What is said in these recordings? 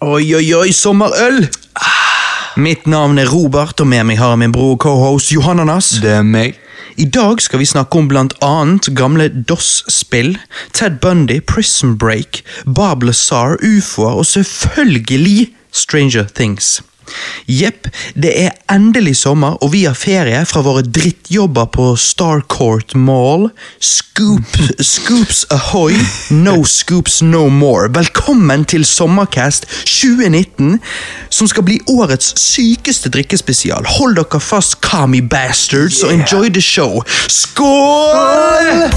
Oi, oi, oi, sommerøl! Mitt navn er Robert, og med meg har jeg min bror cohost Johannanas. Det er meg. I dag skal vi snakke om blant annet gamle DOS-spill, Ted Bundy, Prison Break, Bob Lazar, ufoer og selvfølgelig Stranger Things. Jepp, det er endelig sommer, og vi har ferie fra våre drittjobber på Starcourt Mall. Scoop, scoops ahoy, no scoops no more. Velkommen til Sommercast 2019, som skal bli årets sykeste drikkespesial. Hold dere fast, Kami bastards, og enjoy the show. Skål!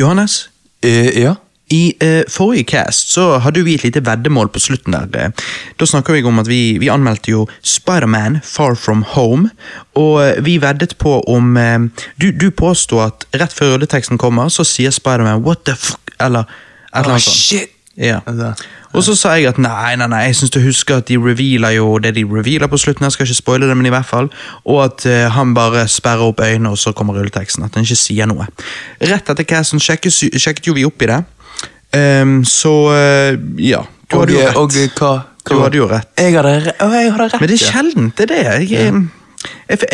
Johannes, Eh, ja. i eh, forrige cast så hadde vi et lite veddemål på slutten der. Eh, Da snakka vi om at vi, vi anmeldte jo Spiderman Far From Home, og eh, vi veddet på om eh, Du, du påsto at rett før rulleteksten kommer, så sier Spiderman what the fuck, eller et eller annet sånt. shit! Ja. Og så sa jeg at nei, nei, nei, jeg syns du husker at de revealer jo det de revealer på slutten. Jeg skal ikke spoile det, men i hvert fall. Og at uh, han bare sperrer opp øynene, og så kommer rulleteksten. At han ikke sier noe. Rett etter casten sjekket, sjekket jo vi opp i det. Um, så uh, ja. Du hadde jo rett. og hva, Du hadde jo rett. Jeg hadde, å, jeg hadde rett. Men det er sjeldent, det er det. Jeg, ja. jeg,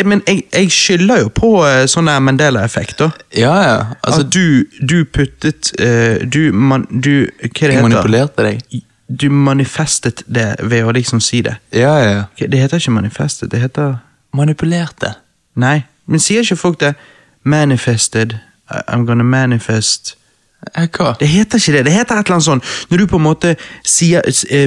men jeg, jeg skylder jo på eh, sånn der Mandela-effekter. Ja, ja. Altså, at du, du puttet eh, Du, man, du Hva det jeg heter manipulerte deg. Du manifestet det ved å liksom si det. Ja, ja. Det heter ikke manifestet, det heter Manipulerte. Nei, men sier ikke folk det? Manifested. I'm gonna manifest Eh, Hva? Det heter ikke det. Det heter et eller annet sånn når du på en måte sier,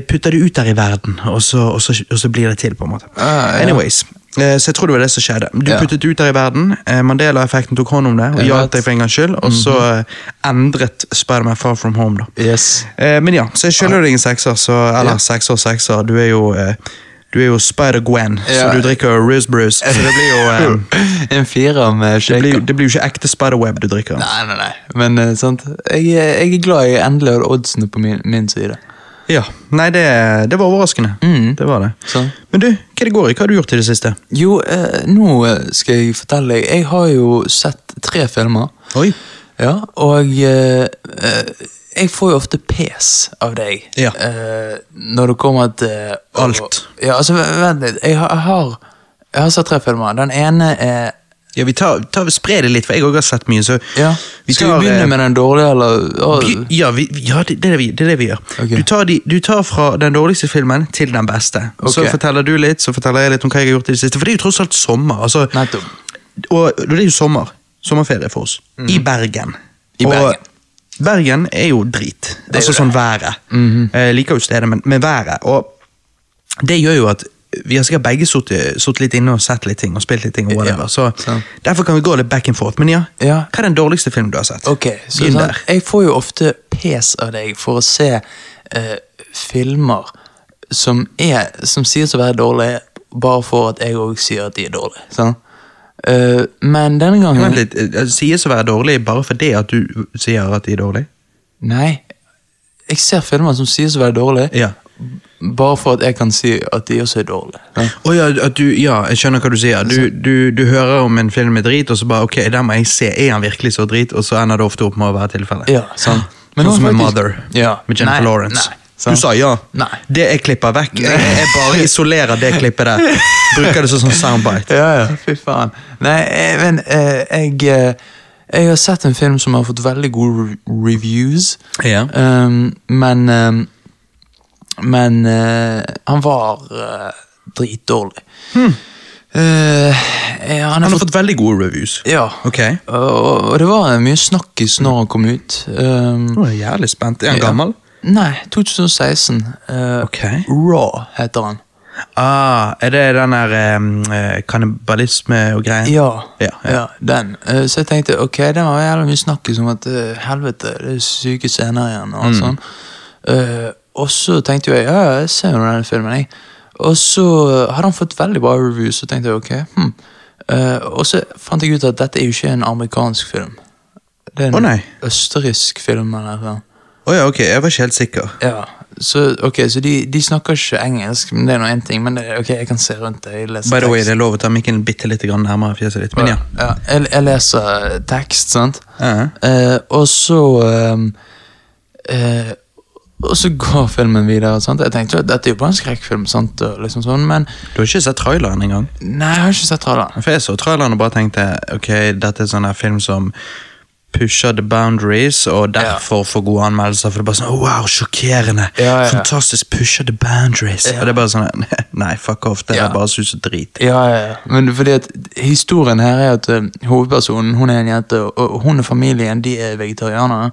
putter det ut der i verden, og så, og så, og så blir det til, på en måte. Ah, ja. Anyways, så jeg tror det var det som skjedde. Du Ja. puttet det ut der i verden, eh, Mandela-effekten tok hånd om det, og hjalp deg for en gangs skyld, og så eh, endret Spiderman Far From Home, da. Yes. Eh, men ja, så jeg skylder deg en sekser, så, eller Ja. sekser og sekser. Du er jo, eh, du er jo Spider-Gwen, så du drikker Riz Bruce. Så det blir jo um, En firer med det, shaker. blir, det blir jo ikke ekte Spider-Web du drikker. Nei, nei, nei. Men uh, sant. Jeg, jeg er glad jeg endelig har oddsene på min, min side. Ja, Nei, det, det var overraskende. Mm. Det var det. Så. Men du, hva det går i? Hva har du gjort i det siste? Jo, eh, nå eh, skal jeg fortelle deg. Jeg har jo sett tre filmer. Oi. Ja, og eh, eh, jeg får jo ofte pes av deg Ja. eh, når det kommer til å- Alt. Ja, altså, vent litt. Jeg har, jeg har, jeg har sett tre filmer. Den ene er Ja, vi tar, tar Spre det litt, for jeg òg har sett mye. så ja. vi Skal tar, vi eh, begynne med den dårlige, eller? Ja, vi, ja det, det, er det, vi, det er det vi gjør. Okay. Du, tar de, du tar fra den dårligste filmen til den beste. Og Så forteller du litt, så forteller jeg litt om hva jeg har gjort i det siste. For det er jo tross alt sommer. altså. Og det er jo sommer. Sommerferie for oss. I Bergen. I I Og Bergen. Bergen er jo drit. er altså jo sånn været. Mhm. Jeg liker jo stedet, men med været. Og det gjør jo at vi har sikkert begge sittet litt inne og sett litt ting og spilt litt ting. og whatever. Så. Derfor kan vi gå litt back and forth. Men ja, Ja. hva er den dårligste filmen du har sett? Ok, så sånn. Jeg får jo ofte pes av deg for å se eh, filmer som, er, som sies å være dårlige, bare for at jeg òg sier at de er dårlige. Sånn? Uh, men denne gangen Vent litt, eh, Sies å være dårlig bare fordi at du sier at de er dårlige? Nei. Jeg ser filmer som sies å være dårlige, Ja. Bare for at jeg kan si at de også er dårlige. Ja. Oh, ja, at du, ja, jeg skjønner hva du sier. Du, du, du hører om en film med drit, og så bare ok, den må jeg se. Er han virkelig så drit? Og så ender det ofte opp med å være tilfellet. Ja, Sånn, Men sånn som faktisk- Mother Ja. med Jennifer Nei, Lawrence. Nei, du sa ja. Nei. Det jeg klipper vekk. Jeg, jeg bare isolerer det klippet der. Bruker det som sånn soundbite. Ja, ja, fy faen. Nei, eh, men jeg, jeg eh, Jeg har sett en film som har fått veldig gode reviews, Ja. um, men um, Men uh, han var uh, dritdårlig. Hmm. Uh, han, Han har har fått, fått veldig gode reviews. Ja. okay. Og, og det var mye snakkis når han kom ut. Um, Nå er jeg jævlig spent. Er han Ja. gammel? Nei, 2016. Eh, Ok. Raw heter han. Ah, er det den der um, kannibalisme og greier? Ja, Ja, ja. den. Uh, så jeg tenkte ok, det var jævlig mye snakkis om at uh, helvete, det er syke scener igjen. Og Mm. sånn. Eh, og så tenkte jeg ja, jeg ser jo denne filmen, jeg. Og så hadde han fått veldig bra reviews, så tenkte jeg ok. hmm. Uh, og så fant jeg ut at dette er jo ikke en amerikansk film. Det er en oh, østerriksk film. eller noe. Å ja, ok, jeg var ikke helt sikker. Ja, så, ok, så de, de snakker ikke engelsk, men det er nå én ting. Men det, ok, jeg kan se rundt det. By the way, det er lov å ta mikken bitte litt nærmere fjeset ditt. Men ja. Ja, jeg, jeg leser tekst, sant? Ja. uh, og så um, eh, Og så går filmen videre. sant? Jeg tenkte jo at dette er jo bare en skrekkfilm, sant? Liksom sånn, men Du har ikke sett traileren engang? nei, jeg har ikke sett traileren. For jeg så traileren og bare tenkte ok, dette er sånn her film som pusher the boundaries, og derfor får gode anmeldelser. For det er bare sånn, oh, wow, sjokkerende, Ja, ja. fantastisk, pusher the boundaries. Ja. Og det er bare sånn, nei, fuck off, det er bare sus og drit. Ja, ja, ja. Men fordi at historien her er at eh, hovedpersonen hun er en jente, og hun og familien de er vegetarianere.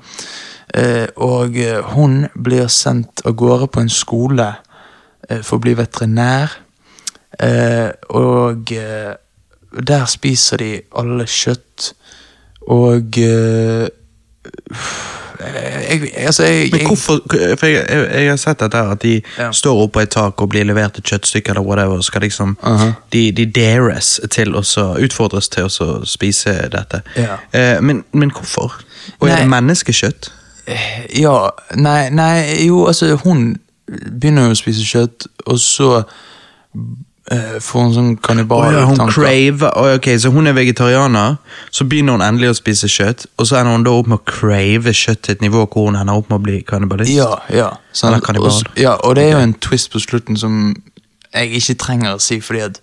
Eh, og eh, hun blir sendt av gårde på en skole eh, for å bli veterinær. Og der spiser de alle kjøtt. Og jeg, altså, jeg, Men hvorfor, for jeg, jeg, har sett dette at de Ja. står oppe på et tak og blir levert et kjøttstykke eller whatever, skal liksom, Aha. de, de dares til å utfordres til å spise dette. Ja. Eh, men, men hvorfor? Og er det menneskekjøtt? Ja, nei, nei, jo, altså hun begynner jo å spise kjøtt, og så eh, får hun sånn Å ja, hun craver, crave, ok, Så hun er vegetarianer, så begynner hun endelig å spise kjøtt, og så ender hun da opp med å crave kjøtt til et nivå hvor hun ender opp med å bli kannibalist? Ja, ja. Sånn. Og Ja, og det er jo en twist på slutten som jeg ikke trenger å si, fordi at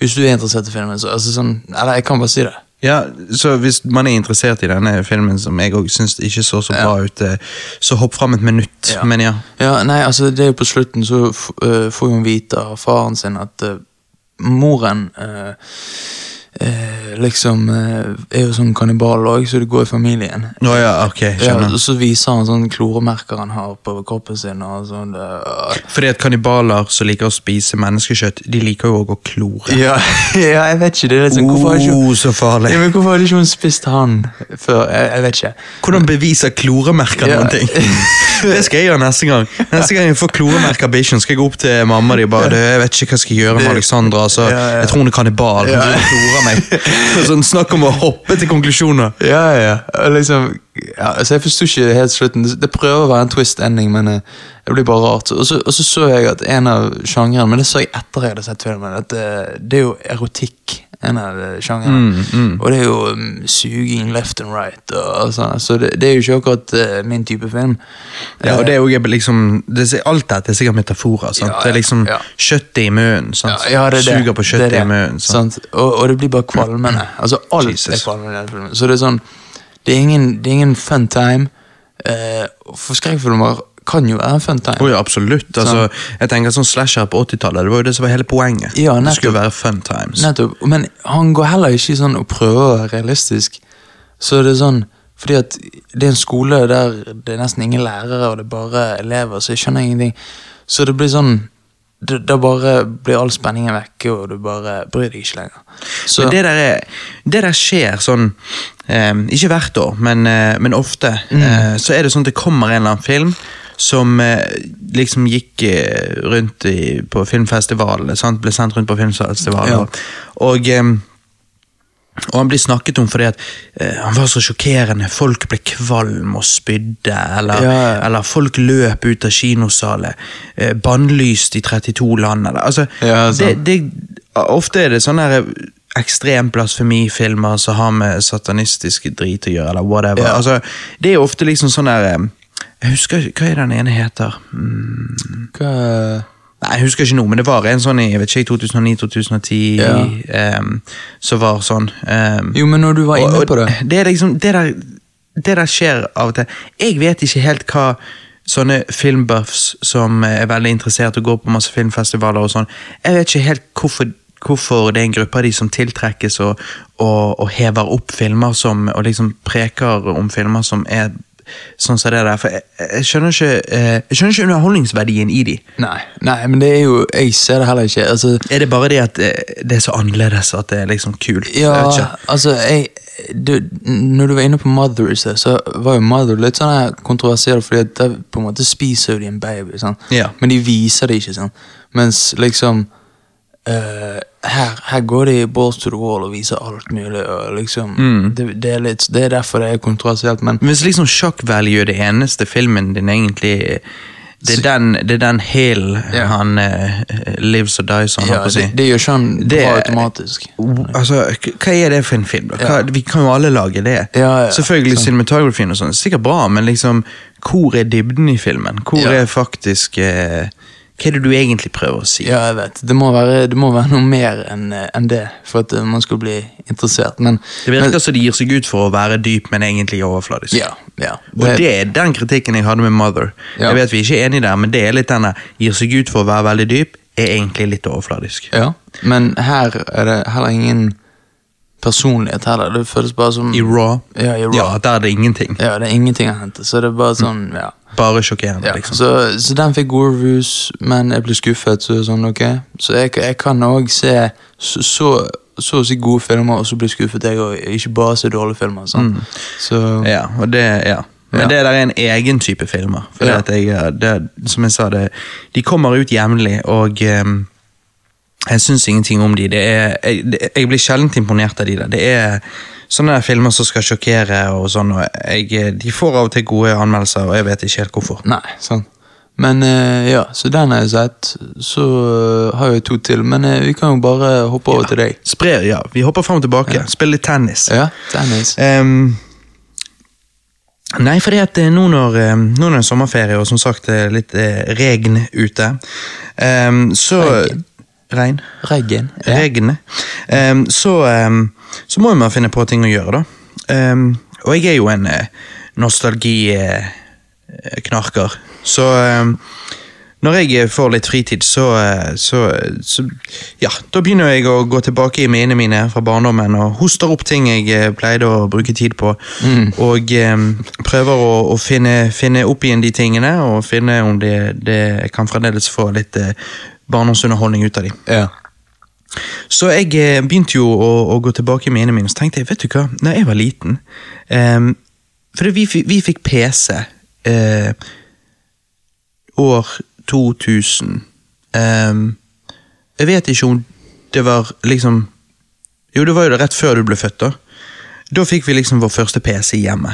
hvis du er interessert i filmen, så altså sånn Eller jeg kan bare si det. Ja, så Hvis man er interessert i denne filmen, som jeg òg syns ikke så så bra ut, eh, så hopp fram et minutt. Ja. Men ja. Ja, nei, altså det er jo på slutten så øh, får hun vite av faren sin at uh, moren øh, øh, liksom øh, er jo sånn kannibal òg, så det går i familien. Oh, ja, ok, Ja, skjønner. og så viser han sånne kloremerker han har på kroppen sin. og sånn. øh. Fordi at kannibaler som liker å spise menneskekjøtt, de liker jo òg å klore. Ja, ja, jeg vet ikke. det er litt sånn, hvorfor, har ikke, Oh, så farlig. ja, men hvorfor hadde ikke hun spist han før? Jeg, jeg vet ikke. Hvordan beviser kloremerker Ja. noen ting? Det skal jeg gjøre neste gang. Neste gang jeg får kloremerka bikkjen, skal jeg gå opp til mamma di bare Jeg vet ikke hva jeg skal gjøre med Alexandra. Så Ja, ja. Jeg tror hun er kannibal. Hun klorer meg. Sånn, snakk om å hoppe til konklusjoner. Ja, ja, liksom ja, altså Jeg forsto ikke helt slutten. Det, prøver å være en twist ending, men eh, det blir bare rart. Og så, og så så jeg at en av sjangrene, men det så jeg etter jeg hadde sett filmen, at det, det er jo erotikk. En av eh, sjangrene. Mm, Og det er jo um, suging left and right. Og, sånn, så det, det er jo ikke akkurat uh, min type film. Ja, og det er jo liksom det, Alt dette er sikkert metaforer. sant? Ja, ja, Det er liksom ja. kjøttet i munnen. sant? Ja, det er det. Suger på kjøttet i munnen. sant? Sant? Og, og det blir bare kvalmende. Altså, alt Jesus. er kvalmende i den filmen. Så det er sånn Det er ingen, det er ingen fun time. Uh, for skrekkfilmer kan jo være fun time. Oh, ja, absolutt. Altså, jeg tenker sånn Slasher på 80-tallet, det var jo det som var hele poenget. Ja, det skulle være fun times. Nettopp. Men han går heller ikke sånn og prøver å være realistisk. Så det er sånn Fordi at det er en skole der det er nesten ingen lærere, og det er bare elever, så jeg skjønner ingenting. Så det blir sånn Da bare blir all spenningen vekke, og du bare bryr deg ikke lenger. Så, det der, er, det der skjer sånn eh, Ikke hvert år, men, eh, men ofte. Mm. Eh, så er det sånn at det kommer en eller annen film som eh, liksom gikk eh, rundt i, på filmfestivalene. Sant? Ble sendt rundt på filmfestivaler. Ja. Og, eh, og han blir snakket om fordi at han var så sjokkerende. Folk ble kvalm og spydde, eller, Ja, eller folk løp ut av kinosalet. Eh, bannlyst i 32 land. Altså, Ja, det, det, ofte er det sånne her ekstrem blasfemifilmer som har med satanistisk drit å gjøre, eller whatever. Altså, det er ofte liksom sånn der Jeg husker hva er den ene heter. Mm, hva nei, jeg husker ikke noe, men det var en sånn i jeg vet ikke, 2009-2010 Ja. um, som var sånn. Um, Jo, men når du var og- inne og på det Det liksom, det der, det der skjer av og til. Jeg vet ikke helt hva sånne filmbuffs som er veldig interessert og går på masse filmfestivaler og sånn, jeg vet ikke helt hvorfor Hvorfor det er en gruppe av de som tiltrekkes og, og, og hever opp filmer som, og liksom preker om filmer som er sånn som det der. For jeg, jeg, skjønner ikke, eh, jeg skjønner ikke underholdningsverdien i de. Nei, nei, men det er jo Jeg ser det heller ikke. Altså, Er det bare det at eh, det er så annerledes at det er liksom kult? Ja, jeg altså jeg, du, Når du var inne på Mother i sted, så var jo Mother litt sånn kontroversiell, fordi at der på en måte spiser de en baby, sånn. Ja. men de viser det ikke. sånn. Mens liksom eh, her, her går de balls to the wall og viser alt mulig. Og liksom, Mm. det, det, er litt, det er derfor det er kontroversielt, men Hvis liksom shock value er det eneste filmen din egentlig Det er den, det er den hælen yeah. han uh, lives and dies on, Ja, det, si. det, gjør ikke han Det- bra automatisk. Altså, Hva er det for en film? da? Hva, Ja. Vi kan jo alle lage det. Ja, ja, Selvfølgelig sånn. cinematografien og sånn, sikkert bra, men liksom, hvor er dybden i filmen? Hvor er faktisk eh, Hva er det du egentlig prøver å si? Ja, jeg vet. Det må være, det må være noe mer enn en det for at eh, man skal bli interessert. Men, Det virker men, som de gir seg ut for å være dyp, men egentlig overfladisk. Ja, ja. Og det er den kritikken jeg hadde med Mother. Ja. Jeg vet vi er ikke enige der, men det er litt denne gir seg ut for å være veldig dyp, er egentlig litt overfladisk. ja. Men her er det heller ingen personlighet heller. Det føles bare som I Raw, Ja, i Raw. ja, der er det ingenting. Ja, det er ingenting å hente. Så det er bare sånn, ja. Bare sjokkerende, ja. liksom. Så, så den fikk gode reviews, men jeg ble skuffet. Så sånn, okay? Så jeg, jeg kan òg se så, så, så å si gode filmer, og så blir skuffet, jeg òg. Ikke bare se dårlige filmer. Sant? Så Ja, det, ja. Men Ja. det der er en egen type filmer. For Ja. jeg, det, som jeg sa, det, de kommer ut jevnlig, og um, jeg syns ingenting om de. Det er, jeg, jeg blir sjelden imponert av de der. Det er sånne filmer som skal sjokkere, og sånn, og jeg, de får av og til gode anmeldelser, og jeg vet ikke helt hvorfor. Nei, sant. Men eh, ja, så den har jeg sett. Så eh, har jeg to til, men eh, vi kan jo bare hoppe over til deg. Spre, ja, Vi hopper frem og tilbake. Spiller litt tennis. Ja, tennis. Um, nei, fordi at eh, nå når, eh, nå når det er sommerferie, og som sagt litt eh, regn ute, um, så Regn? Regn. Regn. Ja. Regnene. Um, så, um, så må man finne på ting å gjøre, da. Um, og jeg er jo en uh, nostalgiknarker, så ehm, når jeg får litt fritid, så, eh, så, så Ja, da begynner jeg å gå tilbake i minnene mine fra barndommen og hoster opp ting jeg eh, pleide å bruke tid på. Og um, prøver å, å finne, finne opp igjen de tingene, og finne om det, det kan fremdeles få litt eh, barndomsunderholdning ut av dem. Ja. Så jeg eh, begynte jo å, å gå tilbake i minnene mine, så tenkte jeg, vet du hva, da jeg var liten um, For vi, vi fikk PC uh, år 2000. Um, jeg vet ikke om det var liksom Jo, det var jo det rett før du ble født, da. Da fikk vi liksom vår første PC hjemme.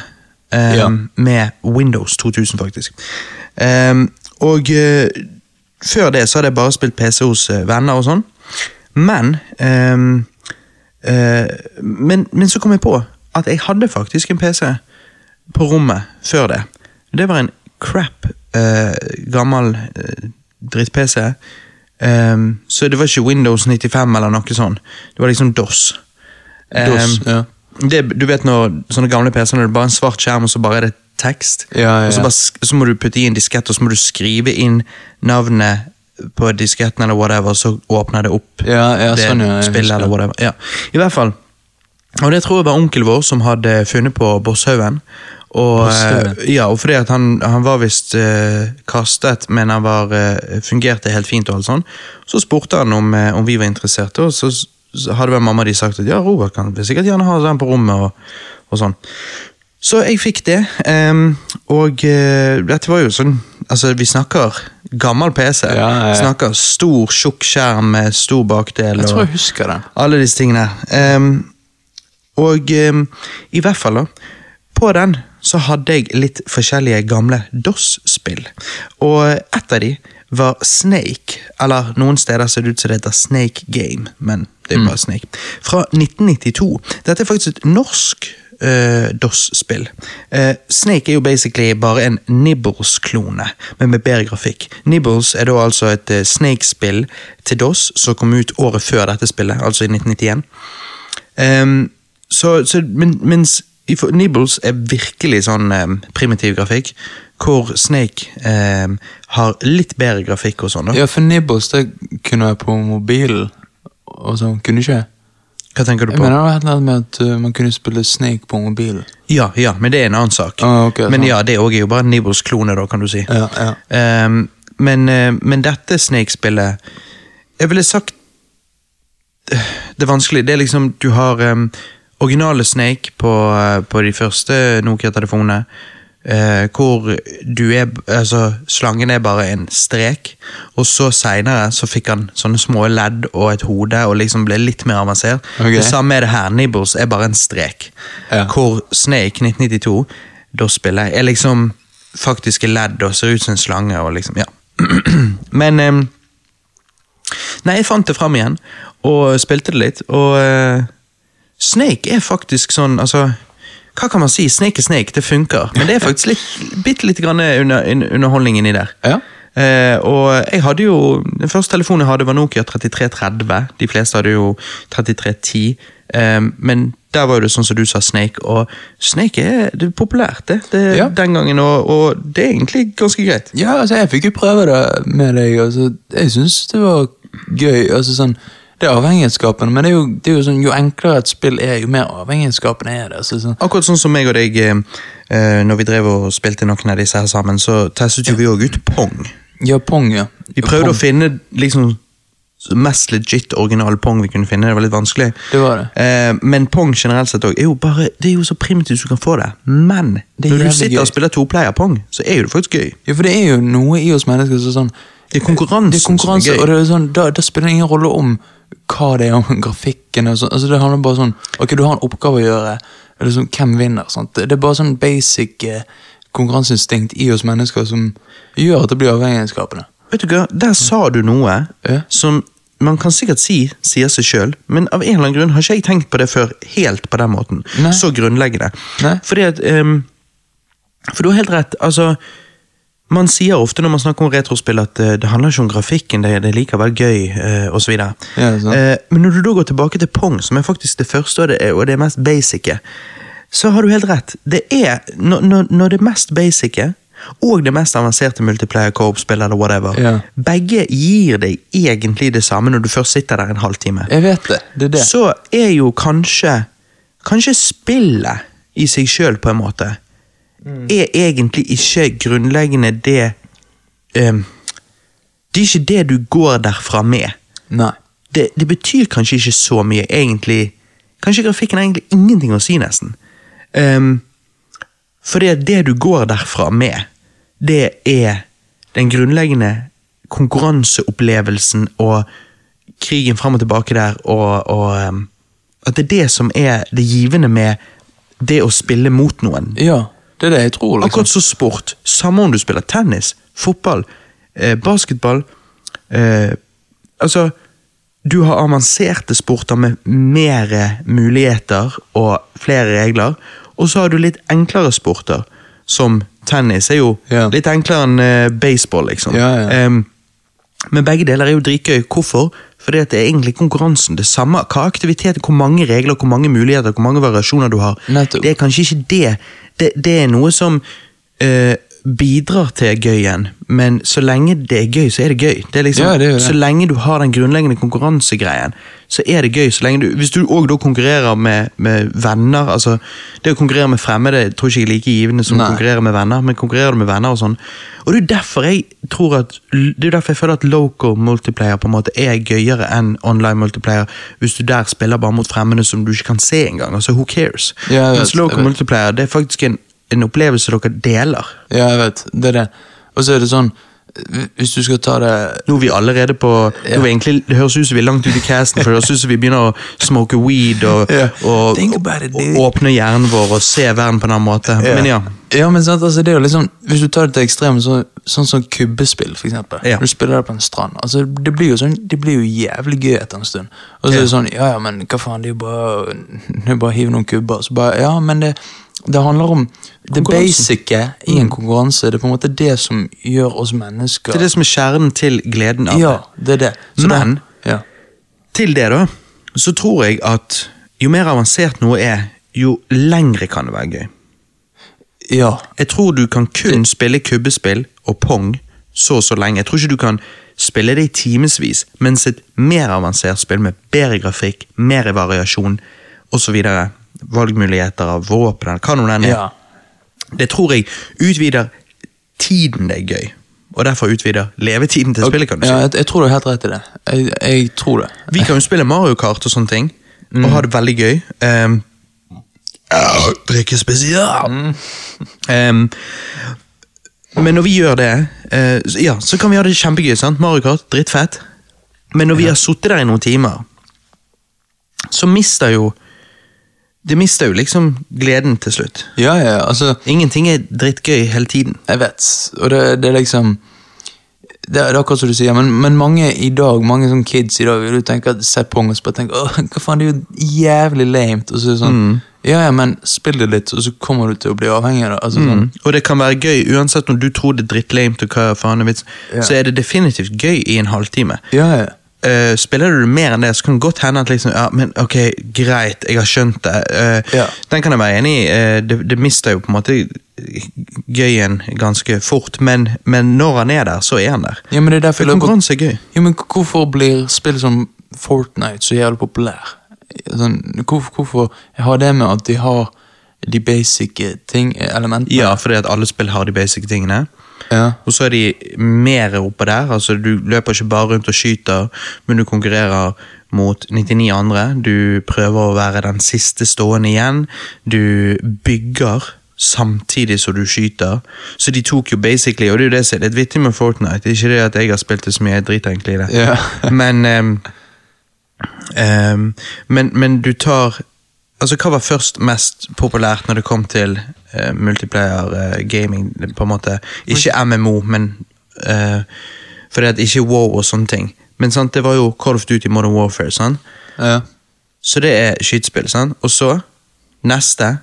Um, Ja. Med Windows 2000, faktisk. Ehm, og eh, før det så hadde jeg bare spilt PC hos eh, venner og sånn. Men um, uh, men, men så kom jeg på at jeg hadde faktisk en PC på rommet før det. Det var en crap uh, gammel uh, dritt-PC. Um, så det var ikke Windows 95 eller noe sånt. Det var liksom DOS. DOS, Ehm, ja. det, du vet når sånne gamle PC-er det er bare en svart skjerm, og så bare er det tekst. Ja, ja, Og så, bare, så må du putte i en diskett, og så må du skrive inn navnet på disketten, eller whatever, så åpner det opp Ja, det sånn, spillet, eller whatever. Ja. I hvert fall. Og det tror jeg var onkel vår som hadde funnet på Bosshaugen. Og, Bosshaugen? eh, ja, og fordi at han, han var visst uh, kastet, men han var, uh, fungerte helt fint. og alt sånn. Så spurte han om, uh, om vi var interesserte, og så, så hadde vel mamma de sagt at ja, Robert kan sikkert gjerne ha den på rommet. og, og sånn. Så jeg fikk det, um, og uh, dette var jo sånn Altså, vi snakker gammel PC. Ja, ja, ja. Snakker stor, tjukk skjerm med stor bakdel. Jeg tror jeg husker det. alle disse tingene. Um, og um, i hvert fall, da. På den så hadde jeg litt forskjellige gamle DOS-spill. Og ett av de var Snake, eller noen steder ser det ut som det heter Snake Game, men det er bare Snake. Fra 1992. Dette er faktisk et norsk eh, DOS-spill. Uh, Snake er jo basically bare en Nibbles-klone, men med bedre grafikk. Nibbles er da altså et uh, Snake-spill til DOS som kom ut året før dette spillet, altså i 1991. Um, så, så, men, mens Nibbles er virkelig sånn um, primitiv grafikk, hvor Snake ehm, har litt bedre grafikk og sånn. da. Ja, for Nibbles det kunne være på mobilen. Og sånn, kunne ikke? Hva tenker du på? Jeg mener det var med at uh, man kunne spille Snake på mobilen. Ja, ja, men det er en annen sak. Ah, okay, men sånn. ja, det er jo bare Nibbles klone, da, kan du si. Ja, ja. Um, men, eh, men dette Snake-spillet Jeg ville sagt Det er vanskelig. Det er liksom Du har um, originale Snake på, eh, på de første Nokia-telefonene. Eh, hvor du er Altså, slangen er bare en strek. Og så seinere så fikk han sånne små ledd og et hode og liksom ble litt mer avansert. Okay. Det samme er det her. Nibbles er bare en strek. Ja. Hvor Snake 1992, da spiller jeg, er liksom faktiske ledd og ser ut som en slange og liksom, ja. Men eh, Nei, jeg fant det fram igjen, og spilte det litt, og eh, Snake er faktisk sånn, altså Hva kan man si? Snake er Snake, det funker. Men det er faktisk litt, bitte lite grann under, underholdning inni der. Ja. Eh, og jeg hadde jo Den første telefonen jeg hadde, var Nokia 3330. De fleste hadde jo 3310. Eh, men der var jo det sånn som du sa, Snake. Og Snake er, det er populært, det. det Ja. Den gangen, og, og det er egentlig ganske greit. Ja, altså, jeg fikk jo prøve det med deg. Altså, jeg syns det var gøy. Altså, sånn, det er avhengighetsskapende, men det er, jo, det er jo sånn, jo enklere et spill er, jo mer avhengighetsskapende er det. Så, sånn. Akkurat sånn som meg og deg, eh, eh, når vi drev og spilte noen av disse her sammen, så testet jo vi òg ut Pong. Ja, Pong, ja. Vi prøvde Pong, å finne liksom mest legit original Pong vi kunne finne. Det var litt vanskelig. Det var det. Eh, men Pong generelt sett også er jo bare Det er jo så primitivt du kan få det. Men Det når du sitter gøy. og spiller toplayer Pong, så er jo det faktisk gøy. Ja, for det er jo noe i oss mennesker som sånn Det er konkurransen Det er konkurranse, som er gøy. og det er sånn, da, da spiller det ingen rolle om hva det er om grafikken. Og sånn. altså, det handler bare sånn Ok, du har en oppgave å gjøre, eller sånn, hvem vinner? Sant? Det er bare sånn basic eh, konkurranseinstinkt i oss mennesker som gjør at det blir avhengighetsskapende. Vet du hva, Der sa du noe Ja. som man kan sikkert si sier seg sjøl, men av en eller annen grunn har ikke jeg tenkt på det før helt på den måten. Nei. Så grunnleggende. Nei. Fordi at um, For du har helt rett. altså man sier ofte når man snakker om retrospill at eh, det handler ikke om grafikken, det, det er likevel gøy, uh, osv. Ja, det er sant. Eh, men når du da går tilbake til Pong, som er faktisk det første og det, og det mest basice, så har du helt rett. Det er, når, når, når det mest basice og det mest avanserte multiplayer co-op-spill eller whatever, Ja. begge gir deg egentlig det samme når du først sitter der en halvtime. Jeg vet det. Det er det. Så er jo kanskje Kanskje spillet i seg sjøl, på en måte, er egentlig ikke grunnleggende det um, Det er ikke det du går derfra med. Nei. Det, det betyr kanskje ikke så mye, egentlig. Kanskje grafikken har egentlig ingenting å si, nesten. Um, for det, det du går derfra med, det er den grunnleggende konkurranseopplevelsen og krigen fram og tilbake der, og, og um, at det er det som er det givende med det å spille mot noen. Ja, det er det jeg tror. liksom. Akkurat som sport. Samme om du spiller tennis, fotball, eh, basketball eh, Altså, du har avanserte sporter med mer muligheter og flere regler, og så har du litt enklere sporter, som tennis er jo Ja. litt enklere enn eh, baseball, liksom. Ja, ja. Em, men begge deler er jo dritgøy. Hvorfor? Fordi at det er egentlig konkurransen. Det samme, hva aktivitet, hvor mange regler, hvor mange muligheter, hvor mange variasjoner du har. Nettopp. Det er kanskje ikke det. Det, det er noe som eh, bidrar til gøyen, men så lenge det er gøy, så er det gøy. Det er liksom, Ja, det er. Så lenge du har den grunnleggende konkurransegreien, så er det gøy. Så lenge du, hvis du òg da konkurrerer med, med venner altså Det å konkurrere med fremmede tror ikke jeg er like givende som å konkurrere med venner, men konkurrerer du med venner og sånn Og det er derfor jeg tror at Det er derfor jeg føler at local multiplayer på en måte er gøyere enn online multiplayer, hvis du der spiller bare mot fremmede som du ikke kan se engang. Altså, who cares? Ja, vet, Mens local multiplayer det er faktisk en, en opplevelse dere deler. Ja, jeg vet. Det er det. Og så er det sånn Hvis du skal ta det Nå er vi allerede på ja. er vi egentlig, Det høres ut som vi er langt ute i casten, for det høres ut som vi begynner å smoke weed og, Ja. og, it, og åpne hjernen vår og se verden på en annen måte. Men ja. Ja, men sant, altså, det er jo liksom Hvis du tar det til ekstremt, så, sånn som kubbespill, for eksempel. Ja. Du spiller det på en strand. Altså, det blir jo sånn Det blir jo jævlig gøy etter en stund. Og så er det sånn Ja, ja, men hva faen, det er jo bare Det er bare å hive noen kubber. Så bare Ja, men det det handler om det basice i en konkurranse. Det er på en måte det som gjør oss mennesker Det er det som er kjernen til gleden av Ja, det. det er det. Så Men- det, ja. Til det, da, så tror jeg at jo mer avansert noe er, jo lengre kan det være gøy. Ja. Jeg tror du kan kun spille kubbespill og pong så og så lenge. Jeg tror ikke du kan spille det i timevis, mens et mer avansert spill med bedre grafikk, mer variasjon osv. Valgmuligheter av våpen, hva nå den er. ja. Det tror jeg utvider tiden det er gøy, og derfor utvider levetiden til spillet. kan du si. ja jeg, jeg tror du har helt rett i det. Jeg, jeg tror det. Vi kan jo spille Mario Kart og sånne ting, og ha det veldig gøy. Um, drikke spesial! Um, men når vi gjør det, uh, så- ja, så kan vi ha det kjempegøy. sant? Mario Kart, drittfett. Men når vi har sittet der i noen timer, så mister jo det mister jo liksom gleden til slutt. Ja, ja, altså Ingenting er drittgøy hele tiden. Jeg vet, og det, det er liksom det er, akkurat som du sier, men, men mange i dag, mange sånne kids i dag, vil du tenke at se Pong og så bare tenke åh, hva faen, det er jo jævlig lamet. Og så er det sånn, ja ja, men spill det litt, og så kommer du til å bli avhengig av det. Altså, sånn, Mm. Og det kan være gøy, uansett om du tror det er drittlame og hva faen er vits, Ja. så er det definitivt gøy i en halvtime. Ja, ja. Uh, spiller du mer enn det, så kan det godt hende at liksom, ja, men ok, greit, jeg har skjønt det. Uh, Ja. Den kan jeg være enig i. Uh, det, det mister jo på en måte gøyen ganske fort, men, men når han er der, så er han der. ja, men det er derfor konkurranse er gøy. Ja, men hvorfor blir spill som Fortnite så jævlig populær? Sånn, hvorfor, hvorfor har det med at de har de basic eh, ting, elementene? Ja, fordi at alle spill har de basic tingene. Ja. Og så er de mer oppå der. altså Du løper ikke bare rundt og skyter, men du konkurrerer mot 99 andre. Du prøver å være den siste stående igjen. Du bygger samtidig som du skyter. Så de tok jo basically Og det er jo det som er litt vittig med Fortnite. Ikke det at jeg har spilt det så mye, jeg driter egentlig i det. Ja. Men ehm, ehm, men, men du tar Altså, hva var først mest populært når det kom til uh, multiplayer uh, gaming, på en måte? Ikke MMO, men uh, Fordi at ikke WoW og sånne ting. Men sant, det var jo Call of Duty Modern Warfare, sant? ja. Så det er skytespill, sant? Og så, neste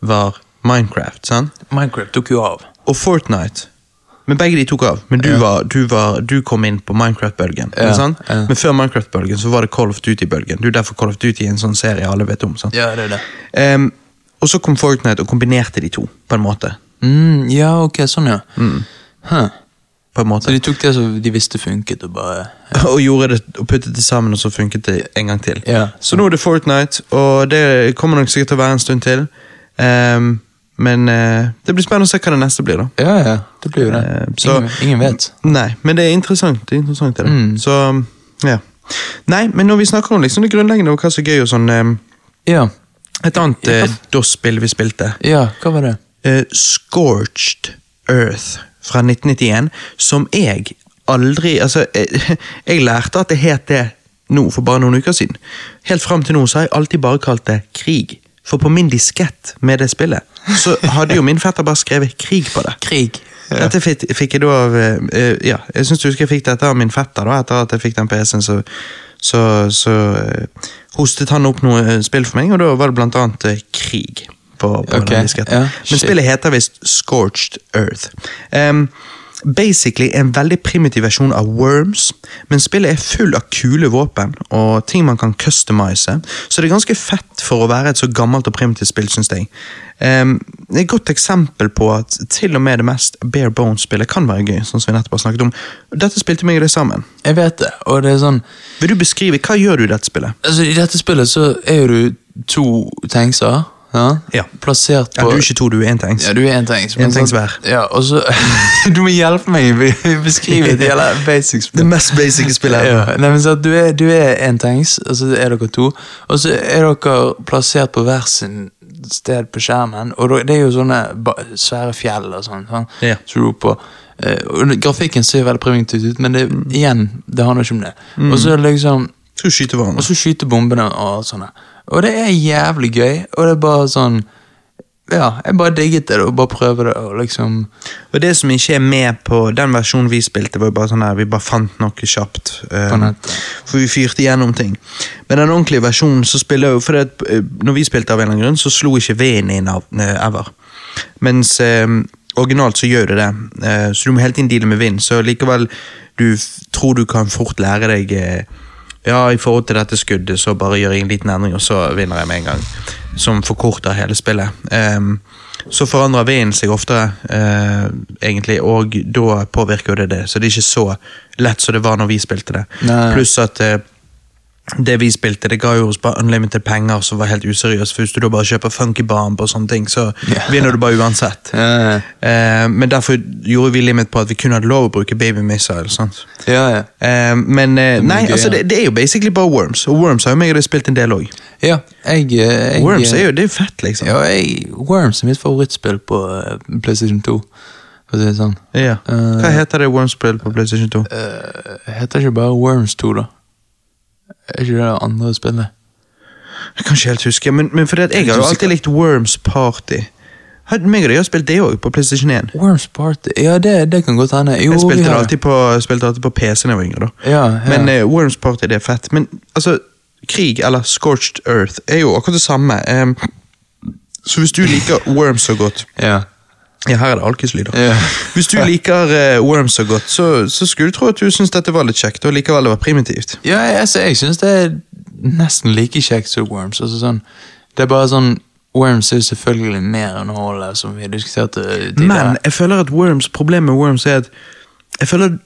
var Minecraft, sant? Minecraft tok jo av. Og Fortnite. Men begge de tok av. Men du, Ja. var, du, var, du kom inn på Minecraft-bølgen. Ja, ja. Men før Minecraft-bølgen så var det Call of Duty-bølgen. Du er derfor Call of Duty er en sånn serie alle vet om. sant? Ja, det er det. Um, og så kom Fortnite og kombinerte de to, på en måte. Mm, ja, ok, sånn ja. Huh. På en måte. Så de tok det som de visste funket, og bare Og gjorde det, og puttet det sammen, og så funket det en gang til. Ja. Så nå er det Fortnite, og det kommer nok sikkert til å være en stund til. Ehm, men eh, det blir spennende å se hva det neste blir, da. Ja, ja, det blir jo det. Eh, så- ingen, ingen vet. Nei, men det er interessant. Det er interessant det. Mm. Så, ja. Nei, men når vi snakker om liksom det grunnleggende og hva som er gøy og sånn eh, Ja, Et annet Ja. eh, DOS-spill vi spilte, ja, hva var det? eh, Scorched Earth fra 1991, som jeg aldri Altså, jeg, jeg lærte at det het det nå for bare noen uker siden. Helt fram til nå så har jeg alltid bare kalt det krig. For på min diskett med det spillet, så hadde jo min fetter bare skrevet krig på det. Krig. Dette fikk, fikk jeg da av eh, Ja, jeg syns du husker jeg fikk dette av min fetter. da Etter at jeg fikk den PC-en, så, så, så uh, hostet han opp noe eh, spill for meg, og da var det blant annet uh, krig. På, på okay, den disketten. ja, Men spillet heter visst Scorched Earth. Em, basically en veldig primitiv versjon av Worms, men spillet er full av kule våpen og ting man kan customize, så det er ganske fett for å være et så gammelt og primitivt spill, syns jeg. Um, det er et godt eksempel på at til og med det mest bare bones-spillet kan være gøy, sånn som vi nettopp har snakket om. Dette spilte meg og det sammen. Jeg vet det, og det er sånn Vil du beskrive, hva gjør du i dette spillet? Altså, I dette spillet så er du to tankser. Ja? Ja. Plassert Ja, du er ikke to, du er én tanks. Ja, du er en tanks. En tanks sånn- hver. Ja, og så Du må hjelpe meg å beskrive det hele basic Det mest basic spillet. Ja, nei, men så du er, du er og så er dere to. Og så er dere plassert på hver sin sted på skjermen. Og det er jo sånne svære fjell og sånn. sånn Ja. Så du på Uh, Grafikken ser veldig primitivt ut, men det, igjen, det handler ikke om det. Og så det liksom Så skyter og så skyte bombene og sånne. Og det er jævlig gøy, og det er bare sånn Ja, jeg bare digget det, og bare prøve det, og liksom Og det som ikke er med på den versjonen vi spilte, var jo bare sånn her, vi bare fant noe kjapt. Um, For vi fyrte gjennom ting. Men den ordentlige versjonen så spiller jo For det, eh, når vi spilte av en eller annen grunn, så slo ikke veden inn av eh, ever. Mens um, originalt så gjør det det. Uh, så du må hele tiden deale med vind. Så likevel, du tror du kan fort lære deg eh, Ja, i forhold til dette skuddet, så bare gjør jeg en liten endring, og så vinner jeg med en gang. Som forkorter hele spillet. Um, så forandrer vinden seg oftere, uh, egentlig, og da påvirker det det. Så det er ikke så lett som det var når vi spilte det. Pluss at eh, det vi spilte, det ga jo oss bare unlimited penger som var helt useriøst. For hvis du da bare kjøper funky bomb og sånne ting, så yeah. vinner du bare uansett. Yeah. Eh, men derfor gjorde vi limit på at vi kun hadde lov å bruke baby missile. sant? Yeah, ja. Eh, men eh, Det nei, gøy, altså det, det er jo basically bare Worms, og Worms har jo meg og deg spilt en del òg. ja jeg, eh, jeg Worms er jo det er fett, liksom. Ja, jeg, Worms er mitt favorittspill på eh, PlayStation 2, for å si det sånn. Ja. Hva Eh, heter det Worms-spill på PlayStation 2? Uh, heter ikke bare Worms 2, da? Er ikke det det andre spillet? Jeg kan ikke helt huske, men, men fordi at jeg har jo alltid likt Worms Party. Hadde Meg og deg spilt det òg, på PlayStation 1. Worms Party Ja, det, det kan godt hende. Jo, Jeg spilte det alltid på, spilte alltid på PC da jeg var yngre. da. Ja, ja. Men uh, Worms Party det er fett. Men altså, krig, eller Scorched Earth, er jo akkurat det samme. Um, så hvis du liker Worms så godt ja. Ja, her er det alkislyder. Ja. Hvis du liker uh, Worms så godt, så, så skulle du tro at du syns dette var litt kjekt, og likevel det var primitivt. Ja, altså, jeg syns det er nesten like kjekt som Worms. Altså, sånn, det er bare sånn Worms er jo selvfølgelig mer underholdende, som vi diskuterte tidligere. Men jeg føler at Worms, problemet med Worms er at jeg føler at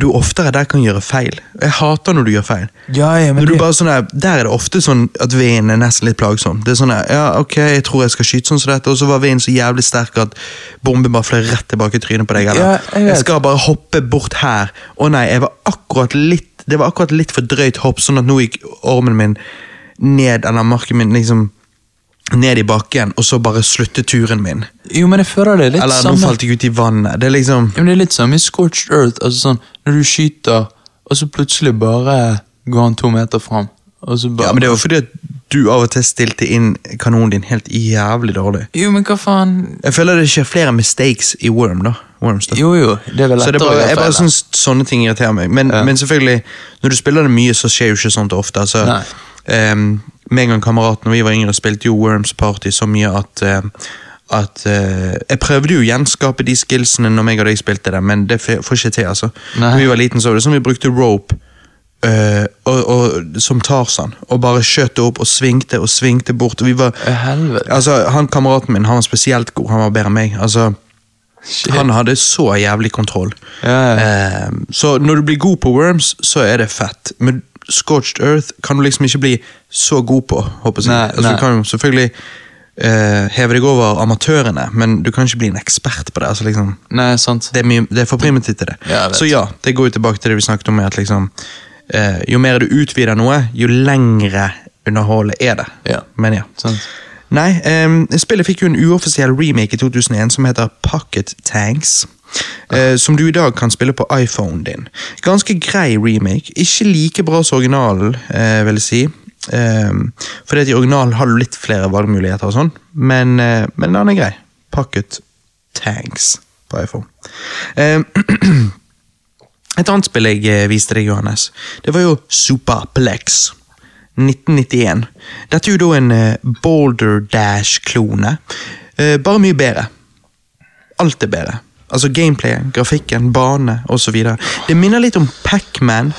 du oftere der kan gjøre feil. Jeg hater når du gjør feil. ja, ja, men Når du det, bare sånn der, der er det ofte sånn at veien er nesten litt plagsom. Det er sånn der, ja, ok, jeg tror jeg skal skyte sånn som dette, og så var veien så jævlig sterk at bomben bare fløy rett tilbake i trynet på deg. Eller, Ja, jeg jeg skal bare hoppe bort her. Å nei, jeg var akkurat litt, det var akkurat litt for drøyt hopp, sånn at nå gikk ormen min ned, eller marken min liksom ned i bakken, og så bare slutte turen min. jo, men jeg føler det litt Eller nå falt jeg ut i vannet. Det er liksom Jo, men det er litt samme i Scorched Earth. Altså sånn, Når du skyter, og så plutselig bare går han to meter fram. Bare Ja, men det var fordi at du av og til stilte inn kanonen din helt jævlig dårlig. Jo, men hva faen Jeg føler det skjer flere mistakes i Worm, da. Worms, da. Jo, jo, det er vel så det lettere bare, jeg bare sånn, sånne ting irriterer meg. Men, Ja. men selvfølgelig, når du spiller det mye, så skjer jo ikke sånt ofte. Altså, um, meg og en kamerat når vi var yngre, spilte jo Worms Party så mye at eh, at eh, Jeg prøvde jo å gjenskape de skillsene når meg og deg spilte det, men det får ikke til. altså. Nei. Når vi var liten, så var det sånn vi brukte rope Uh, og, og, som Tarzan, og bare skjøt det opp og svingte og svingte bort. og vi var... Helvete. Altså, han Kameraten min han var spesielt god, han var bedre enn meg. altså Shit. han hadde så jævlig kontroll. Ja, ja. Uh, så når du blir god på Worms, så er det fett. Men Scorched Earth kan du liksom ikke bli så god på. håper jeg. Nei, altså, nei. Du kan jo selvfølgelig uh, heve deg over amatørene, men du kan ikke bli en ekspert på det. altså liksom Nei, sant. det er, mye, det er for primitivt til det. Ja, så ja, det går jo tilbake til det vi snakket om. at liksom, uh, Jo mer du utvider noe, jo lengre underholdet er det. Ja. Men ja. sant. Nei, um, spillet fikk jo en uoffisiell remake i 2001 som heter Pocket Tanks. Eh, som du i dag kan spille på iPhonen din. Ganske grei remake. Ikke like bra som originalen, eh, vil jeg si. Eh, fordi at i originalen har du litt flere valgmuligheter og sånn, men, eh, men den er grei. Pocket Tanks på iPhone. Eh, et annet spill jeg eh, viste deg, Johannes, det var jo Superplex. 1991. Dette er jo da en eh, Boulder Dash-klone. Eh, bare mye bedre. Alt er bedre. Altså gameplayet, grafikken, bane osv. Det minner litt om Pac-Man.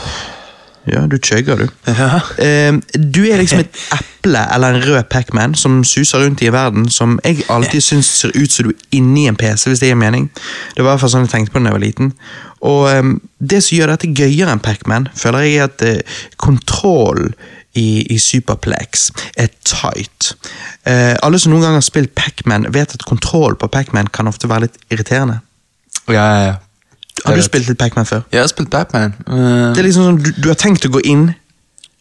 Ja, du chugger, du. Ja. Eh, du er liksom et eple eller en rød Pac-Man som suser rundt i verden, som jeg alltid syns ser ut som du er inni en PC, hvis det gir mening. Det var i hvert fall sånn jeg tenkte på da jeg var liten. Og eh, det som gjør dette gøyere enn Pac-Man, føler jeg er at eh, kontroll i, i Superplex er tight. Eh, alle som noen gang har spilt Pac-Man, vet at kontroll på Pac-Man kan ofte være litt irriterende. Ja, ja, ja. Har du spilt litt Pac-Man før? Jeg har spilt Batman. Uh, Det er liksom sånn, du, du har tenkt å gå inn,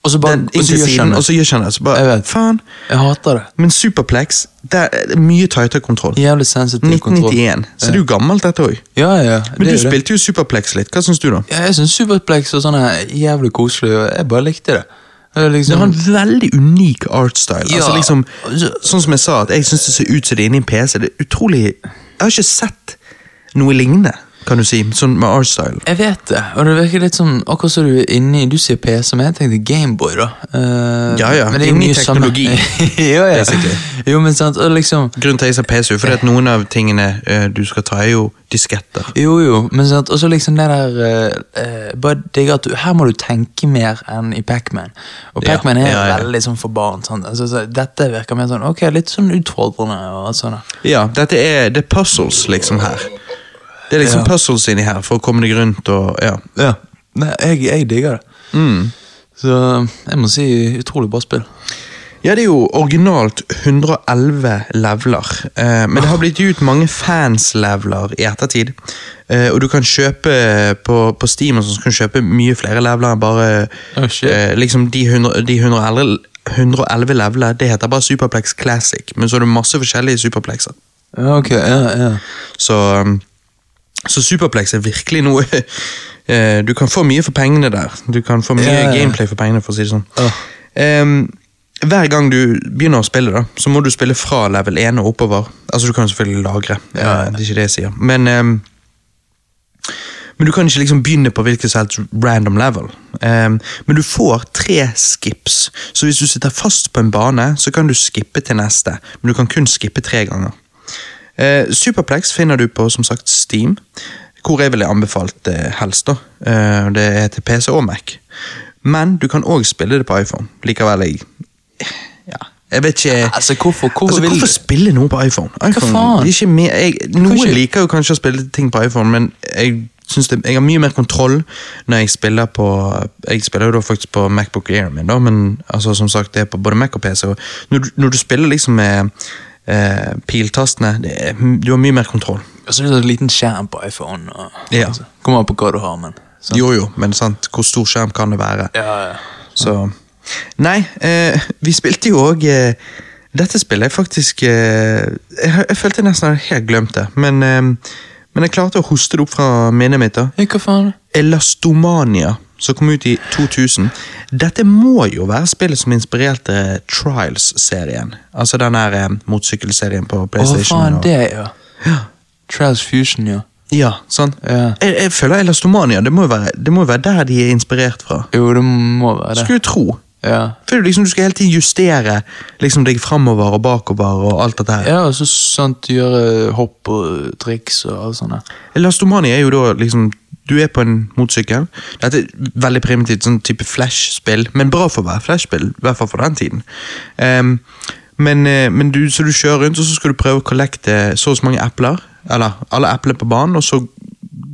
og så bare den, og så til gjør siden, og så gjør ikke han det. Så Jeg bare, vet. faen. Jeg hater det. Men Superplex, det er det mye tightere kontroll. Jævlig sensitiv kontroll. 1991. Så det er jo gammelt, dette òg. Ja, ja. Men det du jo det. spilte jo Superplex litt. Hva syns du, da? Ja, jeg syns Superplex og sånn er jævlig koselig, og jeg bare likte det. Det er Det liksom, har en veldig unik artstyle. Ja. Altså liksom, sånn som jeg sa, at jeg syns det ser ut som det er inni en PC. Det er utrolig Jeg har ikke sett noe lignende, kan du si, sånn med artstyle. Jeg vet det, og det virker litt sånn Akkurat som du er inni Du sier PC, men jeg tenkte Gameboy, da. Uh, Ja, ja, men det er jo samme- teknologi, jo, ja. Jo, men sant, og liksom Grunnen til at jeg sa PC, er fordi at noen av tingene uh, du skal ta, er jo disketter. Jo, jo, men sant, og så liksom det der uh, Bare digg at du Her må du tenke mer enn i Pac-Man. Og Ja, Pac-Man er ja, ja. veldig sånn for barn. Sant? Altså, så dette virker mer sånn Ok, litt sånn utfordrende og sånn. Ja, dette er, det er puzzles, liksom, her. Det er liksom Ja. puzzles inni her for å komme deg rundt og ja. Ja. Nei, jeg, jeg digger det. Mm. Så jeg må si utrolig bra spill. Ja, det er jo originalt 111 leveler, eh, men det har blitt gitt ut mange fans-leveler i ettertid. Eh, og du kan kjøpe på, på Steam og sånn, så kan du kjøpe mye flere leveler enn bare Oh, eh, liksom de, 100, de 111, 111 levelene, det heter bare Superplex Classic, men så er det masse forskjellige Superplexer. Ja, ok, ja, ja. Så, um, så Superplex er virkelig noe uh, Du kan få mye for pengene der. Du kan få mye ja. gameplay for pengene, for å si det sånn. Uh. Um, hver gang du begynner å spille, da, så må du spille fra level 1 og oppover. Altså, du kan selvfølgelig lagre, Ja. det er ikke det jeg sier. Men, um, men du kan ikke liksom begynne på hvilket som helst random level. Um, men du får tre skips, så hvis du sitter fast på en bane, så kan du skippe til neste. Men du kan kun skippe tre ganger. Eh, Superplex finner du på som sagt Steam, hvor jeg ville anbefalt det helst. da. Eh, det er til PC og Mac. Men du kan òg spille det på iPhone. Likevel, jeg ja, Jeg vet ikke Altså, hvorfor, hvorfor Altså, Hvorfor spille noe på iPhone? iPhone faen? det er ikke mer, jeg, noen ikke- liker jo kanskje å spille ting på iPhone, men jeg det, jeg har mye mer kontroll når jeg spiller på Jeg spiller jo da faktisk på Macbook Air min, da, men altså, som sagt, det er på både Mac og PC. Og når, du, når du spiller liksom med eh, piltastene, det du har mye mer kontroll. Og så er det en liten skjerm på iPhone. Og, Ja. altså, Kommer an på hva du har, men sant? Jo jo, men sant, hvor stor skjerm kan det være? Ja, ja. Så Nei, eh, vi spilte jo òg eh, Dette spillet er faktisk eh, jeg, jeg følte nesten hadde helt glemt det, men, men jeg klarte å hoste det opp fra minnet mitt. da Hva faen? Elastomania, som kom ut i 2000. Dette må jo være spillet som inspirerte Trials-serien. Altså den der eh, motsykkelserien på Å, PlayStation. faen, og- det, ja. Trials Fusion, ja. Ja, sånn. Ja. Jeg, jeg føler Elastomania, det må, jo være, det må jo være der de er inspirert fra. Jo, det må være det. Skulle du tro. Ja. For det er liksom, Du skal hele tiden justere liksom deg framover og bakover og alt dette her. ja, og så sant gjøre hopp og triks og alt sånt. Elastomania er jo da liksom Du er på en motorsykkel. Dette er veldig primitivt, sånn type Flash-spill, men bra for å være Flash-spill. I hvert fall for den tiden. Um, men eh, men du, så du kjører rundt, og så skal du prøve å kollekte så og så mange epler. Eller alle eplene på banen, og så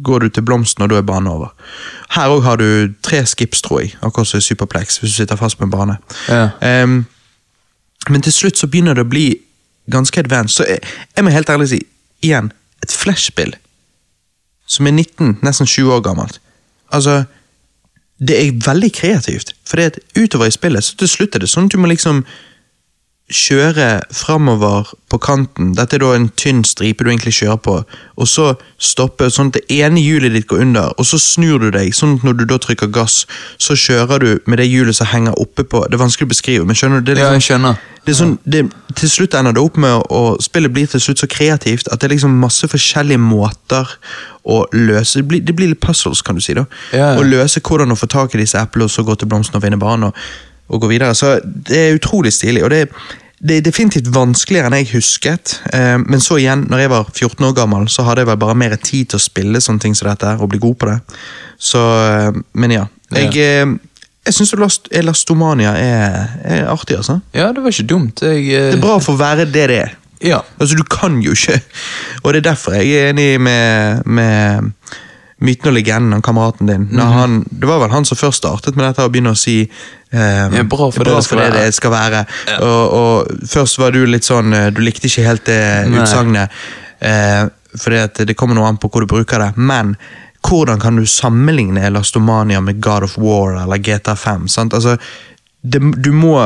går du til blomsten, og da er banen over. Her òg har du tre skips, tror jeg, akkurat som i Superplex, hvis du sitter fast på en bane. Ja. Um, men til slutt så begynner det å bli ganske advanced. Så jeg, jeg må helt ærlig si, igjen, et flashspill som er 19, nesten 20 år gammelt. Altså, det er veldig kreativt. For utover i spillet, så til slutt er det sånn at du må liksom kjøre framover på kanten. Dette er da en tynn stripe du egentlig kjører på. Og så stoppe sånn at det ene hjulet ditt går under, og så snur du deg. sånn at når du da trykker gass, så kjører du med det hjulet som henger oppe på Det er vanskelig å beskrive, men skjønner du? Det er Ja, liksom, jeg skjønner. det er sånn, det, til slutt ender det opp med og Spillet blir til slutt så kreativt at det er liksom masse forskjellige måter å løse Det blir, det blir litt puzzles, kan du si. da Ja, ja. Å løse hvordan å få tak i disse eplene, og så gå til blomsten og vinne banen. Og, og gå videre Så det er utrolig stilig. Og det, det er definitivt vanskeligere enn jeg husket. Eh, men så igjen, når jeg var 14 år gammel, så hadde jeg vel bare mer tid til å spille sånne ting som dette og bli god på det. Så eh, Men ja. Jeg, eh, jeg syns Elastomania er, er artig, altså. Ja, det var ikke dumt. Jeg, uh... Det er bra for å være det det er. Ja. Altså, du kan jo ikke Og det er derfor jeg er enig med, med myten og legenden om kameraten din. Når han, det var vel han som først startet med dette og begynne å si eh, Ja, bra for det det skal det det skal være. Og, og først var du litt sånn eh, Du likte ikke helt det utsagnet. Eh, at det kommer noe an på hvor du bruker det. Men hvordan kan du sammenligne Elastomania med God of War eller GTA5? Sant? Altså, det, du må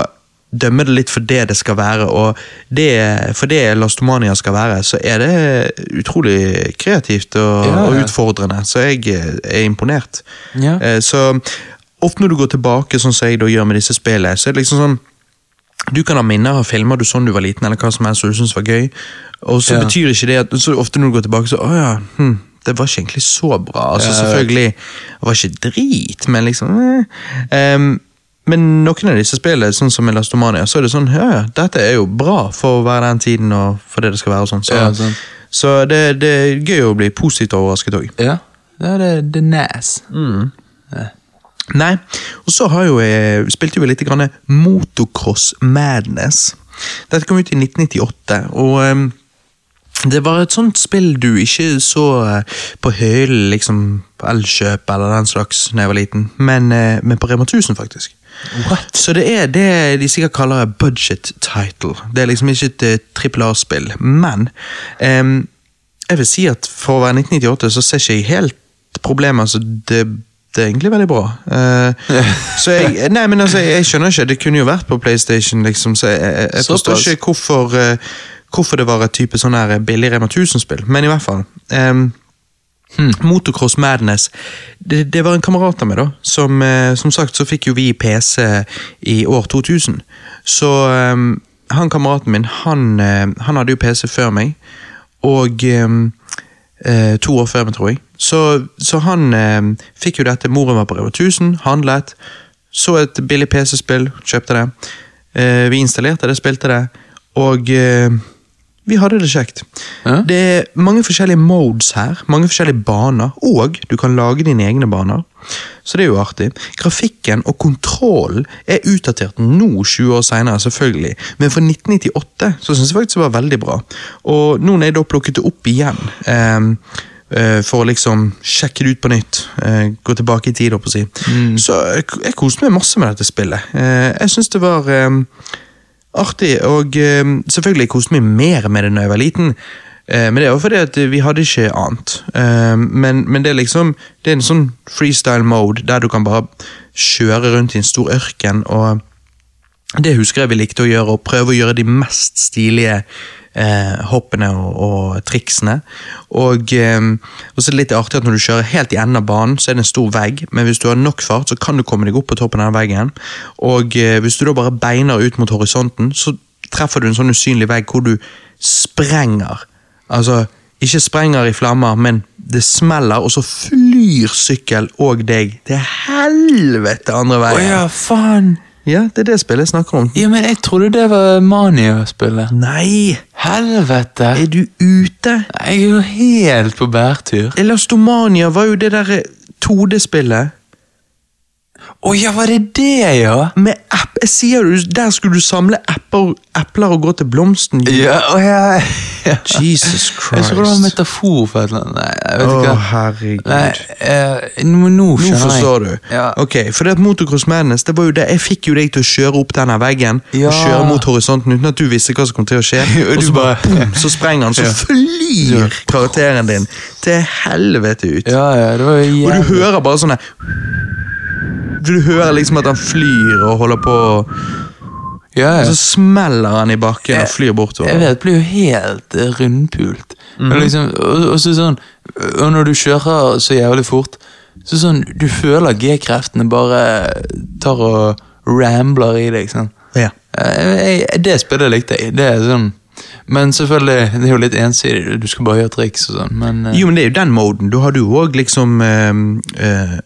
dømme det litt for det det skal være, og det, for det Lastomania skal være, så er det utrolig kreativt og, Ja, og utfordrende. Så jeg er imponert. Ja. Eh, Så ofte når du går tilbake, sånn som jeg da gjør med disse spillene, så er det liksom sånn du kan ha minner av filmer du sånn du var liten, eller hva som helst, og du synes var gøy. Og så Ja. betyr ikke det at så ofte når du går tilbake, så Å ja, hm, det var ikke egentlig så bra. Altså. Selvfølgelig det var ikke drit, men liksom eh. Em, Men noen av disse spillene, sånn som Elastomania, så er det sånn Ja, ja, dette er jo bra for å være den tiden og for det det skal være. og sånn. Så, Ja, sånn. så det, det er gøy å bli positivt overrasket òg. Ja, ja det, det er Ja. Nei, og så har jo jeg, spilte jo litt grann Motocross Madness. Dette kom ut i 1998, og um, det var et sånt spill du ikke så eh, på hyllen, liksom Elkjøp eller den slags da jeg var liten, men, eh, men på Rema 1000, faktisk. What? Så det er det de sikkert kaller budget title. Det er liksom ikke et eh, trippel A-spill, men um, jeg vil si at for å være 1998 så ser ikke jeg helt problemet. Altså, det, det er egentlig veldig bra. Uh, så jeg, nei, men altså, jeg skjønner ikke, det kunne jo vært på PlayStation, liksom, så jeg, jeg, jeg forstår ikke hvorfor, uh, hvorfor det var et type sånn her billig Rema 1000-spill, men i hvert fall. Ehm, Motocross Madness. Det, det var en kamerat av meg, da. Som, eh, som sagt så fikk jo vi PC i år 2000. Så eh, han kameraten min, han, eh, han hadde jo PC før meg. Og eh, to år før meg, tror jeg. Så, så han eh, fikk jo dette. Moren var på Reva 1000, handlet. Så et billig PC-spill, kjøpte det. Eh, vi installerte det, spilte det, og eh, vi hadde det kjekt. Ja. Det er mange forskjellige modes her, mange forskjellige baner, og du kan lage dine egne baner. Så det er jo artig. Grafikken og kontrollen er utdatert nå, 20 år senere, selvfølgelig, men for 1998 så syns jeg faktisk det var veldig bra. Og nå når jeg da plukket det opp igjen ehm, eh, for å liksom sjekke det ut på nytt, eh, gå tilbake i tid, holdt på å si, så jeg, jeg koste meg masse med dette spillet. Eh, jeg syns det var ehm, artig, og eh, selvfølgelig koste meg mer med det da jeg var liten. Eh, men det er jo fordi at vi hadde ikke annet. Eh, men, men det er liksom Det er en sånn freestyle mode der du kan bare kjøre rundt i en stor ørken, og det husker jeg vi likte å gjøre, og prøve å gjøre de mest stilige eh, hoppene og, og triksene. Og, eh, og så er det litt artig at når du kjører helt i enden av banen, så er det en stor vegg, men hvis du har nok fart, så kan du komme deg opp på toppen av veggen. Og eh, hvis du da bare beiner ut mot horisonten, så treffer du en sånn usynlig vegg hvor du sprenger. Altså, ikke sprenger i flammer, men det smeller, og så flyr sykkel og deg til helvete andre Å veien. ja, faen! Ja, det er det spillet jeg snakker om. Ja, men jeg trodde det var Mania-spillet. Nei, Helvete! er du ute? Jeg er jo helt på bærtur. Elastomania var jo det derre 2D-spillet. Å ja, var det det, ja? Med jeg sier du, Der skulle du samle epler, epler og gå til blomsten. Ja, å ja. ja. Jesus Jeg tror det var en metafor for et eller annet. Nei, jeg vet ikke. herregud. Nei, eh, nå, nå Nå forstår jeg. du. Ja. Ok, for det at Motocross Madness, det var jo det, jeg fikk jo deg til å kjøre opp denne veggen Ja. og kjøre mot horisonten uten at du visste hva som kom til å skje. Og så bare, boom, så sprenger han, så flyr karakteren din til helvete ut. Ja, ja, det var jo Og du hører bare sånn her Du hører liksom at han flyr og holder på Ja, ja. Og så smeller han i bakken og flyr Jeg vet, vet, blir jo helt eh, rundpult. Mhm. og, liksom, og, og så sånn Og når du kjører så jævlig fort, så sånn Du føler G-kreftene bare tar og rambler i deg. sånn. Ja. Jeg, jeg, det spillet likte jeg. Det er sånn Men selvfølgelig, det er jo litt ensidig. Du skal bare gjøre triks og sånn, men eh, Jo, men det er jo den moden. Du har jo òg liksom eh, eh,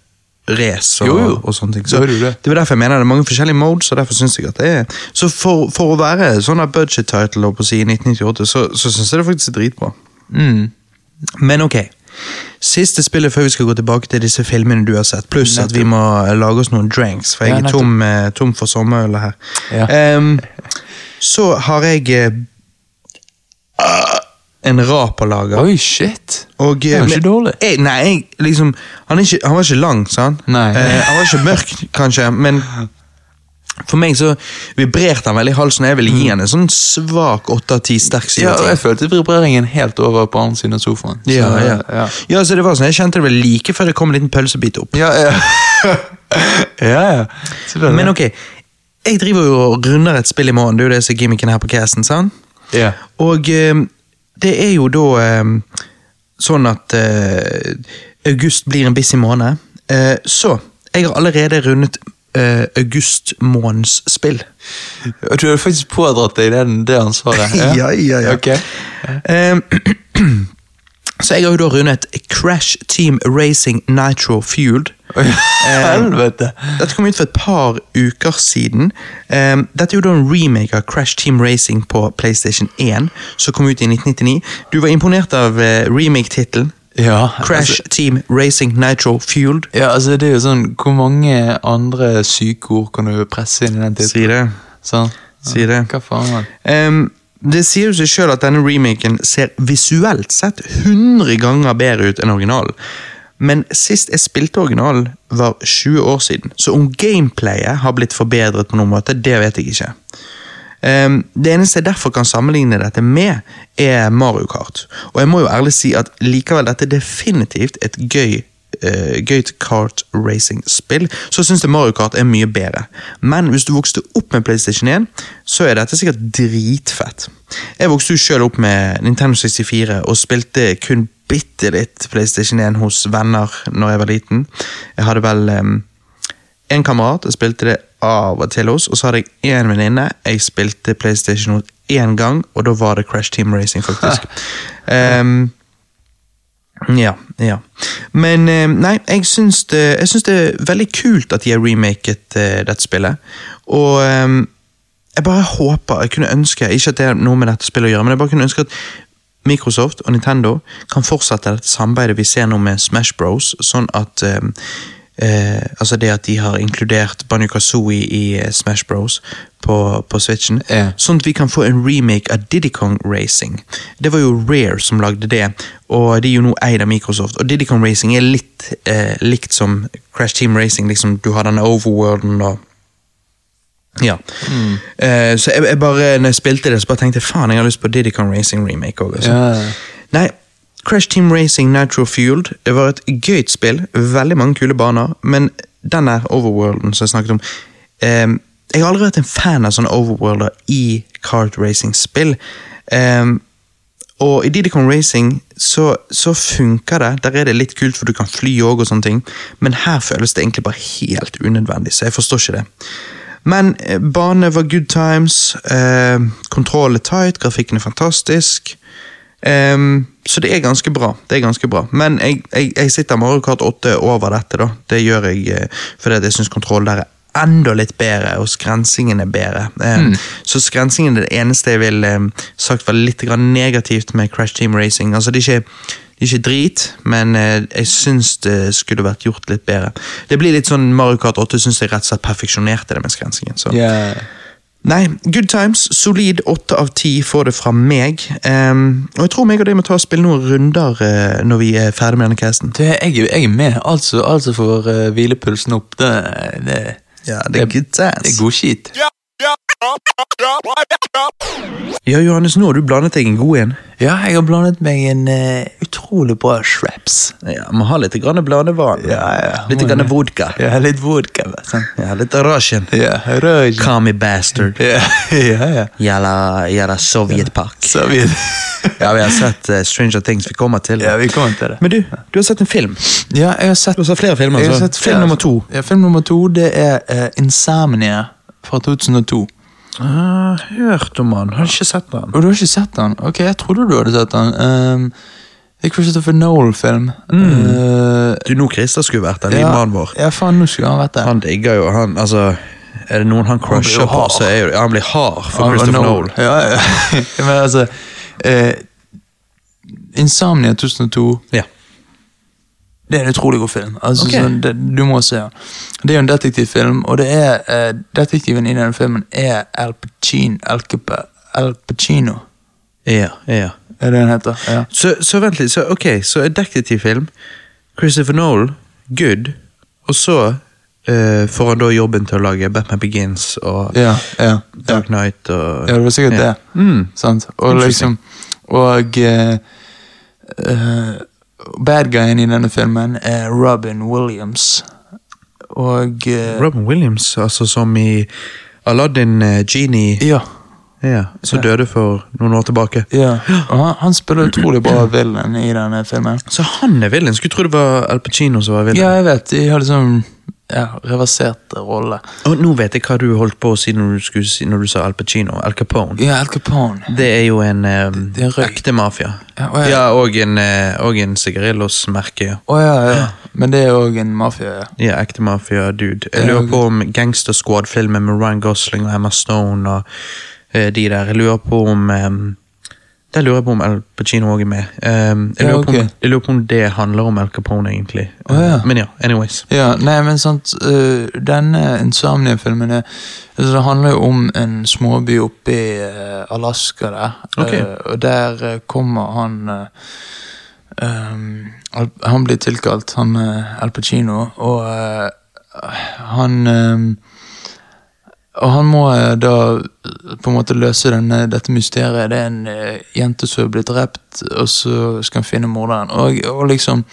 race og, Jo, jo. og sånne ting. Så det. det var derfor jeg mener det er mange forskjellige modes, og derfor synes jeg at det er Så for, for å være sånn budget title på siden i 1998, så, så syns jeg det faktisk er dritbra. mm, Men ok. Siste spillet før vi skal gå tilbake til disse filmene du har sett, pluss at vi må lage oss noen drinks, for jeg Ja, er tom, eh, tom for sommerøl her. Ja. Um, så har jeg eh, en rap å lage. Oi, shit! Og, Det jo eh, ikke men- dårlig. Jeg, nei, jeg, liksom, han, ikke, han var ikke lang, sant? Nei. Eh, han var ikke mørk, kanskje, men for meg så vibrerte han veldig i halsen. Jeg ville gi han en sånn svak åtte av ti, sterk syv Ja, og jeg følte vibreringen helt over på andre siden av sofaen. Så, Ja, ja. ja. ja, så det var sånn, Jeg kjente det vel like før det kom en liten pølsebit opp. Ja, ja. ja, ja. Men ok, jeg driver jo og runder et spill i morgen, det er jo det som er gimmicken her på casten, sant? Ja. Og eh, det er jo da eh, sånn at eh, august blir en busy måned. Eh, så jeg har allerede rundet eh, augustmånedens spill. Og du har faktisk pådratt deg den, det ansvaret? Ja, ja, ja. Ok. Eh, så jeg har jo da rundet Crash Team Racing Nitro Fueled. Oi, Helvete! Dette kom ut for et par uker siden. Um, dette er jo da en remake av Crash Team Racing på PlayStation 1, som kom ut i 1999. Du var imponert av uh, remake-tittelen. Ja, Crash Team Racing Nitro Fueled. Altså, ja, altså det er jo sånn Hvor mange andre sykeord kan du presse inn i den tittelen? Si det. Sånn. Si det. Hva faen? man? Um, det sier jo seg sjøl at denne remaken ser visuelt sett 100 ganger bedre ut enn originalen. Men sist jeg spilte originalen, var 20 år siden, så om gameplayet har blitt forbedret på noen måte, det vet jeg ikke. Um, det eneste jeg derfor kan sammenligne dette med, er Mario Kart. Og jeg må jo ærlig si at likevel dette definitivt et gøy uh, gøyt kart racing-spill, så syns jeg Mario Kart er mye bedre. Men hvis du vokste opp med PlayStation 1, så er dette sikkert dritfett. Jeg vokste jo selv opp med Nintendo 64 og spilte kun bitte litt PlayStation 1 hos venner når jeg var liten. Jeg hadde vel én kamerat jeg spilte det av og til hos, og så hadde jeg én venninne jeg spilte PlayStation hos én gang, og da var det Crash Team Racing, faktisk. Em, ja, ja. Men eh, nei, jeg syns, det, jeg syns det er veldig kult at de har remaket eh, dette spillet. Og ehm, jeg bare håper, jeg kunne ønske, ikke at det er noe med dette spillet å gjøre, men jeg bare kunne ønske at Microsoft og Nintendo kan fortsette dette samarbeidet vi ser nå med Smash Bros, sånn at ehm, eh, Altså det at de har inkludert Banjo Kazooie i eh, Smash Bros på, på Switchen. Yeah. Sånn at vi kan få en remake av Diddy Kong Racing. Det var jo Rare som lagde det, og de er jo nå eid av Microsoft. Og Diddy Kong Racing er litt eh, likt som Crash Team Racing. liksom Du har denne overworlden og ja. Eh, så jeg, jeg bare, når jeg spilte det, så bare tenkte jeg faen, jeg har lyst på Diddy Kong Racing remake òg. Ja. Nei, Crash Team Racing Natural Fueled var et gøyt spill. Veldig mange kule baner, men den der overworlden som jeg snakket om um, Jeg har aldri vært en fan av sånne overworlder i kart racing-spill. Um, og i Diddy Kong Racing så, så funker det. Der er det litt kult, for du kan fly òg, og sånne ting. Men her føles det egentlig bare helt unødvendig, så jeg forstår ikke det. Men eh, bane var good times, eh, kontroll er tight, grafikken er fantastisk. Ehm, så det er ganske bra. det er ganske bra. Men jeg, jeg, jeg sitter Mario Kart 8 over dette, da. Det gjør jeg eh, fordi jeg syns kontroll der er enda litt bedre, og skrensingen er bedre. Ehm, Så skrensingen er det eneste jeg vil um, sagt var litt grann negativt med Crash Team Racing. Altså det er ikke det er ikke drit, men eh, jeg syns det skulle vært gjort litt bedre. Det blir litt sånn Mario Kart 8 syns jeg rett og slett perfeksjonerte det med skrensingen. Så. Ja. Nei, good times. Solid åtte av ti får det fra meg. Um, og jeg tror meg og deg må ta og spille noen runder uh, når vi er ferdig med denne casten. Det, jeg, er- jeg er med. Altså, altså får uh, hvilepulsen opp. Det, det, Ja, det er good times. det er god skit. Ja, Johannes, nå har du blandet deg en god en. Ja, jeg har blandet meg en uh, utrolig bra shreps. Ja, Må ha litt grann blandevann. Ja, ja. Litt grann vodka. Ja, litt vodka. vet. Ja, litt Russian. Ja, Russian. Me bastard. Ja, ja, ja. Jalla, jævla Sovjetpark. Vi, Ja, vi har sett uh, Stranger Things. Vi kommer til det. ja, vi kommer til det. Men du, du har sett en film. Ja, jeg har sett, Du har sett flere filmer. jeg har så. sett Film nummer to. Ja, film nummer to, det er uh, Insomnia fra 2002. Ah, hørt om han. Har ikke sett han. Og du har ikke sett den? Ok, jeg trodde du hadde sett den. Um, det er Christopher Noel-film. Uh, Du, nå Christer skulle vært den ja, livmannen vår. ja, faen, nå skulle han vært det. Han digger jo han, altså Er det noen han crusher på, så er jo ja, han blir hard for Han Christopher Noel. Noel. Ja, ja. Men altså uh, Insomnia 2002 Ja. Det er en utrolig god film. Altså, okay. sånn, det, du må se den. Det er jo en detektivfilm, og det er eh, detektiven i denne filmen er Al Pacino. Al, Al Pacino, Ja, ja. er det han heter? Ja. Så, så vent litt, så ok, så en detektivfilm. Christopher Noel, good. Og så eh, får han da jobben til å lage Batman Begins og Ja, ja, Dark Knight og ja, det var sikkert det. Mm. Sant? Og liksom Og eh, eh, Bad guyen i denne filmen er Robin Williams. Og uh, Robin Williams, altså som i Aladdin uh, Genie, Ja. ja, som Ja. døde for noen år tilbake. ja. Og han, han spiller utrolig bra villain i denne filmen. Så han er villain? Skulle tro det var Al Pacino som var villain. Ja, jeg vet. De har liksom ja, reverserte rolle. Og nå vet jeg hva du holdt på å si når du, skulle si, når du sa Al Pacino. Al Capone. Ja, Al Capone. Det er jo en um, Det er røyk. ekte mafia. Ja, og jeg- Ja, og en, eh, og en sigarillos-merke. Ja. Å ja, ja. Men det er òg en mafia, ja. ja, ekte mafia-dude. Jeg lurer på om Gangster Squad-filmen med Ryan Gosling og Emma Stone og eh, de der. Jeg lurer på om um, Der lurer jeg på om Al Pacino òg er med. Um, jeg, Ja, lurer på om, jeg lurer på om det handler om Al Capone, egentlig. Oh, ja. Men ja, anyways. Ja, nei, men sant uh, Denne Insomnia-filmen altså, Det handler jo om en småby oppe i uh, Alaska der. okay. uh, og der kommer han um, Han blir tilkalt, han Al Pacino, og han øh, og han må øh, da på en måte løse denne, dette mysteriet. Det er en øh, jente som er blitt drept, og så skal han finne morderen. Og, og liksom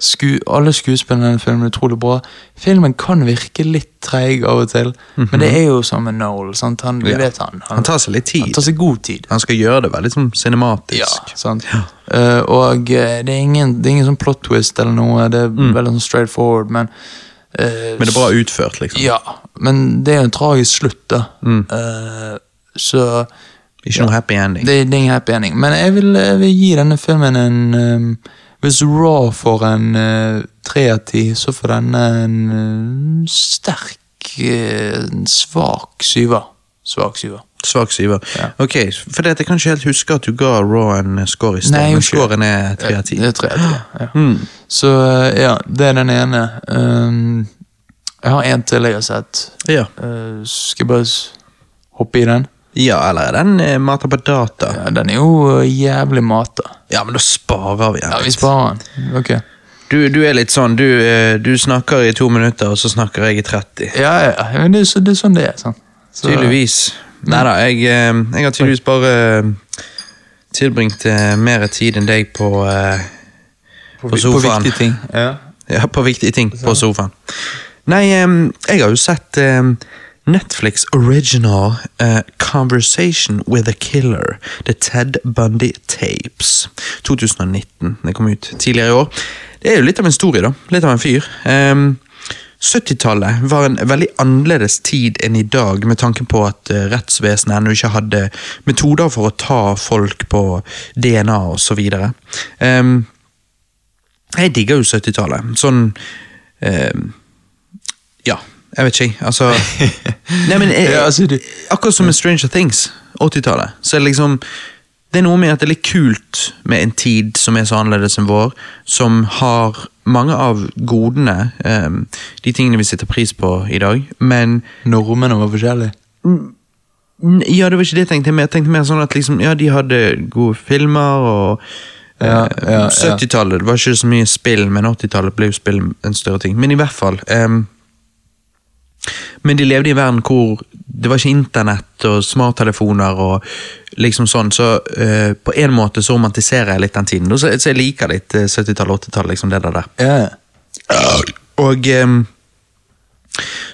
Sku, alle skuespillerne i denne filmen er utrolig bra. Filmen kan virke litt treig av og til, men det er jo som med Noel. Sant? Han, Mhm. Ja. vet han, Han tar seg litt tid. han tar seg god tid. Han skal gjøre det veldig sånn cinematisk. Ja, sant. Eh, og eh, det er ingen, det er ingen sånn plot twist eller noe, det er veldig sånn straight forward, men eh, Mm. Men det er bra utført, liksom. Ja, men det er jo en tragisk slutt, da. Mm. Uh, så Ikke noe happy ending. det, det er ingen happy ending. Men jeg vil, jeg vil gi denne filmen en um, Hvis Raw får en uh, tre av ti, så får denne en uh, sterk, uh, svak syver. Svak syver. Svak syver. Ja. Ok, for det, jeg kan ikke helt huske at du ga Raw en score i sted, Nei, men scoren er tre av ti. Mm. Så ja, det er den ene. Um, jeg har en til jeg har sett. Ja. Uh, skal jeg bare s- hoppe i den? ja, eller er den eh, mata på data? Ja, den er jo uh, jævlig mata. Ja, men da sparer vi. Ja, vi sparer den. Ok. Du, du er litt sånn, du, eh, du snakker i to minutter, og så snakker jeg i 30. Ja, ja, men det er, så, det er sånn det er. sant? Så- Tydeligvis. Nei da, jeg, eh, jeg har tydeligvis bare eh, tilbringt eh, mer tid enn deg på, eh, på På sofaen. viktige ting. Ja. Ja, på viktige ting på sofaen. Nei, jeg har jo sett Netflix original uh, Conversation with a Killer. The Ted Bundy Tapes. 2019. Det kom ut tidligere i år. Det er jo litt av en story, da. Litt av en fyr. Um, 70-tallet var en veldig annerledes tid enn i dag, med tanke på at eh, rettsvesenet ennå ikke hadde metoder for å ta folk på DNA osv. Um, jeg digger jo 70-tallet. Sånn eh, Ja, jeg vet ikke. Altså Nei, men jeg, Ja, altså, du- Akkurat som med Stranger Things, 80-tallet, så er det liksom Det er noe med at det er litt kult med en tid som er så annerledes enn vår, som har mange av godene, um, de tingene vi setter pris på i dag, men Normene var forskjellige. Ja, det var ikke det jeg tenkte. Jeg tenkte mer sånn at liksom, ja, de hadde gode filmer og Ja, eh, ja, ja. 70-tallet det var ikke så mye spill, men 80-tallet ble jo spill en større ting. Men i hvert fall em, Men de levde i en verden hvor det var ikke internett og smarttelefoner og liksom sånn, så uh, på en måte så romantiserer jeg litt den tiden. Så, så jeg liker litt eh, 70-tallet, 80-tallet, liksom det der. Ja. Og um,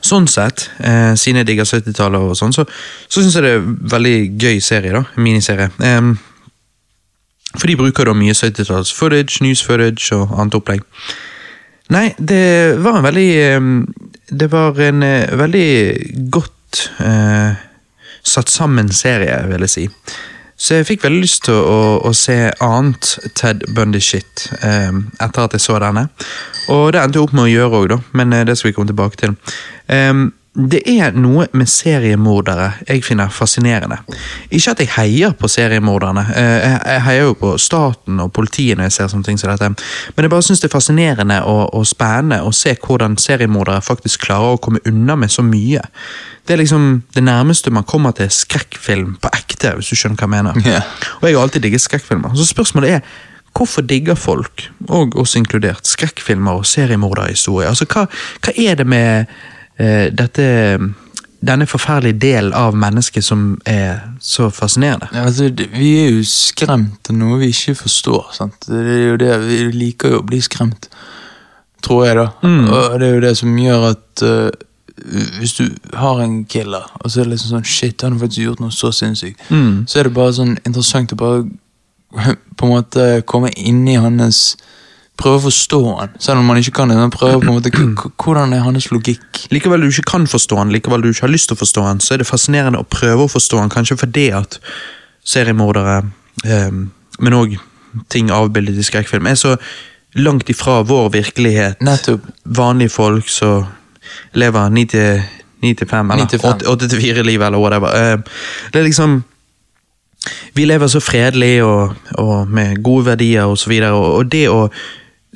sånn sett, uh, siden jeg digger 70-tallet og sånn, så, så syns jeg det er en veldig gøy serie, da. Miniserie. Um, for de bruker da mye 70-talls footage, news footage og annet opplegg. Nei, det var en veldig ehm, Det var en eh, veldig godt eh, satt sammen serie, vil jeg si. Så jeg fikk veldig lyst til å, å se annet Ted Bundy-shit eh, etter at jeg så denne. Og det endte jeg opp med å gjøre òg, men eh, det skal vi komme tilbake til. Em, det er noe med seriemordere jeg finner fascinerende. Ikke at jeg heier på seriemorderne. eh, Jeg, heier jo på staten og politiet når jeg ser sånne ting som dette. Men jeg bare syns det er fascinerende og, og spennende å se hvordan seriemordere faktisk klarer å komme unna med så mye. Det er liksom det nærmeste man kommer til skrekkfilm på ekte, hvis du skjønner hva jeg mener. Yeah. Og jeg har alltid digget skrekkfilmer. Så spørsmålet er Hvorfor digger folk, og oss inkludert, skrekkfilmer og seriemorderhistorier? Altså, hva, hva er det med dette denne forferdelige delen av mennesket som er så fascinerende? Ja, altså, vi er jo skremt av noe vi ikke forstår. sant? Det er jo det, Vi liker jo å bli skremt, tror jeg, da. Og det er jo det som gjør at uh, hvis du har en killer, og så er det liksom sånn Shit, han har faktisk gjort noe så sinnssykt. Mm. Så er det bare sånn interessant å bare på en måte komme inn i hans Prøve å forstå han, selv om man ikke kan det. Men prøve på en måte, Hvordan er hans logikk? Likevel du ikke kan forstå han, likevel du ikke har lyst til å forstå han, så er det fascinerende å prøve å forstå han, kanskje fordi at seriemordere, eh, men òg ting avbildet i skrekkfilm, er så langt ifra vår virkelighet. Nettopp. Vanlige folk som lever 9 til 9 til 5, eller åtte til 5. 8 til 4-liv, eller whatever. Eh, det er liksom Vi lever så fredelig og, og med gode verdier og så videre, og, og det å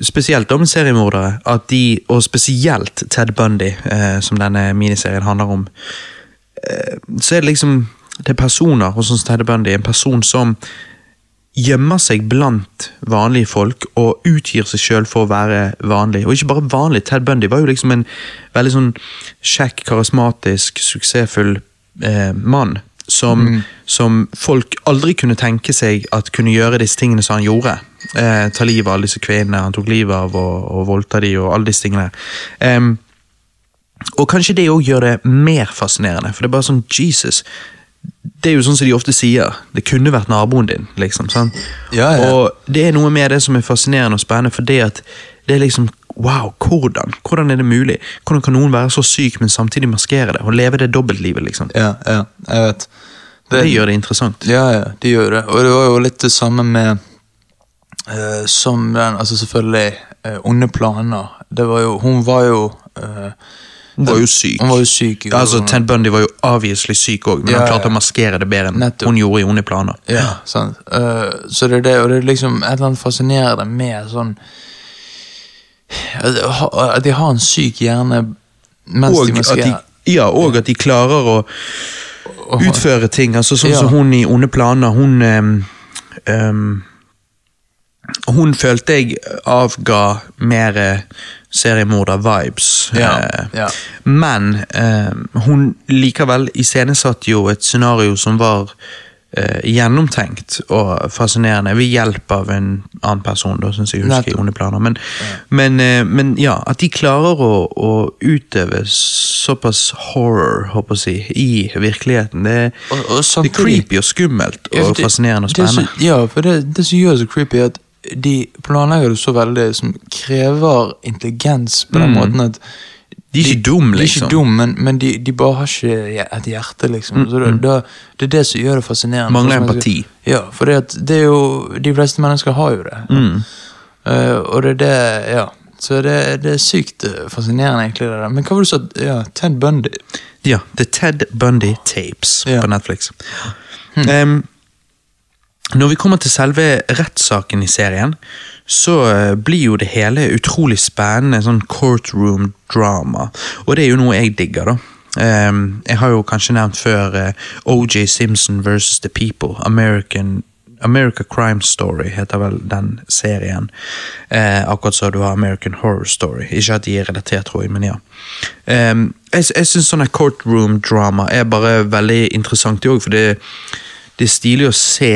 Spesielt om seriemordere, at de, og spesielt Ted Bundy, eh, som denne miniserien handler om, eh, så er det liksom Det er personer, og sånn Ted Bundy, en person som gjemmer seg blant vanlige folk og utgir seg sjøl for å være vanlig. Og ikke bare vanlig, Ted Bundy var jo liksom en veldig sånn kjekk, karismatisk, suksessfull eh, mann som, som folk aldri kunne tenke seg at kunne gjøre disse tingene som han gjorde. Eh, ta livet av alle disse kvinnene han tok livet av, og, og voldta de, og alle disse tingene. Um, og kanskje det òg gjør det mer fascinerende, for det er bare sånn Jesus. Det er jo sånn som de ofte sier, det kunne vært naboen din, liksom. sant? Ja, ja. Og det er noe med det som er fascinerende og spennende, for det at det er liksom Wow, hvordan? Hvordan er det mulig? Hvordan kan noen være så syk, men samtidig maskere det? Og leve det dobbeltlivet, liksom. Ja, ja, jeg vet. Det, gjør det interessant. Ja, ja, de gjør det. Og det var jo litt det samme med uh, Som den, altså selvfølgelig uh, Onde planer. Det var jo Hun var jo uh, Hun var jo syk. Var jo syk. jo. Altså, Ted Bundy var jo obviously syk òg, men Ja, han klarte ja. å maskere det bedre enn Nettopp. hun gjorde i Onde planer. Ja, sant. Uh, så det er det, og det er liksom et eller annet fascinerende med sånn at de har en syk hjerne mens Og de maskerer. ja, og at de klarer å utføre ting. altså Sånn som hun i Onde planer. Hun ehm, Hun følte jeg avga mer eh, seriemorder-vibes. Ja, eh, ja. Men um, hun likevel iscenesatte jo et scenario som var gjennomtenkt og fascinerende, ved hjelp av en annen person, da, syns jeg husker i Onde planer. Men, men, eh, men ja, at de klarer å, å utøve såpass horror, håper jeg å si, i virkeligheten, det, Og- og det er creepy og skummelt Ja, og det- fascinerende og er så- spennende. ja, for det, det som gjør det så creepy, er at de planlegger det så veldig, som krever intelligens på den Mm. måten at De er ikke dum, De er liksom. ikke dum, men, men de, de bare har ikke et hjerte, liksom. Så det, da, det er det som gjør det fascinerende. Mangler jeg empati. Ja, for det, at det er jo De fleste mennesker har jo det. Mm. Uh, og det er det Ja. Så det, det er sykt eh, fascinerende, egentlig. det der. Men hva var det du sa? Ja, Ted Bundy. Ja, The Ted Bundy Tapes Ja. på Netflix. Em, når vi kommer til selve rettssaken i serien, så eh, blir jo det hele utrolig spennende, sånn courtroom drama. Og det er jo noe jeg digger, da. Um, jeg har jo kanskje nevnt før uh, OJ Simpson versus The People. American America Crime Story heter vel den serien. Eh, akkurat så du har American Horror Story. Ikke at de er relatert, tror jeg, men ja. Em, jeg jeg syns sånne courtroom drama er bare veldig interessant òg, for det, det er stilig å se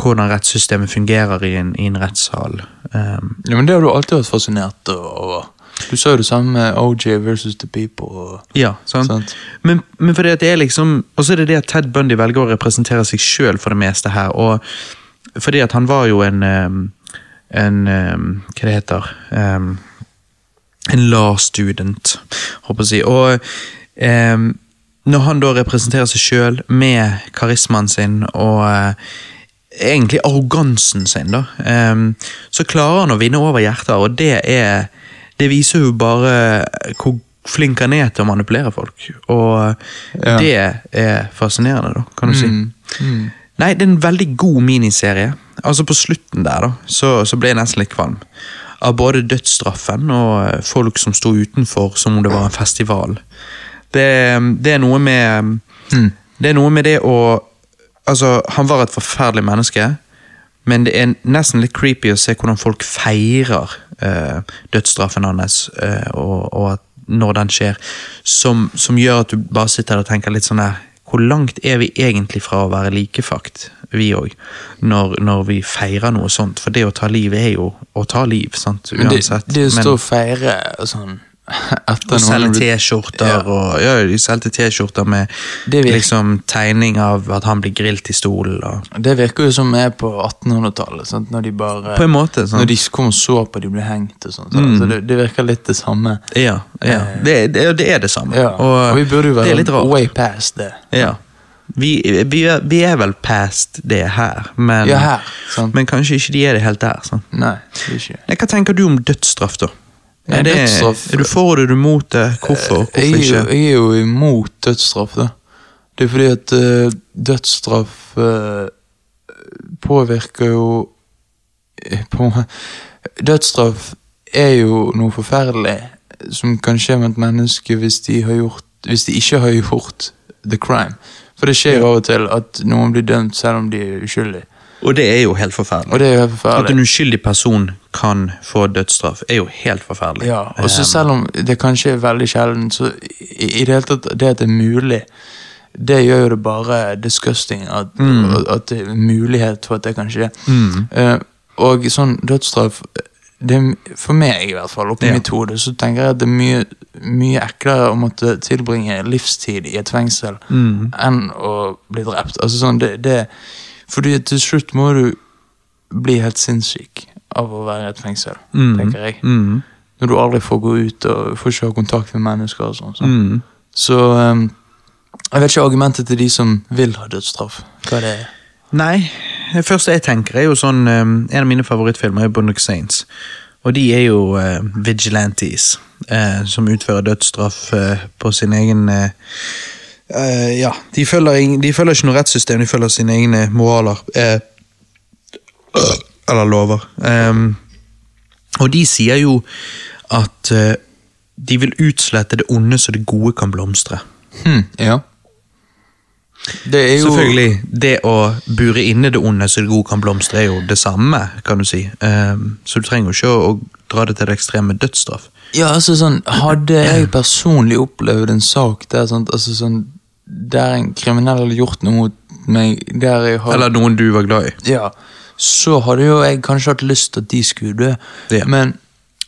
hvordan rettssystemet fungerer i en, i en rettssal. Um, Ja, men det har du alltid vært fascinert over. Du sa jo det samme med OJ versus The People. Og, ja, sant? Sant. Men, men fordi at det er liksom Og så er det det at Ted Bundy velger å representere seg sjøl for det meste her. Og fordi at han var jo en em, En Hva det heter um, En law student, håper jeg å si. Og um, når han da representerer seg sjøl med karismaen sin og egentlig arrogansen sin, da, Um, så klarer han å vinne over hjerter, og det er Det viser jo bare hvor flink han er til å manipulere folk. Og Ja. det er fascinerende, da, kan du si. Mm, mm. Nei, det er en veldig god miniserie. Altså På slutten der da, så, så ble jeg nesten litt kvalm. Av både dødsstraffen og eh, folk som sto utenfor som om det var en festival. Det, det er noe med Mm. Det er noe med det å Altså, han var et forferdelig menneske, men det er nesten litt creepy å se hvordan folk feirer eh, dødsstraffen hans, eh, og, og at når den skjer, som, som gjør at du bare sitter der og tenker litt sånn der Hvor langt er vi egentlig fra å være likefakt, vi òg, når, når vi feirer noe sånt? For det å ta liv er jo å ta liv, sant? Men det, Uansett. det å stå og feire sånn etter og selge T-skjorter Ja. og Ja, de solgte T-skjorter med liksom tegning av at han blir grilt i stolen. Og, Det virker jo som er på 1800-tallet. sant? Når de bare på en måte. sant? Når de kom og så på de ble hengt og sånn. Mm. Så det, det virker litt det samme. Ja, ja. Eh. Det, det, det er det samme. Ja. Og, vi burde jo være way past det. Ja. Vi, vi, er, vi er vel past det her, men, Ja, her. Men kanskje ikke de er det helt der. Sånn. Nei, det ikke Hva tenker du om dødsstraff, da? Er, det, dødsstraff- er du for det, du mot det? Hvorfor? Hvorfor jeg, ikke? jeg er jo imot dødsstraff, da. Det er fordi at uh, dødsstraff uh, påvirker jo eh, på, Dødsstraff er jo noe forferdelig som kan skje med et menneske hvis de, har gjort, hvis de ikke har gjort the crime. For det skjer jo av og til at noen blir dømt selv om de er uskyldige. Og det er jo helt forferdelig. Og det er jo helt forferdelig. At en uskyldig person kan få dødsstraff, er jo helt forferdelig. Ja, og så Um, selv om det kanskje er veldig sjelden, så i, i det hele tatt det at det er mulig det gjør jo det bare disgusting at, at det er mulighet for at det kan skje. Eh, og sånn dødsstraff det, er- For meg, i hvert fall, oppi Ja. mitt hode, så tenker jeg at det er mye, mye eklere å måtte tilbringe livstid i et fengsel enn å bli drept. Altså sånn, det, det Fordi til slutt må du bli helt sinnssyk av å være i et fengsel, tenker jeg. Mm. Når du aldri får gå ut og får ikke ha kontakt med mennesker og sånn. Så, Mm. Så um, jeg vet ikke argumentet til de som vil ha dødsstraff. Hva det er. Nei, det første jeg tenker er jo sånn um, En av mine favorittfilmer er Boondock Saints. Og de er jo uh, vigilantes uh, som utfører dødsstraff uh, på sin egen Ja, de følger, de følger ikke noe rettssystem, de følger sine egne moraler. Eh, eller lover. Um, og de sier jo at uh, de vil utslette det onde så det gode kan blomstre. Hmm, ja. Det er jo Selvfølgelig, det å bure inne det onde så det gode kan blomstre, er jo det samme, kan du si. Um, så du trenger jo ikke å, å dra det til det ekstreme dødsstraff. Ja, altså sånn, Hadde jeg personlig opplevd en sak der sånn, altså sånn, der en kriminell hadde gjort noe mot meg der jeg har, Eller noen du var glad i. Ja, så hadde jo jeg kanskje hatt lyst til at de skulle dø. Ja. Men,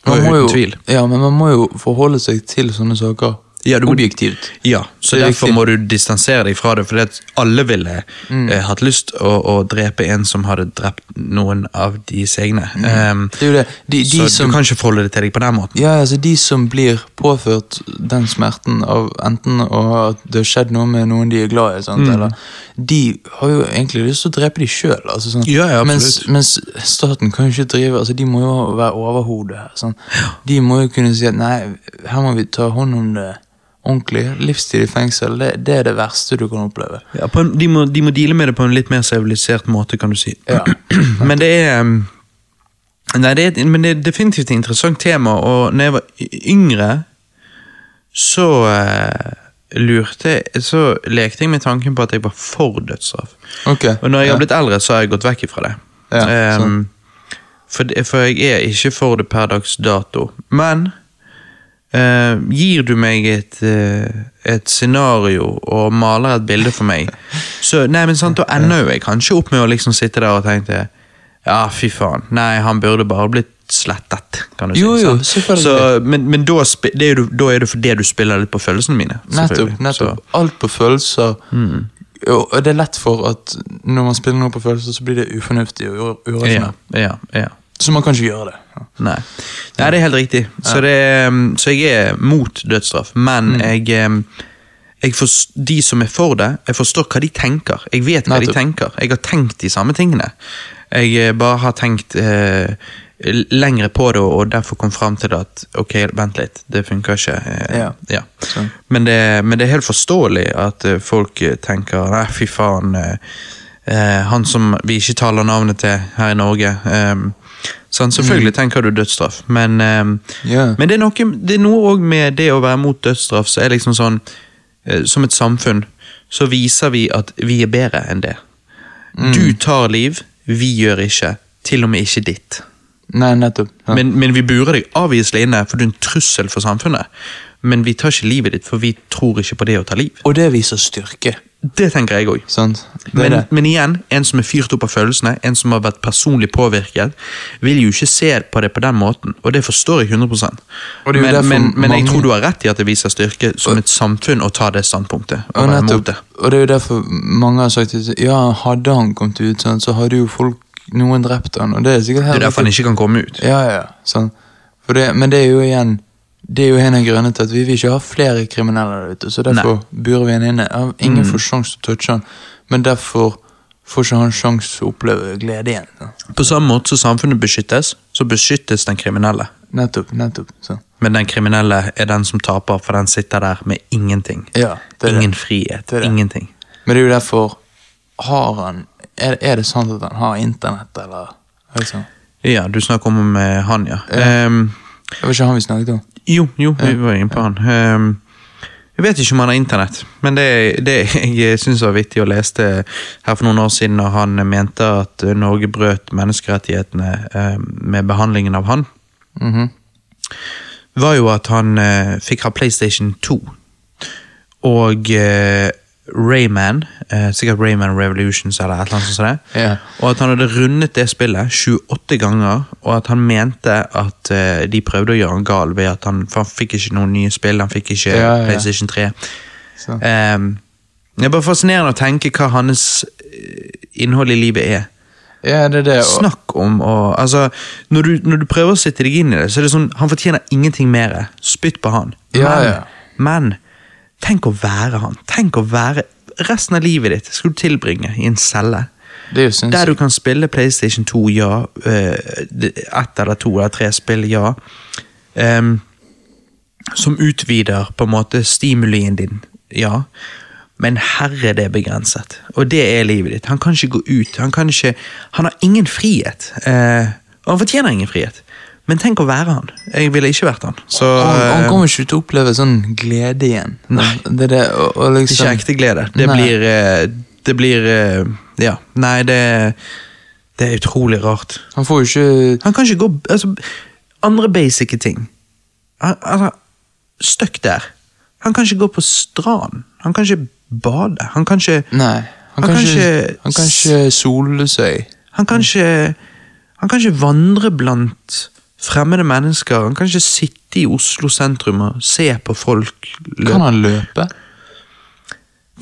man må jo, ja, men man må jo forholde seg til sånne saker Ja, du må- objektivt. Ja, så er derfor må du distansere deg fra det, fordi at alle ville eh, hatt lyst å, å drepe en som hadde drept noen av deres egne. Ehm, Det er jo det. De, de så som, du kan ikke forholde det til deg på den måten. ja, altså de som blir påført den smerten av enten at det har skjedd noe med noen de er glad i, sant, Mm. eller, de har jo egentlig lyst til å drepe de sjøl. Altså, sånn. Ja, ja, mens, mens staten kan jo ikke drive altså De må jo være overhodet her. Sånn. De må jo kunne si at nei, her må vi ta hånd om det ordentlig. Livstid i fengsel, det, det er det verste du kan oppleve. Ja, på en, de, må, de må deale med det på en litt mer sivilisert måte, kan du si. Ja. men det er Nei, det er, men det er definitivt et interessant tema, og når jeg var yngre, så uh, lurte Så lekte jeg med tanken på at jeg var for dødsstraff. Ok. Og når jeg har blitt eldre, så har jeg gått vekk ifra det. Ja, um, for, for jeg er ikke for det per dags dato. Men eh, gir du meg et, uh, et scenario og maler et bilde for meg, så nei, men sant, da ender jo jeg kanskje opp med å liksom sitte der og tenke ja, fy faen. Nei, han burde bare blitt slettet, kan du Jo, si. jo? Så, men men da, er du, da er det fordi du spiller litt på følelsene mine. Nettopp. nettopp. Alt på følelser. Mm. Og det er lett for at når man spiller noe på følelser, så blir det ufornuftig og ur- ja, ja, ja. Så man kan ikke gjøre det. Ja. Nei. Nei, det er helt riktig. Så, det, um, så jeg er mot dødsstraff, men jeg, um, jeg forst- De som er for det, jeg forstår hva de tenker. Jeg vet hva Nei, de tenker. Jeg har tenkt de samme tingene. Jeg eh, bare har tenkt eh, lengre på det, og derfor kom fram til at ok, vent litt, det funker ikke. eh, Ja. Sånn. Men, det, men det er helt forståelig at eh, folk tenker nei, fy faen. eh, han som vi ikke taler navnet til her i Norge. eh, sånn, selvfølgelig tenker du dødsstraff, men, eh, Ja. men det er noe, det er noe med det å være mot dødsstraff, så er liksom sånn eh, Som et samfunn så viser vi at vi er bedre enn det. Du tar liv, vi gjør ikke. Til og med ikke ditt. Nei, nettopp. Ja. Men, men vi burer deg avviselig inne, for du er en trussel for samfunnet. Men vi tar ikke livet ditt, for vi tror ikke på det å ta liv. Og det viser styrke. Det tenker jeg òg. Men, men igjen, en som er fyrt opp av følelsene, en som har vært personlig påvirket, vil jo ikke se på det på den måten, og det forstår jeg 100 Og det er jo men, men, mange... jeg tror du har rett i at det viser styrke som et samfunn å ta det standpunktet. Og Og, nettopp, det. og det er jo derfor mange har sagt at ja, hadde han kommet ut, sånn, så hadde jo folk noen drept han, og det er sikkert Det er derfor han ikke kan komme ut. Ja, ja, sånn. Det, men det er jo igjen Det er jo en av grunnene til at vi vil ikke ha flere kriminelle der ute, så derfor burer vi han inne. Ingen Ingen får sjanse til å touche han, men derfor får ikke han sjanse til å oppleve glede igjen. Så. På samme måte som samfunnet beskyttes, så beskyttes den kriminelle. Nettopp, nettopp. Så. Men den kriminelle er den som taper, for den sitter der med ingenting. Ja, det Ingen det. frihet. Det det. Ingenting. Men det er jo derfor Har han Er, er det sant at han har internett, eller? Er sånn? Ja, du snakker om eh, han, ja. Ja. Um, Det var ikke han vi snakket om? Jo, jo, vi var inne på han. Ehm, jeg vet ikke om han har internett, men det, det jeg syns var vittig å lese her for noen år siden når han mente at Norge brøt menneskerettighetene eh, med behandlingen av han, Mhm. var jo at han eh, fikk ha PlayStation 2. Og eh, Rayman, eh, sikkert Rayman Revolutions eller et eller annet sånt. Ja. Og at han hadde rundet det spillet 28 ganger, og at han mente at eh, de prøvde å gjøre han gal ved at han, han fikk ikke noen nye spill, han fikk ikke Ja, ja. PlayStation 3. Så. Ehm, det er bare fascinerende å tenke hva hans eh, innhold i livet er. Ja, det er det. Snakk om å altså, når, du, når du prøver å sitte deg inn i det, så er det sånn Han fortjener ingenting mer. Spytt på han. Ja, men, ja. men tenk å være han. Tenk å være Resten av livet ditt skal du tilbringe i en celle. er Der du kan spille PlayStation 2, ja. eh, Ett eller to eller tre spill, ja. Um, som utvider på en måte stimulien din, ja. Men herre, det er begrenset. Og det er livet ditt. Han kan ikke gå ut. Han kan ikke Han har ingen frihet. Uh, og han fortjener ingen frihet. Men tenk å være han. Jeg ville ikke vært han. Så han, han eh, kommer ikke til å oppleve sånn glede igjen. Nei. Det det, og, og liksom, ikke ekte glede. Det Nei. blir eh, Det blir eh, Ja. Nei, det Det er utrolig rart. Han får jo ikke Han kan ikke gå altså, Andre basice ting. Altså, Støkk der. Han kan ikke gå på stranden. Han kan ikke bade. Han kan ikke Nei. Han, Han kan ikke, ikke han kan ikke sole seg. Han kan ikke Han kan ikke vandre blant fremmede mennesker. Han kan ikke sitte i Oslo sentrum og se på folk løpe. Kan han løpe?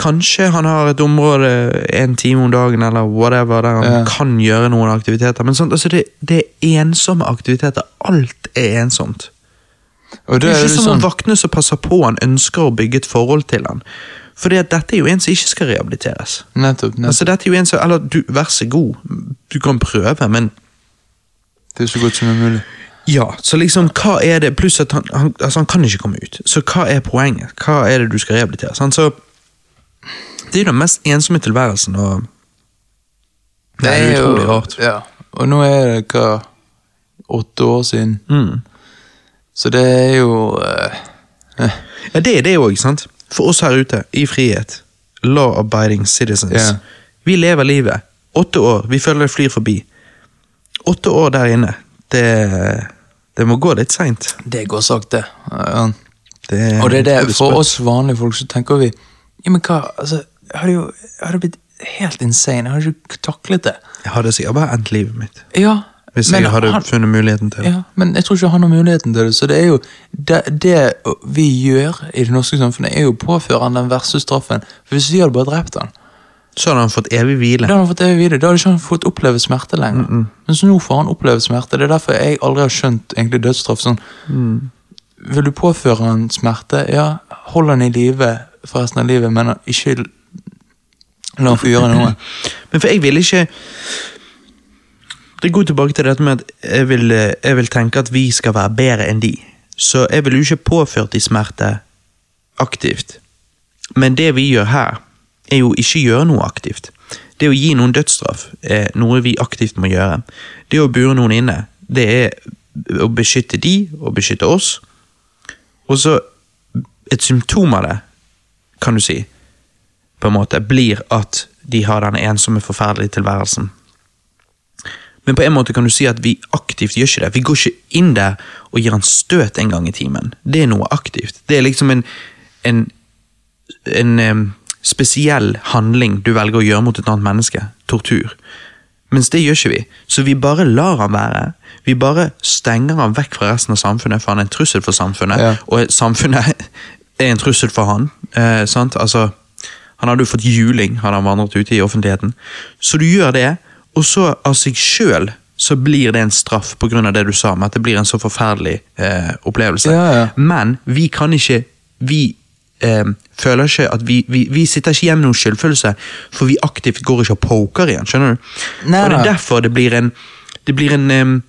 Kanskje han har et område en time om dagen eller whatever der han Ja. kan gjøre noen aktiviteter. Men sånt, altså det, det er ensomme aktiviteter. Alt er ensomt. Og Det er ikke som sånn- om voktne som passer på han, ønsker å bygge et forhold til han. Fordi at dette er jo en som ikke skal rehabiliteres. Nettopp. nettopp. Altså dette er jo en som, eller du, Vær så god, du kan prøve, men det er så godt som er mulig. Ja. Så liksom, hva er det Pluss at han, han, altså han kan ikke komme ut. Så hva er poenget? Hva er det du skal rehabilitere? Sant? Så Det er jo den mest ensomme tilværelsen, og det er jo- utrolig rart. Ja. Og nå er det hva Åtte år siden. Mm. Så det er jo uh, eh, Ja, det er det òg, sant? For oss her ute, i frihet. Law-abiding citizens. yeah. Vi lever livet. Åtte år, vi føler det flyr forbi. Åtte år der inne, det, det må gå litt seint. Det går sakte. Ja. Det, Og det er det, for oss vanlige folk så tenker vi Ja, men hva, altså Jeg hadde jo jeg hadde blitt helt insane. Jeg hadde ikke taklet det. Jeg hadde sikkert bare endt livet mitt. Ja, Hvis men jeg hadde han- funnet muligheten til det. Ja, men jeg tror ikke han har muligheten til det. Så det er jo det, det vi gjør i det norske samfunnet, er jo å påføre han den verste straffen. For hvis vi hadde bare drept han, Så hadde han fått evig hvile. da hadde han fått evig hvile, Da hadde ikke han fått oppleve smerte lenger. Men så nå får han oppleve smerte. Det er derfor jeg aldri har skjønt egentlig dødsstraff. Sånn, Vil du påføre han smerte, ja, hold han i live for resten av livet, men ikke la han få gjøre noe. Men for jeg ville ikke Det går tilbake til dette med at jeg vil, jeg vil tenke at vi skal være bedre enn de. Så jeg vil jo ikke påført de smerte aktivt. Men det vi gjør her, er jo ikke gjøre noe aktivt. Det å gi noen dødsstraff er noe vi aktivt må gjøre. Det å bure noen inne, det er å beskytte de og beskytte oss. Og så et symptom av det, kan du si, på en måte, blir at de har denne ensomme, forferdelige tilværelsen. Men på en måte kan du si at vi aktivt gjør ikke det. Vi går ikke inn der og gir han støt en gang i timen. Det er noe aktivt. Det er liksom en, en, en spesiell handling du velger å gjøre mot et annet menneske. Tortur. Mens det gjør ikke vi. Så vi bare lar han være. Vi bare stenger han vekk fra resten av samfunnet, for han er en trussel for samfunnet. Ja. Og samfunnet er en trussel for han. Eh, sant? Altså, han hadde jo fått juling, hadde han vandret ute i offentligheten. Så du gjør det, og så av seg sjøl så blir det en straff av det du sa, med at det blir en så forferdelig eh, opplevelse. Ja, ja. Men vi kan ikke Vi eh, føler ikke at vi, vi, vi sitter ikke igjen med noen skyldfølelse, for vi aktivt går ikke og poker igjen, skjønner du? Nei, og det er derfor det blir en Det blir en eh,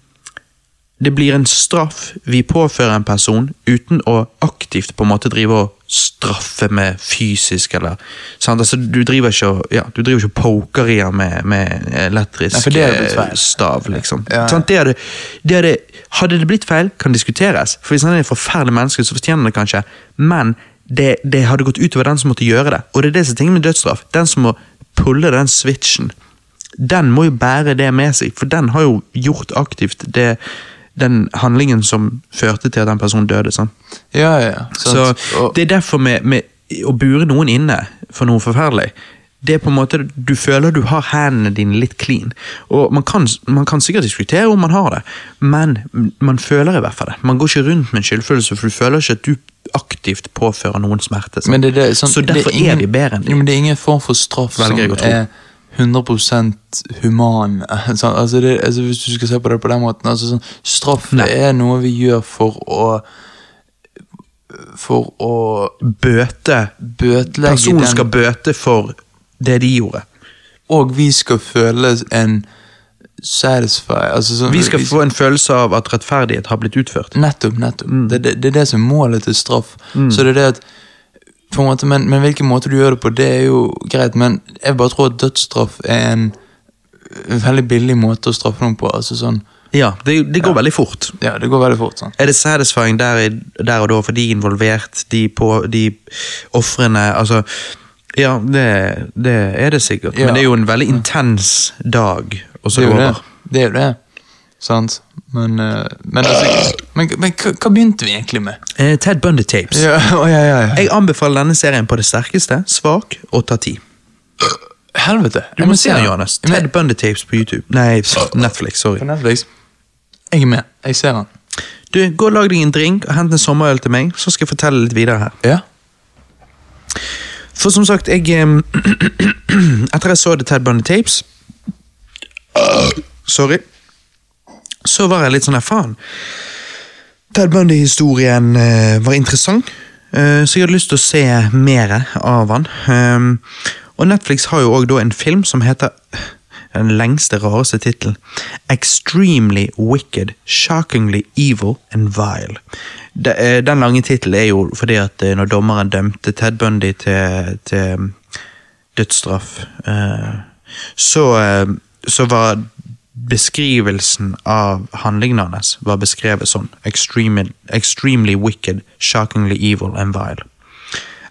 det blir en straff vi påfører en person uten å aktivt på en måte drive og straffe med fysisk eller sant? Altså, du driver ikke og ja, du driver ikke og poker i han med, med elektrisk Nei, det feil. stav, liksom. Ja. Sant? Det hadde, det hadde, hadde det blitt feil, kan diskuteres. For Hvis han er et forferdelig menneske, så fortjener han det kanskje, men det, det hadde gått utover den som måtte gjøre det. Og det er det som er tingen med dødsstraff. Den som må pulle den switchen, den må jo bære det med seg, for den har jo gjort aktivt det, den handlingen som førte til at den personen døde. sant? Ja, ja. Så sant. Så Det er derfor med, med å bure noen inne for noe forferdelig, det er på en måte Du føler du har hendene dine litt clean. Og man kan, man kan sikkert diskutere om man har det, men man føler i hvert fall det. Man går ikke rundt med en skyldfølelse, for du føler ikke at du aktivt påfører noen smerte. Sånn. Det, det, er sånn, Så derfor det er vi bedre enn de. Men det er ingen form for straff som er 100 human. Altså det, altså hvis du skal se på det på den måten altså sånn, Straff Nei. det er noe vi gjør for å For å Bøte. Personen skal bøte for det de gjorde. Og vi skal føle en satisfy altså sånn, Vi skal få en følelse av at rettferdighet har blitt utført. Nettopp, nettopp. Mm. Det, det, det er det som er målet til straff. Så det er det at måte, men, men hvilken måte du gjør det på, det er jo greit, men jeg bare tror at dødsstraff er en veldig billig måte å straffe noen på. altså sånn, Ja, det, det går veldig fort. Ja, det går veldig fort. sånn. Er det satisfying der, der og da for de involvert, de, på- de ofrene Altså, ja, det, det er det sikkert. Ja. Men det er jo en veldig intens dag, og så Det er jo det. Det er jo det. Sant? Men, eh, men, altså, men, men hva, begynte vi egentlig med? Eh, Ted Bundy Tapes. Ja, å, ja, ja. Jeg anbefaler denne serien på det sterkeste. Svak og ta tid. Helvete. Du må se den. Johannes. Ted Bundy Tapes på YouTube. Nei, Netflix. På Sorry. Netflix. Jeg er med. Jeg ser den. Du, Gå og lag deg en drink og hent en sommerøl til meg, så skal jeg fortelle litt videre her. Ja. For som sagt, jeg Etter jeg så The Ted Bundy Tapes Sorry. Så var jeg litt sånn her, faen. Ted Bundy-historien eh, var interessant, eh, så jeg hadde lyst til å se mer av han. Og Netflix har jo òg en film som heter den lengste, rareste tittelen. Extremely Wicked, Shockingly Evil and Vile. Eh, den lange tittelen er jo fordi at eh, når dommeren dømte Ted Bundy til, til dødsstraff, eh, så, så var beskrivelsen av handlingen hans var beskrevet sånn. Extremely, extremely wicked, shockingly evil and vile.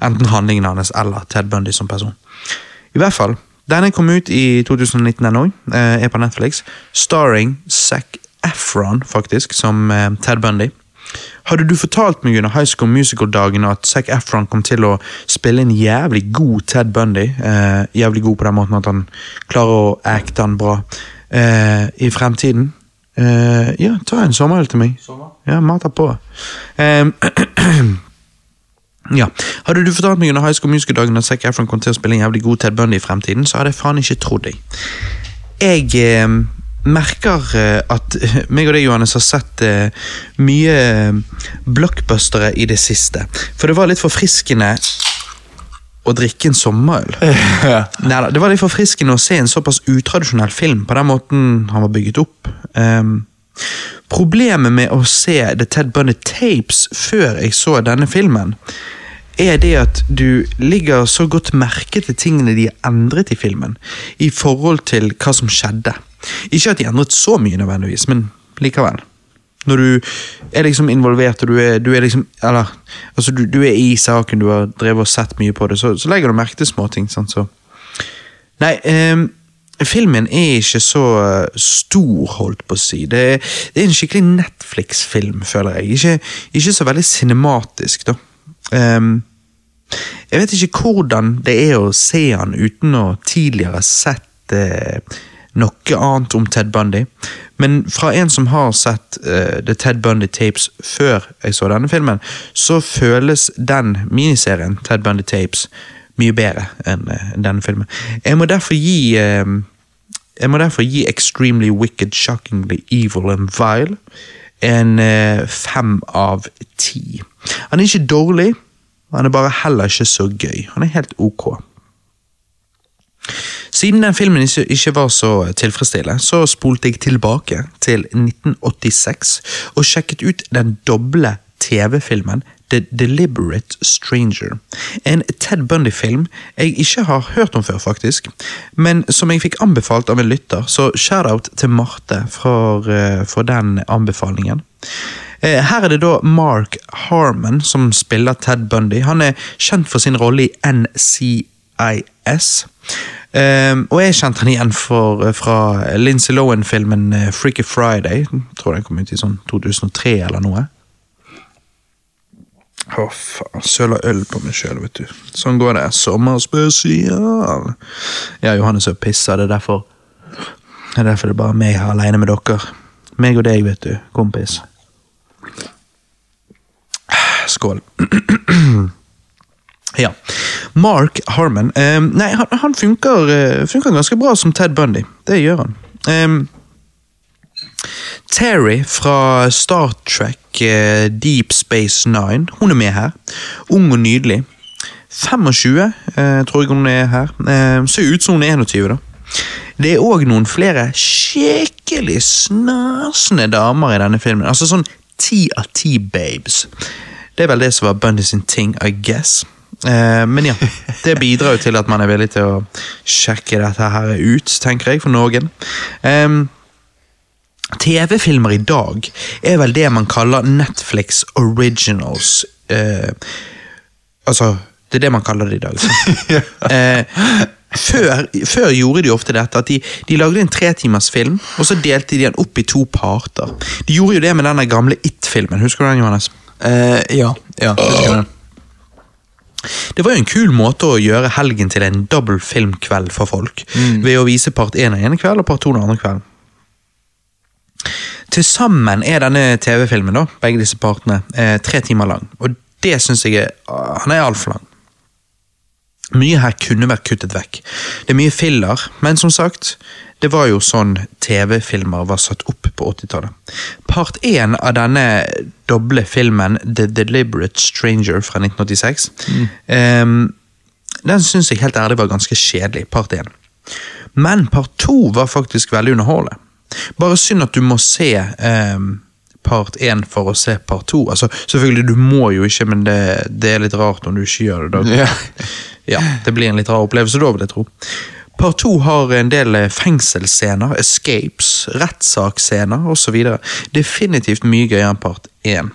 Enten handlingen hans eller Ted Bundy som person. I hvert fall, denne kom ut i 2019 ennå, eh, er på Netflix. Starring Zac Efron, faktisk, som eh, Ted Bundy. Hadde du fortalt meg under High School Musical-dagene at Zac Efron kom til å spille en jævlig god Ted Bundy, eh, jævlig god på den måten at han klarer å acte han bra, eh, i fremtiden eh, Ja, ta en sommerøl til meg. Ja, mat på. Eh, Ja. Hadde du fortalt meg under High School Musical-dagen at Zac Efron kom til å spille en jævlig god Ted Bundy i fremtiden, så hadde jeg faen ikke trodd deg. Jeg eh, merker eh, at meg og deg, Johannes, har sett eh, mye eh, blockbustere i det siste. For det var litt forfriskende å drikke en sommerøl. Neida, det var litt forfriskende å se en såpass utradisjonell film på den måten han var bygget opp. Ehm, problemet med å se The Ted Bunny Tapes før jeg så denne filmen, er det at du ligger så godt merke til tingene de har endret i filmen, i forhold til hva som skjedde. Ikke at de endret så mye nødvendigvis, men likevel. Når du er liksom involvert, og du er, du er liksom Eller, altså du, du er i saken, du har drevet og sett mye på det, så, så legger du merke til småting. sant, så Nei, ehm, filmen er ikke så eh, stor, holdt på å si. Det, er- det er en skikkelig Netflix-film, føler jeg. Ikke, ikke så veldig cinematisk, da. Um, jeg vet ikke hvordan det er å se han uten å tidligere ha sett uh, noe annet om Ted Bundy. Men fra en som har sett uh, The Ted Bundy Tapes før jeg så denne filmen, så føles den miniserien, Ted Bundy Tapes, mye bedre enn uh, denne filmen. Jeg må derfor gi eh, jeg må derfor gi Extremely Wicked, Shockingly Evil and Vile en eh, fem av ti. Han er ikke dårlig, han er bare heller ikke så gøy. Han er helt ok. Siden den filmen ikke, var så tilfredsstillende, så spolte jeg tilbake til 1986 og sjekket ut den doble TV-filmen The Deliberate Stranger. En Ted Bundy-film jeg ikke har hørt om før, faktisk, men som jeg fikk anbefalt av en lytter, så shout-out til Marte for, eh, for den anbefalingen. Eh, Her er det da Mark Harmon som spiller Ted Bundy. Han er kjent for sin rolle i NCIS. Um, og jeg kjente han igjen for, fra Lindsay Lohan-filmen eh, Freaky Friday. Jeg tror den kom ut i sånn 2003 eller noe. Å, faen. Søler øl på meg sjøl, vet du. Sånn går det. Sommerspesial. Ja, Johannes er pissa, det er derfor Det er derfor det er bare meg her aleine med dere. Meg og deg, vet du, kompis. Skål. ja. Mark Harmon eh, Nei, han, han funker, eh, funker ganske bra som Ted Bundy. Det gjør han. Eh, Terry fra Star Trek eh, Deep Space Nine, hun er med her. Ung og nydelig. 25, eh, tror jeg hun er her. Eh, ser ut som hun er 21, da. Det er òg noen flere skikkelig snasende damer i denne filmen. Altså sånn ti av ti babes. Det er vel det som var Bundy sin ting, I guess. Men ja, det bidrar jo til at man er villig til å sjekke dette her ut, tenker jeg, for noen. Um, TV-filmer i dag er vel det man kaller Netflix originals. Eh, altså, det er det man kaller det i dag. sant? eh, før, før gjorde de ofte dette, at de, de lagde en tretimers film, og så delte de den opp i to parter. De gjorde jo det med den gamle It-filmen. Husker du den, Johannes? Eh, ja, ja, husker den. det. Var jo en kul måte å gjøre helgen til en double filmkveld for folk, ved å vise part én av ene kveld og part to den andre kvelden. Til sammen er denne TV-filmen, da, begge disse partene, eh, tre timer lang. Og det syns jeg er ah, Han er altfor lang. Mye her kunne vært kuttet vekk. Det er mye filler, men som sagt, det var jo sånn TV-filmer var satt opp på 80-tallet. Part én av denne doble filmen, The Deliberate Stranger fra 1986, ehm, den syns jeg helt ærlig var ganske kjedelig, part én. Men part to var faktisk veldig underholdende. Bare synd at du må se eh, part én for å se part to. Altså, selvfølgelig, du må jo ikke, men det, det er litt rart om du ikke gjør det. da. Ja. Ja, det blir en litt rar opplevelse da, vil jeg tro. Part to har en del eh, fengselsscener, escapes, rettssaksscener osv. Definitivt mye gøyere enn part én.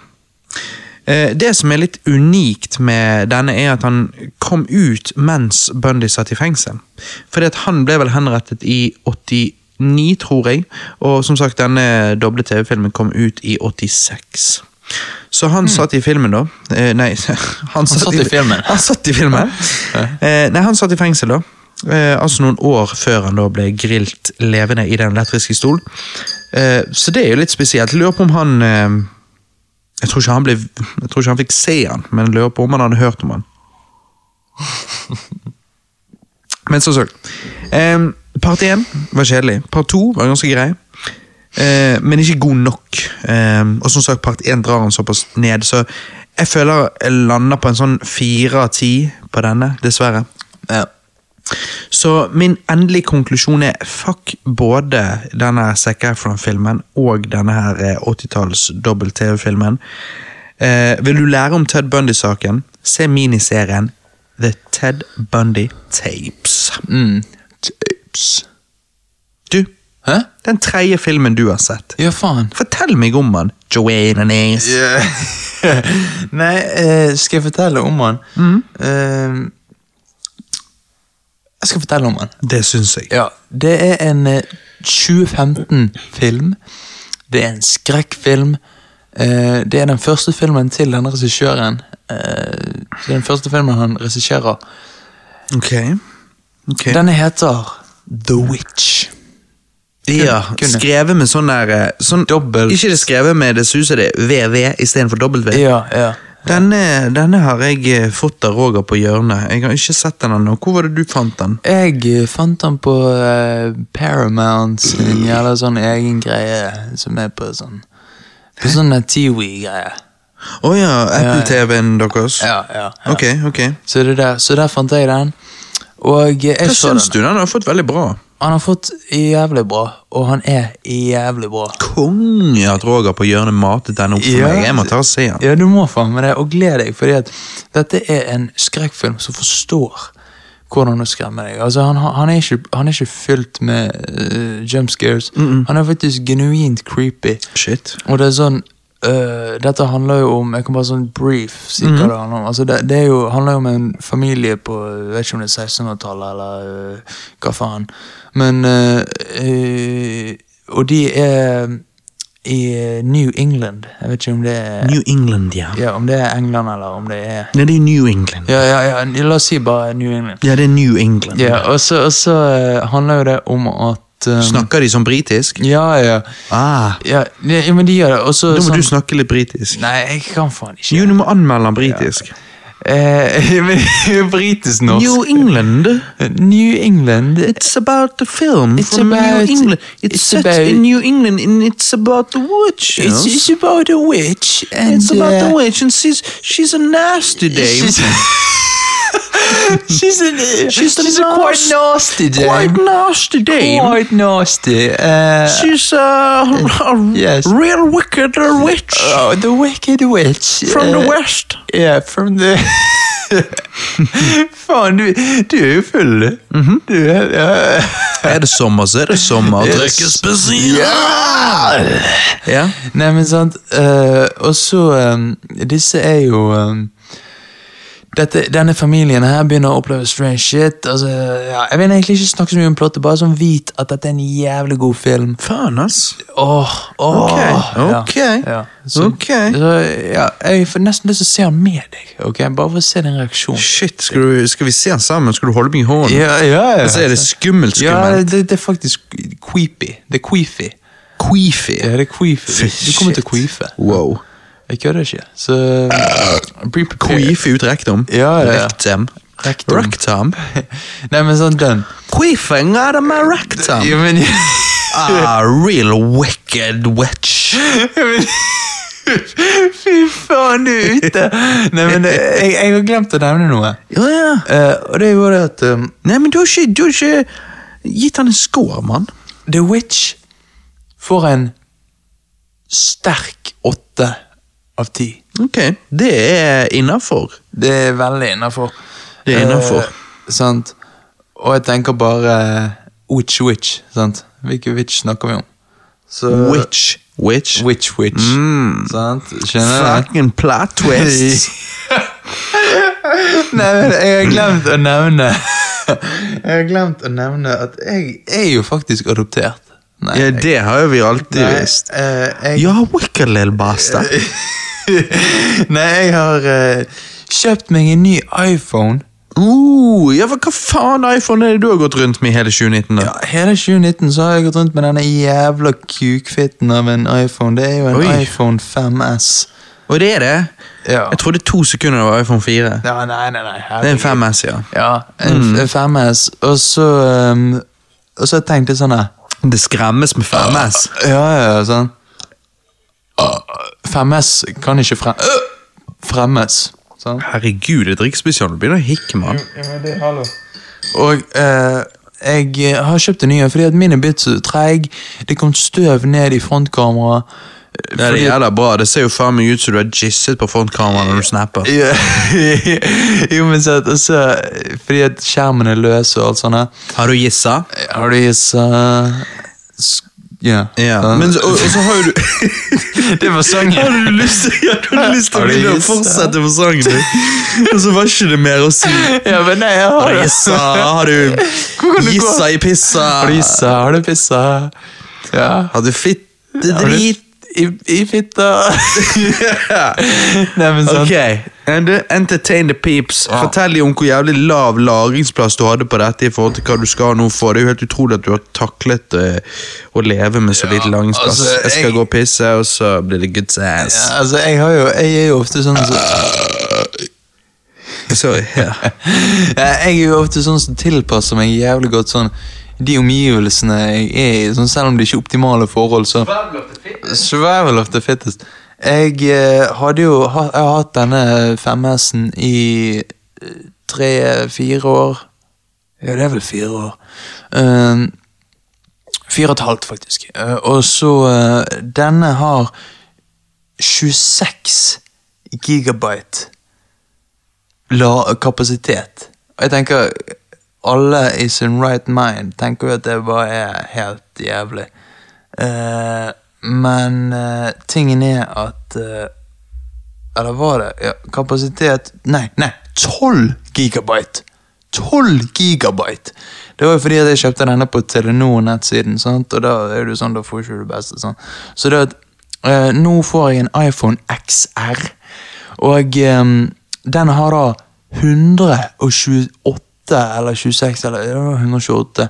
Eh, Det som er litt unikt med denne, er at han kom ut mens Bundy satt i fengsel. Fordi at han ble vel henrettet i 89, tror jeg, og som sagt, denne doble TV-filmen kom ut i 86. Så han satt i filmen, da. Eh, nei, han, satt i filmen. Han satt i filmen. Eh, nei, han satt i fengsel, da. Eh, altså noen år før han da ble grilt levende i den elektriske stol. Eh, så det er jo litt spesielt. Lurer på om han eh, jeg, tror ikke han ble, jeg tror ikke han fikk se han, men lurer på om han hadde hørt om han. Men så sagt eh, Part én var kjedelig. Part to var ganske grei. Eh, men ikke god nok. Eh, og som sagt, part én drar han såpass ned, så jeg føler jeg lander på en sånn fire av ti på denne, dessverre. Ja. Så min endelige konklusjon er fuck både denne Zac Efron-filmen og denne her eh, 80-talls dobbelt-TV-filmen. Eh, vil du lære om Ted Bundy-saken, se miniserien The Ted Bundy Tapes. Mm. Tapes. Du, Hæ? den tredje filmen du har sett. Ja, faen. Fortell meg om han, Joanna Nace. Nei, uh, skal jeg fortelle om han? Uh, jeg skal fortelle om han. Det syns jeg. Ja, Det er en uh, 2015-film. Det er en skrekkfilm. Eh, det er den første filmen til denne regissøren. Eh, det den første filmen han regisserer. Okay. Okay. Denne heter The Witch. ja, skrevet med sånn der eh, sånn, Dobbelt. Ikke det skrevet med det suser det VV istedenfor W. Ja, ja. Denne, denne har jeg eh, fått av Roger på hjørnet. Jeg har ikke sett den ennå. Hvor var det du fant den? Jeg eh, fant den på uh, Paramount sin jævla sånn egen greie, som er på sånn På sånn Tiwi-greie. Å ja, Apple-TV-en deres? Ja, ja, ja. Ok, ok. Så, det der, så der fant jeg den. Og jeg Hva så syns den. du? Den har fått veldig bra. Han har fått jævlig bra, og han er jævlig bra. Konge at Roger på hjørnet matet den opp for Ja. meg. Jeg må ta og se den. Ja, du må faen med det, og gled deg, fordi at dette er en skrekkfilm som forstår hvordan å skremme deg. Altså, han, han, er, ikke, han er ikke fylt med uh, jump scares. Han er faktisk genuint creepy. Shit. Og det er sånn øh, Dette handler jo om Jeg kan bare sånn brief si hva det handler om. Altså det, det jo, handler jo om en familie på jeg vet ikke om det er 1600-tallet eller uh, hva faen. Men uh, Og de er i New England. Jeg vet ikke om det er New England, ja. Ja, om det er England, eller om det er Nei, det er New England. Ja, ja, ja, la oss si bare New England. Ja, det er New England. Ja, og så, handler jo det om at um, Snakker de som britisk? Ja, ja. Ah, Ja, ja, ja, men de gjør det. Og så da må sånn, du snakke litt britisk. Nei, jeg kan faen ikke. Jo, du må anmelde den britisk. Eh, men britisk norsk. New England. New England. It's about the film It's from about- New England. It's, it's set about- in New England and it's about the witch. It's, it's about a witch. And, It's about uh, the witch and she's, she's a nasty dame. She's, she's, a, She's she's a quite nasty dame. Quite nasty dame. Quite nasty. Uh, She's a, a Yes. real wicked witch oh, the wicked witch. from the uh, west. Yeah, from the... Faen, du, du er jo full, du. Du er ja. Er det sommer, så er det sommer. Drikke spesial. Ja! Ja. Nei, men sant Uh, Og så um, Disse er jo um, dette, Denne familien her begynner å oppleve strange shit. Altså, ja, jeg vil egentlig ikke snakke så mye om plottet, bare sånn vit at dette er en jævlig god film. Faen, ass. Åh, åh, Ok, ja, ok, ja. Så, okay. så, ja, jeg får nesten lyst til å se den med deg, ok? bare for å se din reaksjon. Shit, skal, du, skal vi se den sammen? Skal du holde meg i hånden? Ja, ja, ja. Altså, er det skummelt, Ja, skummelt? det, det er faktisk creepy. Det er queefy. Queefy. Ja, det er queefy. Fy Du kommer til å queefe. Wow. Jeg kødder ikke. Så prepared. Queefy ut rektum. Ja, ja, ja. Rektum. Rektum. Rektum. Nei, men sånn den. Queefing out of my rectum. Ja, men, Ah, real wicked witch. Fy faen, du er ute! Nei, men jeg, jeg har glemt å nevne noe. Ja, ja. Uh, og det er jo det at um, Nei, men du har ikke, du har ikke gitt han en score, mann. The Witch får en sterk åtte av ti. Ok, det er innafor. Det er veldig innafor. Det er innenfor. sant? Og jeg tenker bare Witch Witch. sant? Hvilken witch snakker vi om? Så, Witch. Witch. Witch Witch. Sant? Skjønner du? Fucking plot twist. Nei, men jeg har glemt å nevne Jeg har glemt å nevne at jeg er jo faktisk adoptert. Nei, Ja, det har jo vi alltid Nei, visst. Uh, jeg, Ja, wicked little bastard. Nei, jeg har uh, kjøpt meg en ny iPhone. Uh, ja, hva faen iPhone er det du har gått rundt med i hele 2019? da? Ja, Hele 2019 så har jeg gått rundt med denne jævla kukfitten av en iPhone. Det er jo en Oi. iPhone 5S. Og det er det? Ja. Jeg trodde to sekunder det var iPhone 4. ja nei, nei, nei. Det er en 5S, ja. Ja, en, mm. 5S. Og så um, Og så tenkte jeg sånn her Det skremmes med 5S. Ja, ja, ja, sånn. 5S kan ikke frem, øh, fremmes. Sånn. Herregud, det er drikkespesial. Du begynner å hikke, mann. Og eh, jeg har kjøpt en ny fordi at min er blitt så treig. Det kom støv ned i frontkameraet. Det er jævla bra. Det ser jo faen meg ut som du har jisset på frontkameraet når du snapper. Jo, men så at, og så, Fordi at skjermen er løs og alt sånt. Har du gissa? Har du gissa Ja. Ja. Men så, og, og så har jo du Det var sangen. Hadde du lyst til, ja, du hadde lyst til å fortsette på sangen? Og så var ikke det mer å si. Ja, men nei, jeg Har har du gissa? Har du gissa i pissa? Har du gissa? Har du pissa? Ja. Har du fitte drit? I, i fitta. Nei, men sant. Ok, and entertain the peeps. Fortell dem om hvor jævlig lav lagringsplass du hadde på dette i forhold til hva du skal nå få. Det er jo helt utrolig at du har taklet uh, å leve med så lite lagringsplass. altså, jeg skal jeg- gå og pisse, og så blir det good ass. Ja, altså, jeg, har jo, jeg er jo ofte sånn så, Sorry. Ja. Ja, Jeg er jo ofte sånn som tilpasser meg jævlig godt sånn de omgivelsene jeg er i, sånn, selv om det ikke er optimale forhold. så Survival of the fittest. Jeg eh, hadde jo ha, jeg har hatt denne 5S-en i tre-fire år. Ja, det er vel fire år. Uh, fire og et halvt, faktisk. Uh, og så uh, Denne har 26 gigabyte la kapasitet. Og jeg tenker alle i sin right mind tenker jo at det bare er helt jævlig. Eh, men eh, tingen er at eh, Eller var det ja, kapasitet Nei, nei, 12 gigabyte! 12 gigabyte! Det var jo fordi at jeg kjøpte denne på Telenor-nettsiden, og da er du sånn, da får ikke det beste. Sant? Så det at Eh, nå får jeg en iPhone XR, og eh, den har da 128 eller 26 eller 128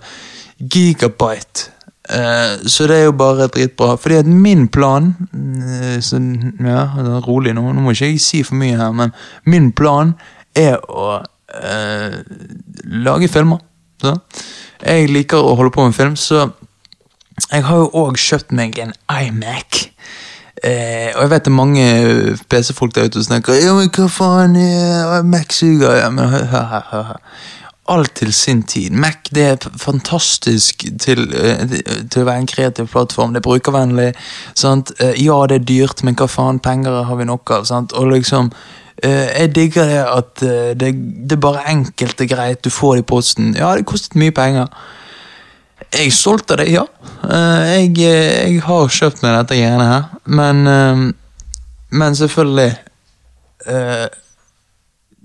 gigabyte. Eh, så det er jo bare dritbra. Fordi at min plan eh, så, Ja, rolig nå, nå må ikke jeg si for mye her, men min plan er å eh, lage filmer. Så. Jeg liker å holde på med film, så jeg har jo òg kjøpt meg en iMac. Eh, og jeg vet det er mange PC-folk der ute som snakker Ja, men hva faen, eh, Mac suger. Ja, men hør, hør, hør. Alt til sin tid. Mac det er fantastisk til, eh, til å være en kreativ plattform. Det er brukervennlig. Sant? Eh, ja, det er dyrt, men hva faen, penger har vi nok av. Sant? Og liksom eh, Jeg digger det at det, det er bare enkelt og greit. Du får det i posten. Ja, det kostet mye penger. Jeg er stolt av det, ja. Jeg, jeg har kjøpt meg dette greiene her, men Men selvfølgelig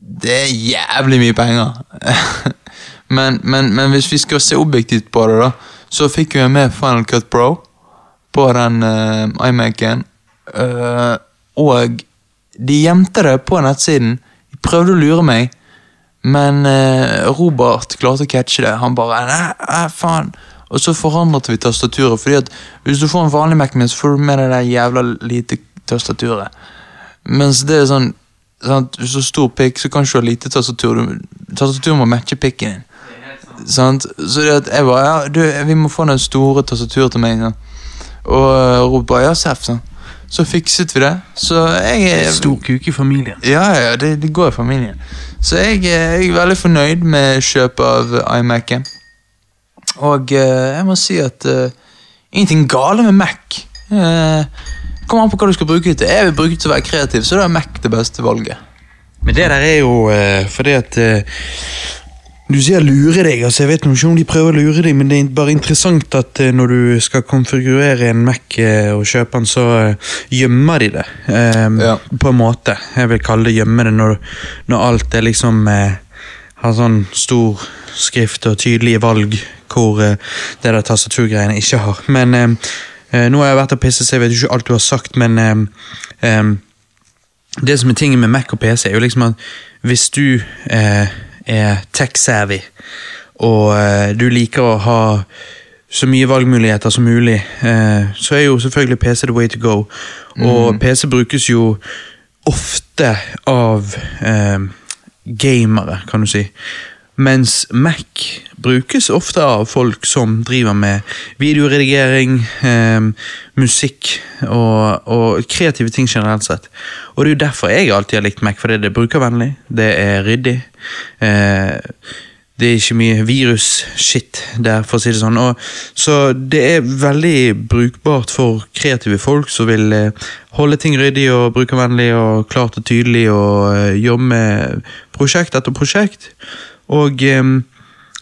Det er jævlig mye penger. men, men, men hvis vi skal se objektivt på det, da, så fikk jeg med Final Cut Pro på den uh, iMac-en. Uh, og de gjemte det på nettsiden. De prøvde å lure meg. Men uh, Robert klarte å catche det. Han bare nei, nei, faen. Og så forandret vi tastaturet. Fordi at Hvis du får en vanlig Mac-min, så får du med deg det jævla lite tastaturet. Mens det er sånn sant? Hvis du har stor pikk, så kan du ikke ha lite tastatur. Du- må matche pikken din. Sant? Så det at jeg bare ja, du, Vi må få den store tastaturet til meg. Sant? Og eh, Robert bare ja, Seff. sånn. Så fikset vi det. Så jeg er Stor kuk i familien. ja, ja, det, det går i familien. Så jeg, eh, jeg er veldig fornøyd med kjøpet av iMac-en. Og eh, jeg må si at eh, ingenting gale med Mac. Uh, Kommer an på hva du skal bruke det til. Jeg vil bruke det til å være kreativ, så da er Mac det beste valget. Men det der er jo uh, fordi at eh, Du sier lure deg. altså Jeg vet ikke om de prøver å lure deg, men det er bare interessant at eh, når du skal konfigurere en Mac eh, og kjøpe den, så eh, gjemmer de det. eh, Ja. På en måte. Jeg vil kalle det gjemme det når, når alt er liksom eh, Har sånn stor skrift og tydelige valg hvor eh, det der tastaturgreiene ikke har. Men eh, nå har jeg vært og pisset, så jeg vet ikke alt du har sagt, men eh, eh, det som er tingen med Mac og PC, er jo liksom at hvis du eh, er tech-savvy, og eh, du liker å ha så mye valgmuligheter som mulig, så er jo selvfølgelig PC the way to go. Og PC brukes jo ofte av gamere, kan du si. Mens Mac brukes ofte av folk som driver med videoredigering, eh, musikk og, og kreative ting generelt sett. Og det er jo derfor jeg alltid har likt Mac, fordi det er brukervennlig, det er ryddig. Eh, det er ikke mye virus-shit der, for å si det sånn. Og, så det er veldig brukbart for kreative folk som vil eh, holde ting ryddig og brukervennlig og klart og tydelig og eh, jobbe med prosjekt etter prosjekt. Og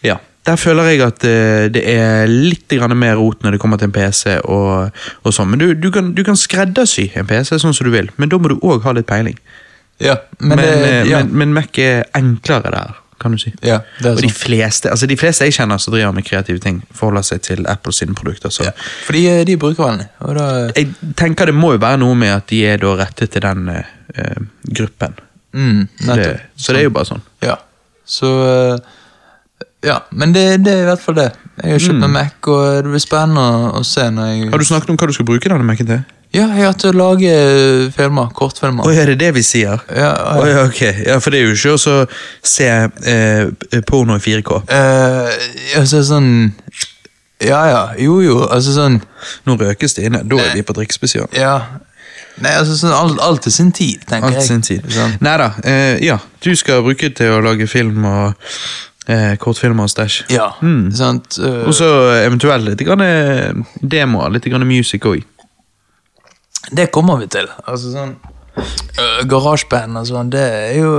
ja, der føler jeg at eh, det er litt mer rot når det kommer til en PC og, og sånn. Men du, du, kan, du kan skreddersy en PC sånn som du vil, men da må du òg ha litt peiling. Ja, Men, men, det, eh, ja, men, men Mac er enklere der, kan du si. ja, det er Og de sånn. fleste, altså de fleste jeg kjenner som driver med kreative ting, forholder seg til Apple sine produkter. Så Ja, fordi eh, de er brukervennlige. Da jeg tenker det må jo være noe med at de er rettet til den eh, gruppen. mm, Det, nettopp. så det er jo bare sånn. Ja. Så eh, Ja, men det, det er i hvert fall det. Jeg har kjøpt meg Mac, og det blir spennende å, se når jeg Har du snakket om hva du skal bruke denne Macen til? Ja, jeg har til å lage filmer. Kortfilmer. Oh, er det det vi sier? Ja, oh, ja, ok. Ja, for det er jo ikke å se eh, porno i 4K. Eh, altså sånn Ja ja, jo jo, altså sånn Nå røkes det inne. Da er vi på drikkespesial. Ja. Nei, altså sånn alt, alt til sin tid, tenker Alt jeg. sin tid. Sånn. Nei da. Eh, ja, du skal bruke det til å lage film og eh, kortfilmer og stæsj. Ja, Mm. sant. Uh, Og så eventuelt litt grann eh, demoer, litt grann music òg. det kommer vi til. Altså sånn uh, Garasjeband og sånn, det er jo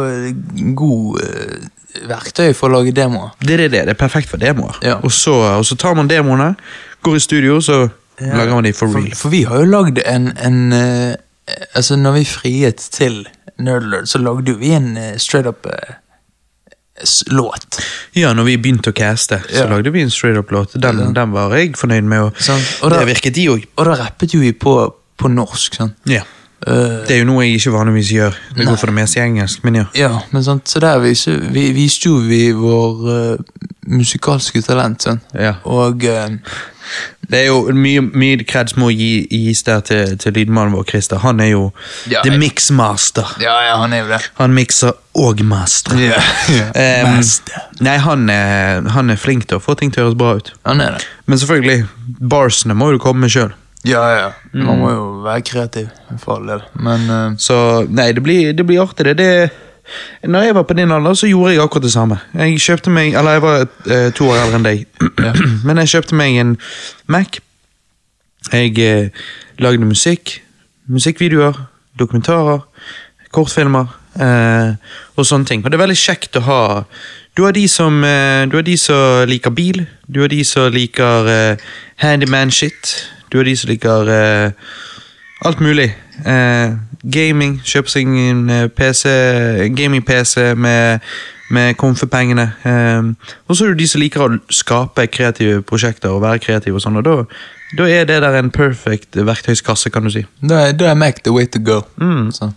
god uh, verktøy for å lage demoer. Det er det, det er perfekt for demoer. Ja. Og, så, og så tar man demoene, går i studio, så Ja. lager man de for real. For, for vi har jo lagd en, en eh, Altså, når vi friet til Nerdlord, så lagde jo vi en eh, straight up eh, s- låt. Ja, når vi begynte å caste, så Ja. lagde vi en straight up-låt. Den, den var jeg fornøyd med, og Sant. Og da- det virket de òg. Og da rappet jo vi på, på norsk. Sånn. Ja. Eh, Det er jo noe jeg ikke vanligvis gjør. Det går for det meste i engelsk, men ja. ja, men så der viser, vi, viste jo vi vår uh, musikalske talent. sånn. ja. Og uh, Det er jo mye, mye kreds må gi, gis der til, til lydmannen vår, Christer. Han er jo Ja, the mixmaster. Ja, ja, han er jo det. Han mikser og master. Yeah. Um, Master. nei, han er, han er flink til å få ting til å høres bra ut. Han er det. Men selvfølgelig, barsene må jo du komme med sjøl. Ja, ja. Man må jo være kreativ, for all del. Men eh, Så nei, det blir, det blir artig, det. det. Når jeg var på din alder, så gjorde jeg akkurat det samme. Jeg kjøpte meg, eller jeg var eh, to år eldre enn deg, men jeg kjøpte meg en Mac. Jeg eh, lagde musikk, musikkvideoer, dokumentarer, kortfilmer eh, og sånne ting. Og det er veldig kjekt å ha Du har de som, eh, du har de som liker bil, du har de som liker eh, handyman-shit, du er de som liker eh, alt mulig. Eh, gaming, kjøpe seg en eh, PC, gaming-PC med, med komfepengene. Eh, og så er du de som liker å skape kreative prosjekter og være kreative og sånn, og da, da er det der en perfect verktøyskasse, kan du si. da er, da er Mac the way to go. Mm. Så.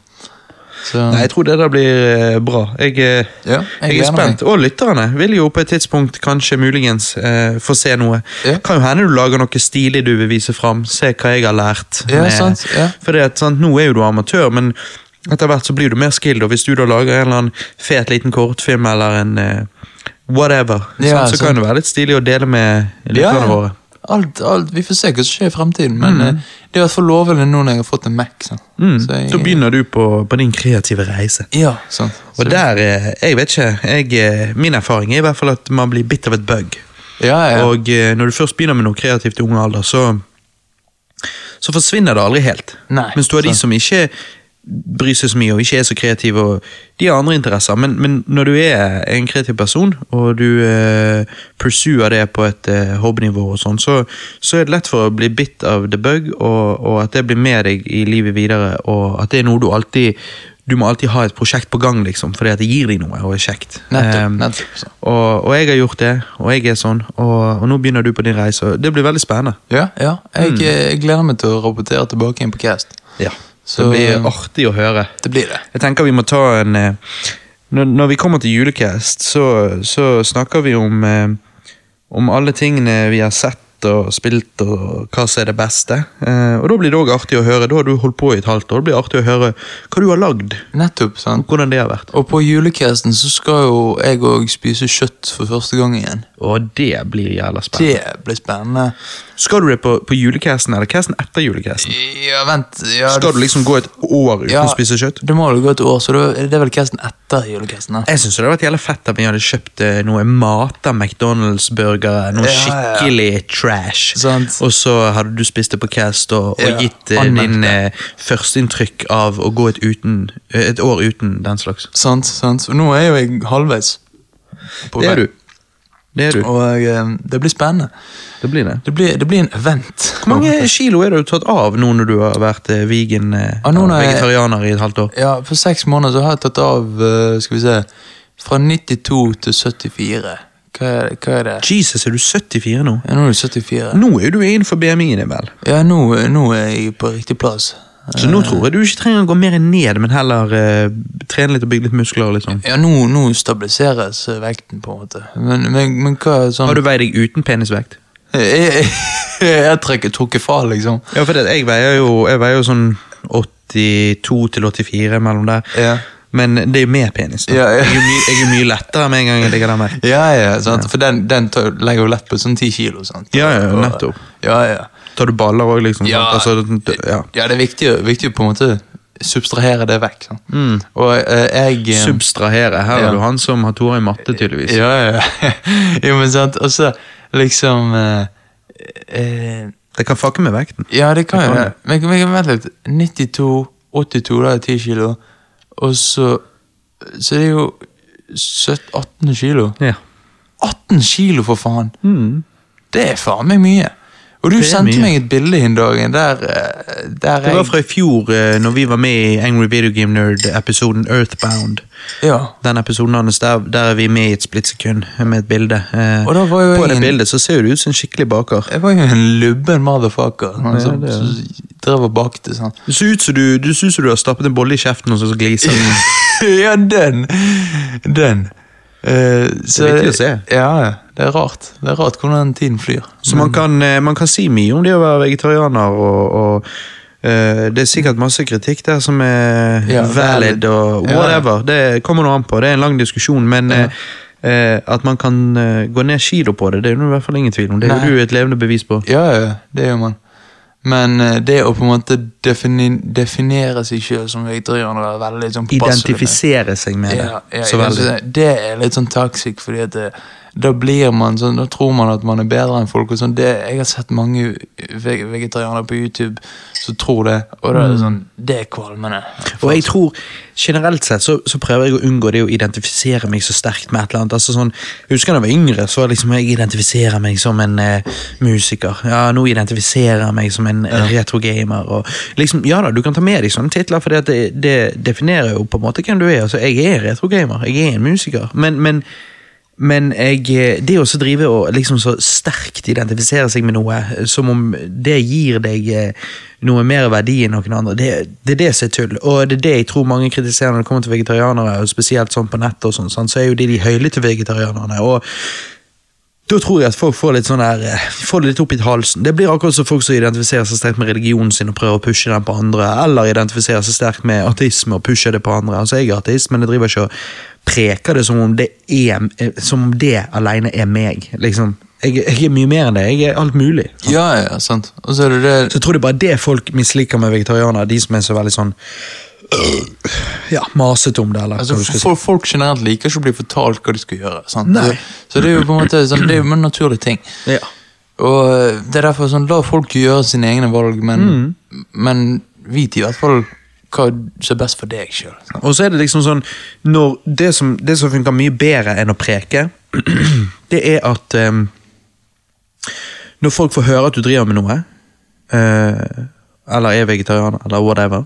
Så, Nei, jeg tror det der blir eh, bra. Jeg, eh, ja, jeg, er spent. spent. Og lytterne vil jo på et tidspunkt kanskje muligens eh, få se noe. Ja. Kan jo hende du lager noe stilig du vil vise fram. Se hva jeg har lært. Ja, sant, ja. Fordi at, sant, Nå er jo du amatør, men etter hvert så blir du mer skilled, og hvis du da lager en eller annen fet liten kortfilm eller en eh, whatever, Ja, sant, så sant. kan det være litt stilig å dele med lytterne våre. Alt, alt, vi får se hva som skjer i fremtiden, men mm. det er i hvert fall lovende nå når jeg har fått en Mac. Sånn. Mm. så jeg, Så begynner du på, på din kreative reise. Ja, sant. Og der, eh, jeg vet ikke, jeg, eh, min erfaring er i hvert fall at man blir bitt av et bug. ja, ja. Og eh, når du først begynner med noe kreativt i ung alder, så, så forsvinner det aldri helt. Nei, Mens du har de som ikke bryr seg så mye og ikke er så kreativ. og de har andre interesser. Men, men når du er en kreativ person, og du eh, pursuer det på et eh, hobbynivå, og sånn, så, så er det lett for å bli bitt av the bug, og, og at det blir med deg i livet videre, og at det er noe du alltid du må alltid ha et prosjekt på gang, liksom, fordi at det gir deg noe og er kjekt. Nettopp. Em, nettopp og, og jeg har gjort det, og jeg er sånn, og, og nå begynner du på din reise. og Det blir veldig spennende. Ja, ja. Jeg, Mm. eh, jeg gleder meg til å rapportere tilbake inn på Cast. Ja. Så- det blir artig å høre. Det blir det. Jeg tenker vi må ta en eh, Når, når vi kommer til julecast, så, så snakker vi om eh, Om alle tingene vi har sett og spilt, og hva som er det beste. Eh, og da blir det òg artig å høre. Da har du holdt på i et halvt år. Det blir artig å høre hva du har lagd. Nettopp, sant. Hvordan det har vært. Og på julecasten så skal jo jeg òg spise kjøtt for første gang igjen. Og det blir jævla spennende. Det blir spennende. Skal du det på, på julecasten eller casten etter julecasten? Ja, vent ja, Skal du liksom gå et år uten Ja. å spise kjøtt? Det må jo gå et år, så det er vel casten etter julecasten. Jeg synes det hadde vært jævla fett om vi hadde kjøpt eh, noe mat av McDonald's-burgere. Noe Ja, skikkelig trash. Sant. Og så hadde du spist det på cast og, og gitt eh, anmeldt din eh, førsteinntrykk av å gå et, uten, eh, et år uten den slags. Sant, sant. Nå er jo jeg halvveis. på Det er du. Det er. Og eh, det blir spennende. Det blir det. Det blir, det blir en event. Hvor mange kilo er du tatt av nå når du har vært eh, vegan, jeg- vegetarianer i et halvt år? Ja, For seks måneder så har jeg tatt av skal vi se, fra 92 til 74. Hva er, hva er det? Jesus, er du 74 nå? Ja, nå er du 74. Nå er du innenfor BMI-en din, vel? Ja, nå, nå er jeg på riktig plass. Så nå tror jeg du ikke trenger å gå mer ned, men heller uh, trene litt og bygge litt muskler. liksom. Ja, nå, nå stabiliseres eh, vekten, på en måte. Men, men, men hva sånn Har du veid deg uten penisvekt? Jeg, jeg, jeg trekker trukket fra, liksom. Ja, for det, jeg veier jo jeg veier jo sånn 82 til 84 mellom der. Ja. Men det er jo med penis. Ja, ja. Jeg, er mye, jeg er mye lettere med en gang jeg ligger der med. Ja, ja, sant? for den, den tar, legger jo lett på sånn ti kilo. sant? Ja, ja, nettopp. Ja, ja. Tar du baller òg, liksom? Ja. altså, Altså, ja. ja, det er viktig, viktig på en måte substrahere det vekk. sant? Og eh, jeg eh, Substrahere. Her Ja. er du han som har Tore i matte, tydeligvis. Ja, ja. jo, men sant, og så liksom eh, eh, Det kan fucke med vekten. Ja, det kan Det jo det. Men, men vent litt. 92, 82, da er det 10 kilo. Og så Så det er jo 17, 18 kilo. Ja. 18 kilo, for faen! Mm. Det er faen meg mye. Og du sendte meg et bilde en dag der, eh, der Det var fra i fjor, eh, når vi var med i Angry Video Game Nerd-episoden Earthbound. Ja. Den episoden hans, der, der er vi med i et splittsekund med et bilde. Eh, Og da var jo på en... det bildet så ser du ut som en skikkelig baker. Jeg var jo en lubben motherfucker Ja, som, det er- drev og bakte sånn. Du ser ut som du, du, ser ut som du har stappet en bolle i kjeften og så gliser den. ja, den! Den. Eh, så, viktig å se. Ja, det er rart. Det er rart hvordan tiden flyr. Så man kan, eh, man kan si mye om det å være vegetarianer, og, og uh, det er sikkert masse kritikk der som er Ja, valid og whatever. Ja. Det kommer noe an på, det er en lang diskusjon, men Ja. eh, at man kan gå ned kilo på det, det er jo i hvert fall ingen tvil om. Det er jo du et levende bevis på. Ja, ja, det gjør man. Men eh, det å på en måte defini definere seg selv som vegetarianer er veldig sånn. Identifisere seg med det. Ja, ja, det er litt sånn toxic, fordi at det, da blir man sånn, da tror man at man er bedre enn folk. og sånn. Det, jeg har sett mange ve- vegetarianere på YouTube som tror det, og da er det sånn, det er kvalmende. Og jeg tror generelt sett så, så prøver jeg å unngå det å identifisere meg så sterkt med et eller annet. Altså sånn, jeg husker da jeg var yngre, så liksom jeg identifiserer meg som en eh, musiker. Ja, nå identifiserer jeg meg som en ja. retrogamer. Og liksom, ja da, du kan ta med deg sånne titler, for det, det definerer jo på en måte hvem du er. Altså, jeg er retrogamer, jeg er en musiker. Men, men men jeg, det å drive og liksom så sterkt identifisere seg med noe, som om det gir deg eh, noe mer verdi enn noen andre, det, det er det som er tull. Og det er det jeg tror mange kritiserer når det kommer til vegetarianere, og spesielt sånn på nettet, og sånn, så er jo de de høylytte vegetarianerne. og da tror jeg at folk får litt sånn der, eh, får det litt opp i halsen. Det blir akkurat som folk som identifiserer seg sterkt med religionen sin og prøver å pushe den på andre, eller identifiserer seg sterkt med ateisme og pusher det på andre. Altså Jeg er ateist, men jeg driver ikke og preker det som om det er eh, Som om det alene er meg. liksom. Jeg, jeg er mye mer enn det. Jeg er alt mulig. Ja, ja, sant. Og så er det det Så jeg tror det er bare det folk misliker med vegetarianere. De som er så veldig sånn øh, Ja, masete om det, eller Altså, skal si. folk, generelt liker ikke å bli fortalt hva de skal gjøre. Sant? Nei. Så, det er jo på en måte sånn, det er jo en naturlig ting. Ja. Og eh, det er derfor sånn, La folk gjøre sine egne valg, men, Mm. men vit i hvert fall hva som er best for deg sjøl. Og så er det liksom sånn det, som, det som funker mye bedre enn å preke, det er at um, Når folk får høre at du driver med noe, uh, eller er vegetarianer, eller whatever,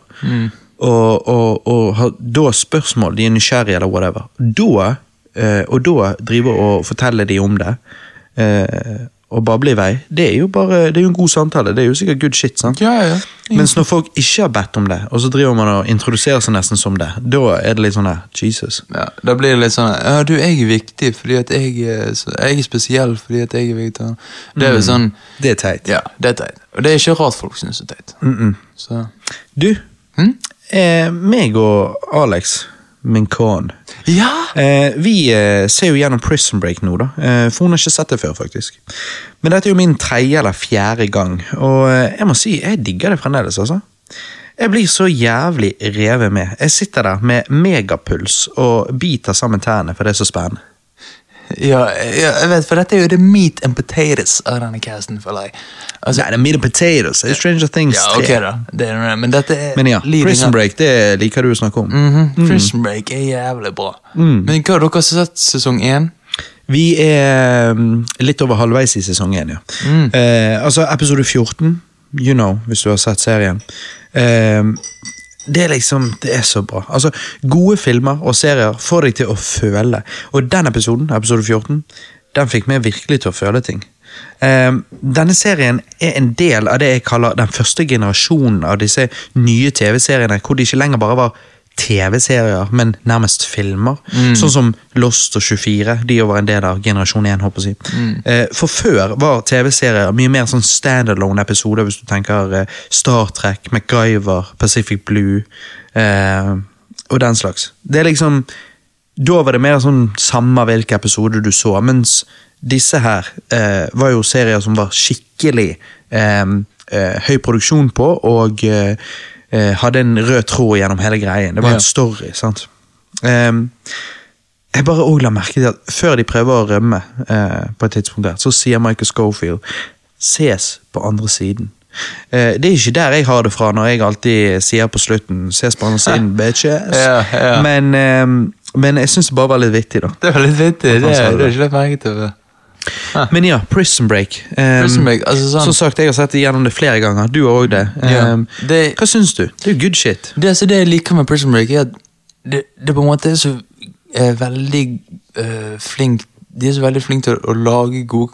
og, og, og har da spørsmål, de er nysgjerrige, eller whatever, da, uh, og da driver og forteller de om det, eh, og bable i vei, det er jo bare det er jo en god samtale. Det er jo sikkert good shit. sant? Ja, ja. Mens når folk ikke har bedt om det, og så driver man og introduserer seg nesten som det, da er det litt sånn der, Jesus. Ja, Da blir det litt sånn Ja, du, jeg er viktig fordi at jeg er, jeg er spesiell fordi at jeg er vegetarianer. Det er jo sånn Det er teit. Ja, det er teit. Og det er ikke rart folk syns det er teit. Så Du, hm? eh, meg og Alex, min kon, Ja! eh, vi eh, ser jo gjennom Prison Break nå, da. Eh, for hun har ikke sett det før, faktisk. Men dette er jo min tredje eller fjerde gang, og eh, jeg må si, jeg digger det fremdeles, altså. Jeg blir så jævlig revet med. Jeg sitter der med megapuls og biter sammen tærne, for det er så spennende. Ja, ja, jeg vet, for dette er jo the meat and potatoes av denne casten, føler jeg. Altså, Nei, det er meat and potatoes. Det er Stranger Things ja, ok da. Det er, men dette er Men ja, Prison. Break, det liker du å snakke om. Mhm, Prison Break er jævlig bra. Mm. Men hva, har dere sett sesong én? Vi er mm, litt over halvveis i sesong 1, ja. Mm. Eh, altså episode 14, you know, hvis du har sett serien. Eh, det er liksom, det er så bra. Altså, Gode filmer og serier får deg til å føle. Og den episoden, episode 14, den fikk meg virkelig til å føle ting. Um, denne serien er en del av det jeg kaller den første generasjonen av disse nye TV-seriene, hvor det ikke lenger bare var TV-serier, men nærmest filmer. Sånn som Lost og 24. De var en del av generasjon 1, håper jeg Mm. Eh, For før var TV-serier mye mer sånn standalone-episoder, hvis du tenker eh, Star Trek, MacGyver, Pacific Blue eh, og den slags. Det er liksom Da var det mer sånn samme hvilke episoder du så, mens disse her eh, var jo serier som var skikkelig høy produksjon på, og eh, eh, hadde en rød tråd gjennom hele greien. Det var en story, sant. Ehm, jeg bare også la merke til at før de prøver å rømme, eh, på et tidspunkt der, så sier Michael Schofield ses på andre siden. Eh, det er ikke der jeg har det fra når jeg alltid sier på slutten ses på andre siden, bitches. Ja, ja. Men, ehm, men jeg syns det bare var litt vittig, da. Det var litt vittig. Det, det, det er ikke lett merke til. Men ja, Prison Break. Um, Prison Break, altså sånn- Som sagt, jeg har sett igjennom det flere ganger. Du har òg det. Um, Det- Hva syns du? Det er jo good shit. Det, altså, det jeg liker med Prison Break, er at det, det på en måte er så er veldig uh, flink De er så veldig flinke til å, å lage gode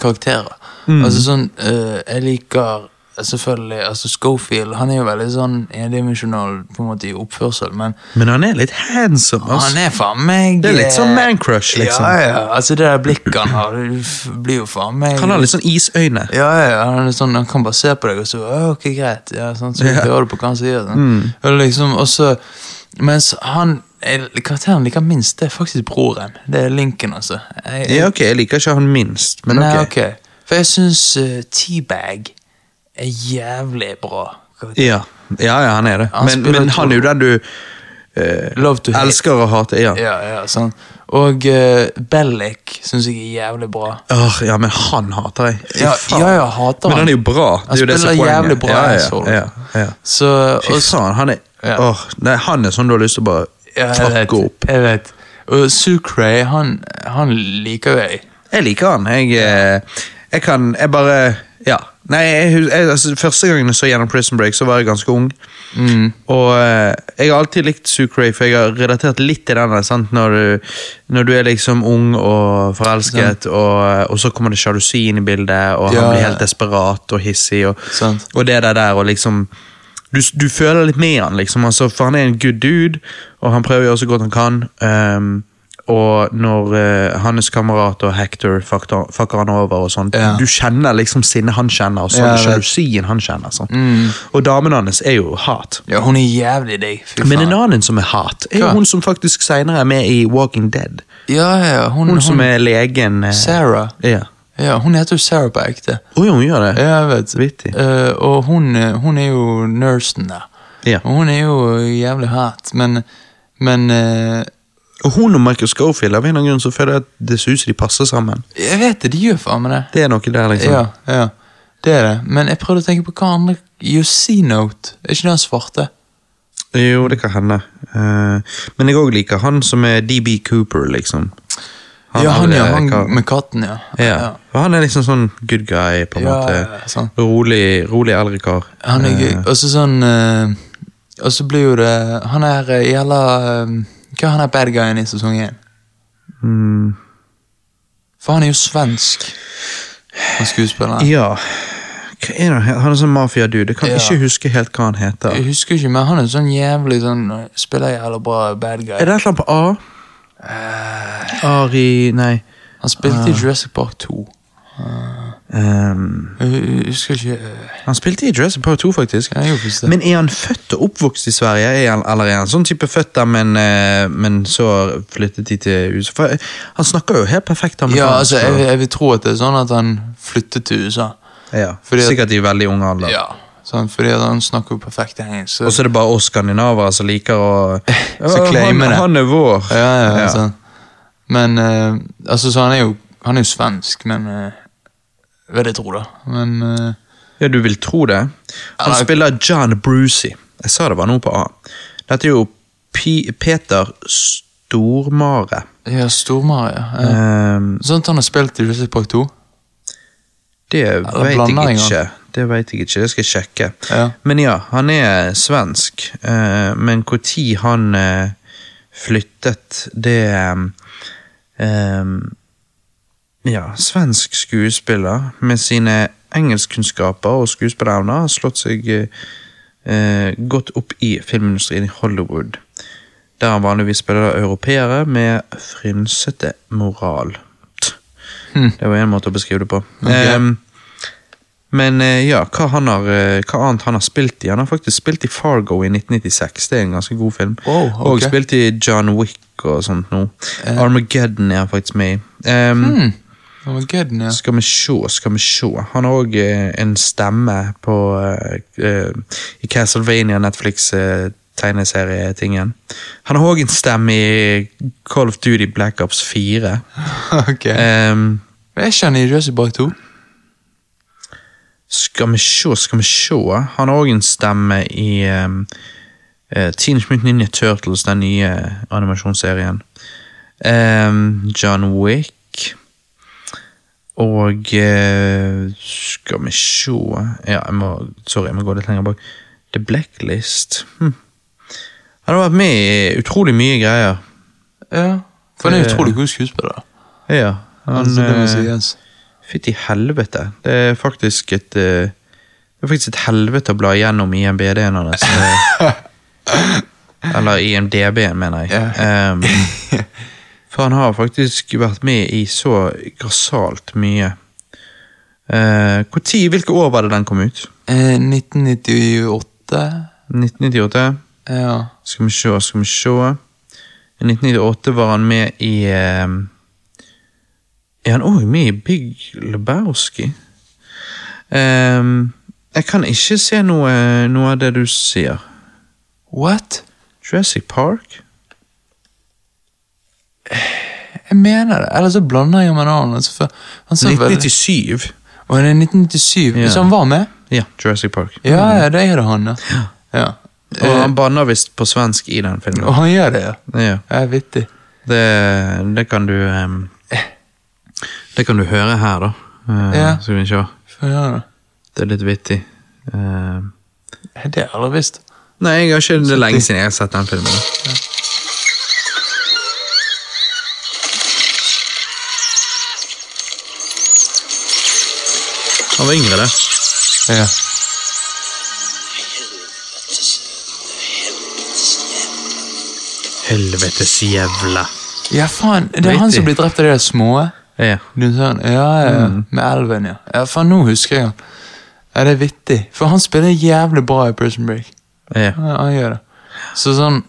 karakterer. Mm. Altså sånn uh, Jeg liker selvfølgelig altså Schofield Han er jo veldig sånn endimensjonal på en måte i oppførsel, men Men han er litt handsome. altså. han er faen meg Det er litt sånn mancrush, man crush, liksom. Ja, ja, altså det der blikket han har, det blir jo faen meg Han har litt sånn isøyne. ja, ja, ja, han, sånn, han kan bare se på deg og så «Å, Ok, greit. Ja, sånn, så Ja. hører du på hva han sier. Sånn. Mm. Og liksom, og så- mens han Karakteren liker minst, det er faktisk broren. Det er Lincoln, altså. Jeg, jeg, Ja, ok, Jeg liker ikke han minst, men ok. Nei, ok. ok. For jeg syns uh, Teabag er jævlig bra. Ja, ja, ja han er det. Han Men, men han er jo den du eh, elsker å hate. Ja. Ja, ja, sånn. Og uh, Bellic syns jeg er jævlig bra. Oh, ja, men han hater jeg. Ja, ja, ja, hater Men han. er jo bra. Det Han er er spiller poenget. jævlig bra ja, ja, ja. Så, Fy faen, han er åh, nei, Han er sånn du har lyst til å bare fucke opp. jeg vet. Og Sucre, han, han liker jeg. Jeg liker han. Jeg, eh, jeg kan Jeg bare Ja. Nei, jeg, jeg, altså, Første gangen jeg så gjennom Prison Break, så var jeg ganske ung. Mm. Og eh, jeg har alltid likt Sucre, for jeg har relatert litt til den. Sant? Når, du, når du er liksom ung og forelsket, og, og så kommer det sjalusi inn i bildet, og Ja, han blir helt desperat og hissig, og, og det der der, og liksom du, du føler litt med han, liksom, altså, for han er en good dude, og han prøver å gjøre så godt han kan. ehm, og når uh, hans kamerat og Hector fucker, han over, og sånn, Ja. du kjenner liksom sinnet han kjenner, og sånn, Ja, sjalusien han kjenner. Sånn. Mm. Og damen hans er jo hat. Ja, hun er jævlig deg. Men en annen som er hat, er jo Hva? hun som faktisk senere er med i Walking Dead. Ja, ja, hun, Hun, som er legen uh, Sarah. Ja. Ja, hun heter jo Sarah på ekte. Oi, hun gjør det? Ja, jeg vet. Vittig. Uh, og hun, hun er jo nursen der. Ja. Og hun er jo jævlig hat, men Men eh, Og hun og Michael Schofield av en eller annen grunn så føler jeg at det ser ut som de passer sammen. jeg vet det, de gjør faen meg det. Det er noe der, liksom. Ja, ja, det er det. Men jeg prøvde å tenke på hva andre Yosi-note, er ikke det han svarte? Jo, det kan hende. Eh, men jeg òg liker han som er DB Cooper, liksom. ja, han, ja, han med katten, ja. ja. Han er liksom sånn good guy, på en Ja, måte. sånn. Rolig, rolig eldre kar. Han er gøy. Eh, Og så sånn eh, Og så blir jo det Han er jævla Hva er han er bad guyen i sesong én? mm, For han er jo svensk. Han skuespilleren. ja. Hva er det? Han er sånn mafia-dude. Jeg kan Ja. ikke huske helt hva han heter. Jeg husker ikke, men han er sånn jævlig sånn Spiller jævlig bra bad guy. Er det et eller annet på A? Eh, Ari Nei. han spilte i Jurassic Park 2. ehm, Jeg husker ikke eh, han spilte i Dress Power 2, faktisk. Men er han født og oppvokst i Sverige, er han, eller er han sånn type født der, men, eh, men så flyttet de til USA? For eh, han snakker jo helt perfekt amerikansk. Ja, altså, jeg, jeg vil tro at det er sånn at han flyttet til USA. ja, at- Sikkert i veldig ung alder. Ja, sånn, fordi han snakker jo perfekt engelsk. så- Og så er det bare oss skandinavere som liker å Så han, det. han er vår. Ja, ja, Ja. Sånn. Men uh, altså, så han er jo Han er jo svensk, men uh, Vil jeg tro, da. Men uh, Ja, du vil tro det. Han Ja, spiller John Brucey. Jeg sa det var noe på A. Dette er jo P Peter Stormare. ja, Stormare, ja. ja. Ehm, Sånn at han har spilt i Jurassic Park 2? det veit vet jeg ikke. Det vet jeg ikke, det skal jeg sjekke. Ja. Men ja, han er svensk. Uh, men når han uh, flyttet, det ehm, Ja, svensk skuespiller med sine engelskkunnskaper og skuespillerevner har slått seg eh, eh, godt opp i filmindustrien i Hollywood. Der han vanligvis spiller europeere med frynsete moral. Hm. Det var en måte å beskrive det på. Okay. Ehm, men eh, ja, hva, han har, eh, hva annet han har spilt i? Han har faktisk spilt i Fargo i 1996. Det er en ganske god film. Oh, okay. Og spilt i John Wick og sånt nå. Eh. Armageddon er han faktisk med i. Um, Hmm. Ja. Skal vi se, skal vi se. Han har òg en stemme på eh, eh, I Castlevania Netflix-tegneserietingen. han har òg en stemme i Call of Duty Black Ops 4. ok. Um, jeg kjenner Jurassic Park 2? skal vi se, skal vi se. Han har òg en stemme i um, Teenage Mutant Ninja Turtles, den nye animasjonsserien. Um, John Wick. Og eh, skal vi se Ja, jeg må, sorry, jeg må gå litt lenger bak. The Blacklist. Hm. Han har vært med i utrolig mye greier. Ja. For han er utrolig god skuespiller. Ja, han Altså, eh. Fytti helvete. Det er faktisk et eh, Det er faktisk et helvete å bla gjennom IMBD-en hans. Eller IMDb-en, mener jeg. Ja. Ehm, for han har faktisk vært med i så grassat mye. Tid, hvilke år var det den kom ut? Eh, 1998 1998? Ja. Skal vi se, skal vi se. I 1998 var han med i eh, Er han òg med i Big Lebowski? Ehm, jeg kan ikke se noe, noe av det du sier. What? Jurassic Park? Jeg mener det. Eller så blander jeg med en annen. Altså, han ser veldig... 1997. Og det er 1997. Ja. Så han var med? Ja, Jurassic Park. Ja, ja, det er det han, ja. ja. Og Eh, han banner visst på svensk i den filmen. og han gjør det, ja. Ja, Det er vittig. det, det kan du um, Det kan du høre her, da. Uh, Ja. Skal vi se. Det. Er litt vittig. Uh, Det har jeg aldri visst. Nei, jeg har ikke, det er lenge siden jeg har sett den filmen. Han var yngre, det. Ja. Helvetes jævla. ja, faen. Det er han som blir drept av de der små. Ja. Du sa han, ja, ja, ja. Med elven, ja. Ja, faen, nå husker jeg han. Ja, det er vittig. For han spiller jævlig bra i Prison Break. ja. Ja, han gjør det. Så sånn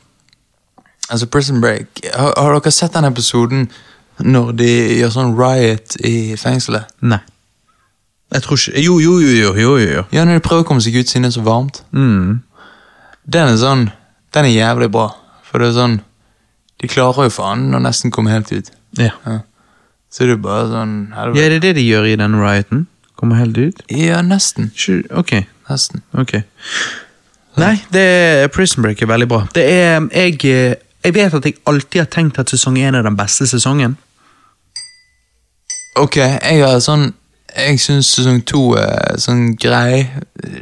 Altså, Prison Break Har, har dere sett den episoden når de gjør sånn riot i fengselet? Nei. Jeg tror ikke Jo, jo, jo, jo, jo, jo. Ja, når de prøver å komme seg ut siden det er så varmt. Mm. Den er sånn Den er jævlig bra. For det er sånn De klarer jo faen å nesten komme helt ut. Ja. Så det er jo bare sånn ja, helvete. er det det de gjør i den rioten? Kommer helt ut? Ja, nesten. Ok. Nesten. ok. Nei, det er, Prison Break er veldig bra. Det er Jeg, eh, jeg vet at jeg alltid har tenkt at sesong én er den beste sesongen. Ok, jeg har sånn Jeg syns sesong to er sånn grei.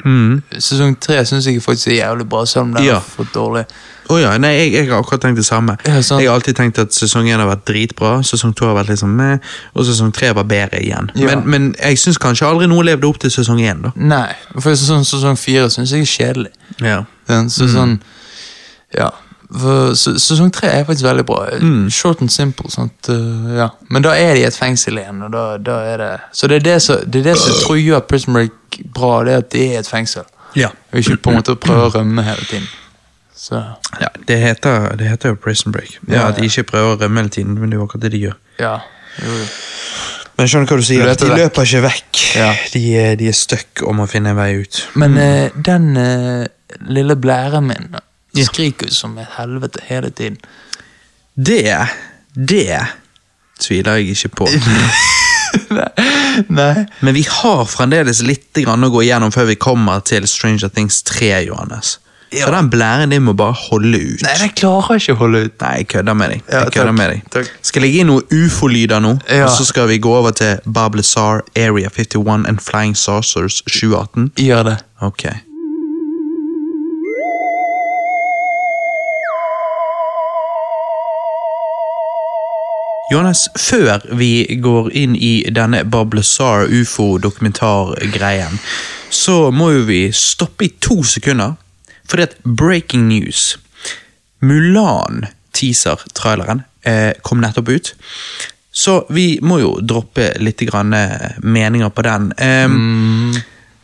Mm. Sesong tre syns jeg faktisk er jævlig bra, selv om den Ja. er for dårlig. Oh ja, nei, jeg, jeg har akkurat tenkt det samme. Ja, sant. Jeg har alltid tenkt at sesong én har vært dritbra, sesong to har vært liksom meh, og sesong tre var bedre igjen. Ja. Men, men jeg syns kanskje aldri noe levde opp til sesong én. Nei, for sesong, sesong fire syns jeg er kjedelig. Ja. Så sånn Ja. Sesong tre er faktisk veldig bra. Short and simple. Sant? Uh, ja. Men da er de i et fengsel igjen. Og da, da er det Så det er det som det er det som tror gjør Prison Break bra, det er at de er i et fengsel. Ja. Og ikke på en måte prøver å rømme hele tiden. Så ja det, heter, det heter jo Prison Break. Ja, Ja, At de ikke prøver å rømme hele tiden, men det er jo akkurat det de gjør. ja. Jo, jo. Men jeg skjønner hva du sier. De vekk. løper ikke vekk. Ja. De, de er stuck og må finne en vei ut. Men eh, den uh, lille blæren min Ja. skriker jo som et helvete hele tiden. Det Det tviler jeg ikke på. Nei. Men vi har fremdeles litt å gå igjennom før vi kommer til Stranger Things 3, Johannes. Ja. Så den blæren din må bare holde ut. Nei, den klarer ikke å holde ut. Nei, jeg kødder med deg. Ja, jeg takk. med deg. Takk. Skal jeg gi noe ufo-lyder nå? Ja. Og så skal vi gå over til Bob Area 51 and Flying Saucers 2018? Gjør det. Ok. Johannes, før vi går inn i denne Bob Lazar ufo-dokumentargreien, så må jo vi stoppe i to sekunder, fordi at breaking news Mulan teaser-traileren eh, kom nettopp ut. Så vi må jo droppe litt eh, meninger på den. Em,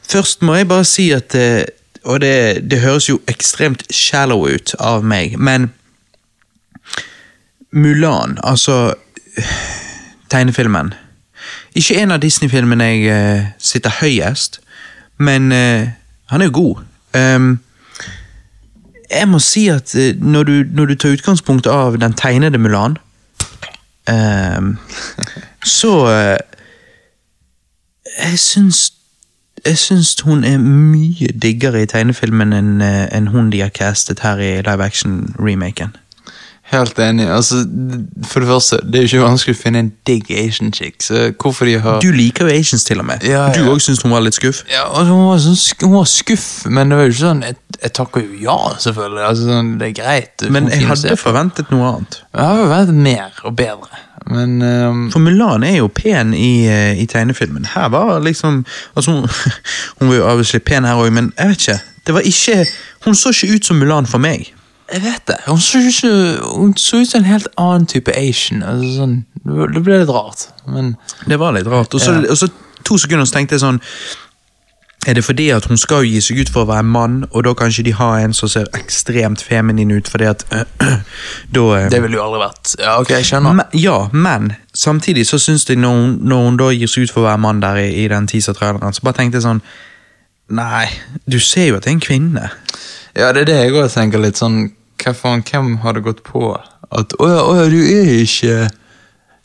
Først må jeg bare si at eh, Og det, det høres jo ekstremt shallow ut av meg, men Mulan, altså Tegnefilmen. Ikke en av Disney-filmene jeg uh, sitter høyest, men uh, han er jo god. Um, jeg må si at uh, når, du, når du tar utgangspunkt av den tegnede Mulan, um, så Jeg syns jeg syns hun er mye diggere i tegnefilmen enn en hun de har castet her i live action-remaken. Helt enig. Altså, for det første, det er jo ikke vanskelig å finne en digg Asian chick, så hvorfor de har Du liker jo Asians til og med. Ja, Du ja. òg syns hun var litt skuff. Ja, altså, hun, var sånn, hun var skuff, men det var jo ikke sånn Jeg, jeg takker jo ja, selvfølgelig. Altså, sånn, det er greit. Men jeg å se hadde forventet noe annet. Jeg hadde forventet mer og bedre, men um... For Mulan er jo pen i, eh, i tegnefilmen. Her var liksom altså Hun, hun var jo obviously pen her òg, men jeg vet ikke. Det var ikke Hun så ikke ut som Mulan for meg. Jeg vet det. Hun så, ikke, hun så ut som en helt annen type Asian. Altså, sånn, det ble litt rart, men Det var litt rart. Og så, Ja. og så to sekunder så tenkte jeg sånn Er det fordi at hun skal gi seg ut for å være mann, og da kan ikke de ha en som ser ekstremt feminin ut, fordi at da øh, det ville jo aldri vært Ja, ok, jeg skjønner. Men, ja, men samtidig så syns jeg når hun, når hun da gir seg ut for å være mann der i, i den teaser-traileren, så bare tenkte jeg sånn Nei, du ser jo at det er en kvinne. Ja, det er det jeg også tenker litt sånn Hva faen, hvem har det gått på at Å ja, å ja, du er ikke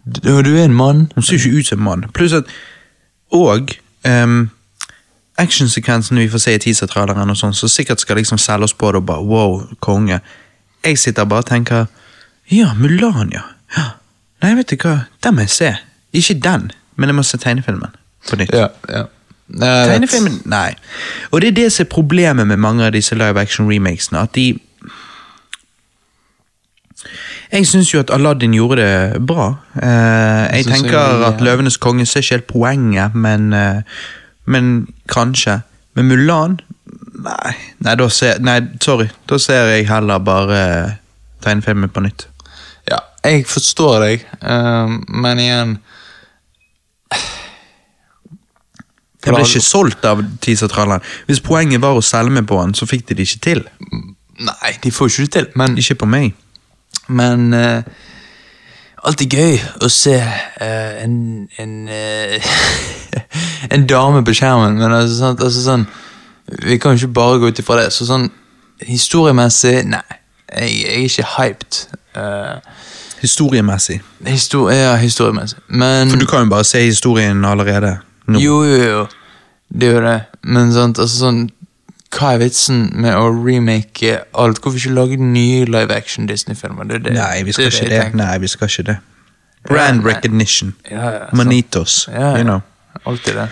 Du, du er en mann? Hun ser jo ikke ut som en mann. Pluss at Og um, actionsekvensene vi får se i teasertraileren, og sånn, så sikkert skal liksom selge oss på det og bare wow, konge. Jeg sitter bare og tenker Ja, Mulan, ja. ja. Nei, vet du hva, den må jeg se. Ikke den, men jeg må se tegnefilmen på nytt. Ja, ja. Vet. Tegnefilmen, nei. Og det er det som er problemet med mange av disse live action remakesene. At de Jeg syns jo at Aladdin gjorde det bra. Eh, jeg tenker at Løvenes konge ser ikke helt poenget, men, eh, men kanskje. Men Mulan Nei, nei, da ser, nei, sorry. Da ser jeg heller bare eh, tegnefilmen på nytt. Ja, jeg forstår deg, men igjen Jeg ble ikke solgt av teasertralleren. Hvis poenget var å selge på den, så fikk de det ikke til. Nei, de får ikke det til, men, Ikke på meg. men uh, Alltid gøy å se uh, en en, uh, en dame på skjermen, men altså, sånn, altså sånn Vi kan jo ikke bare gå ut ifra det. Så sånn historiemessig, nei. Jeg, jeg er ikke hyped. Uh, Historiemessig. histori ja, historiemessig. Men For du kan jo bare se historien allerede. Nå. Jo, jo, jo. Det gjør det. Men sant, altså sånn Hva er vitsen med å remake alt? Hvorfor ikke lage nye live action Disney-filmer? Det er det- Nei, vi skal det ikke det. Nei, vi skal ikke det. Brand recognition. Ja, ja. Manitos. You know. Alltid det.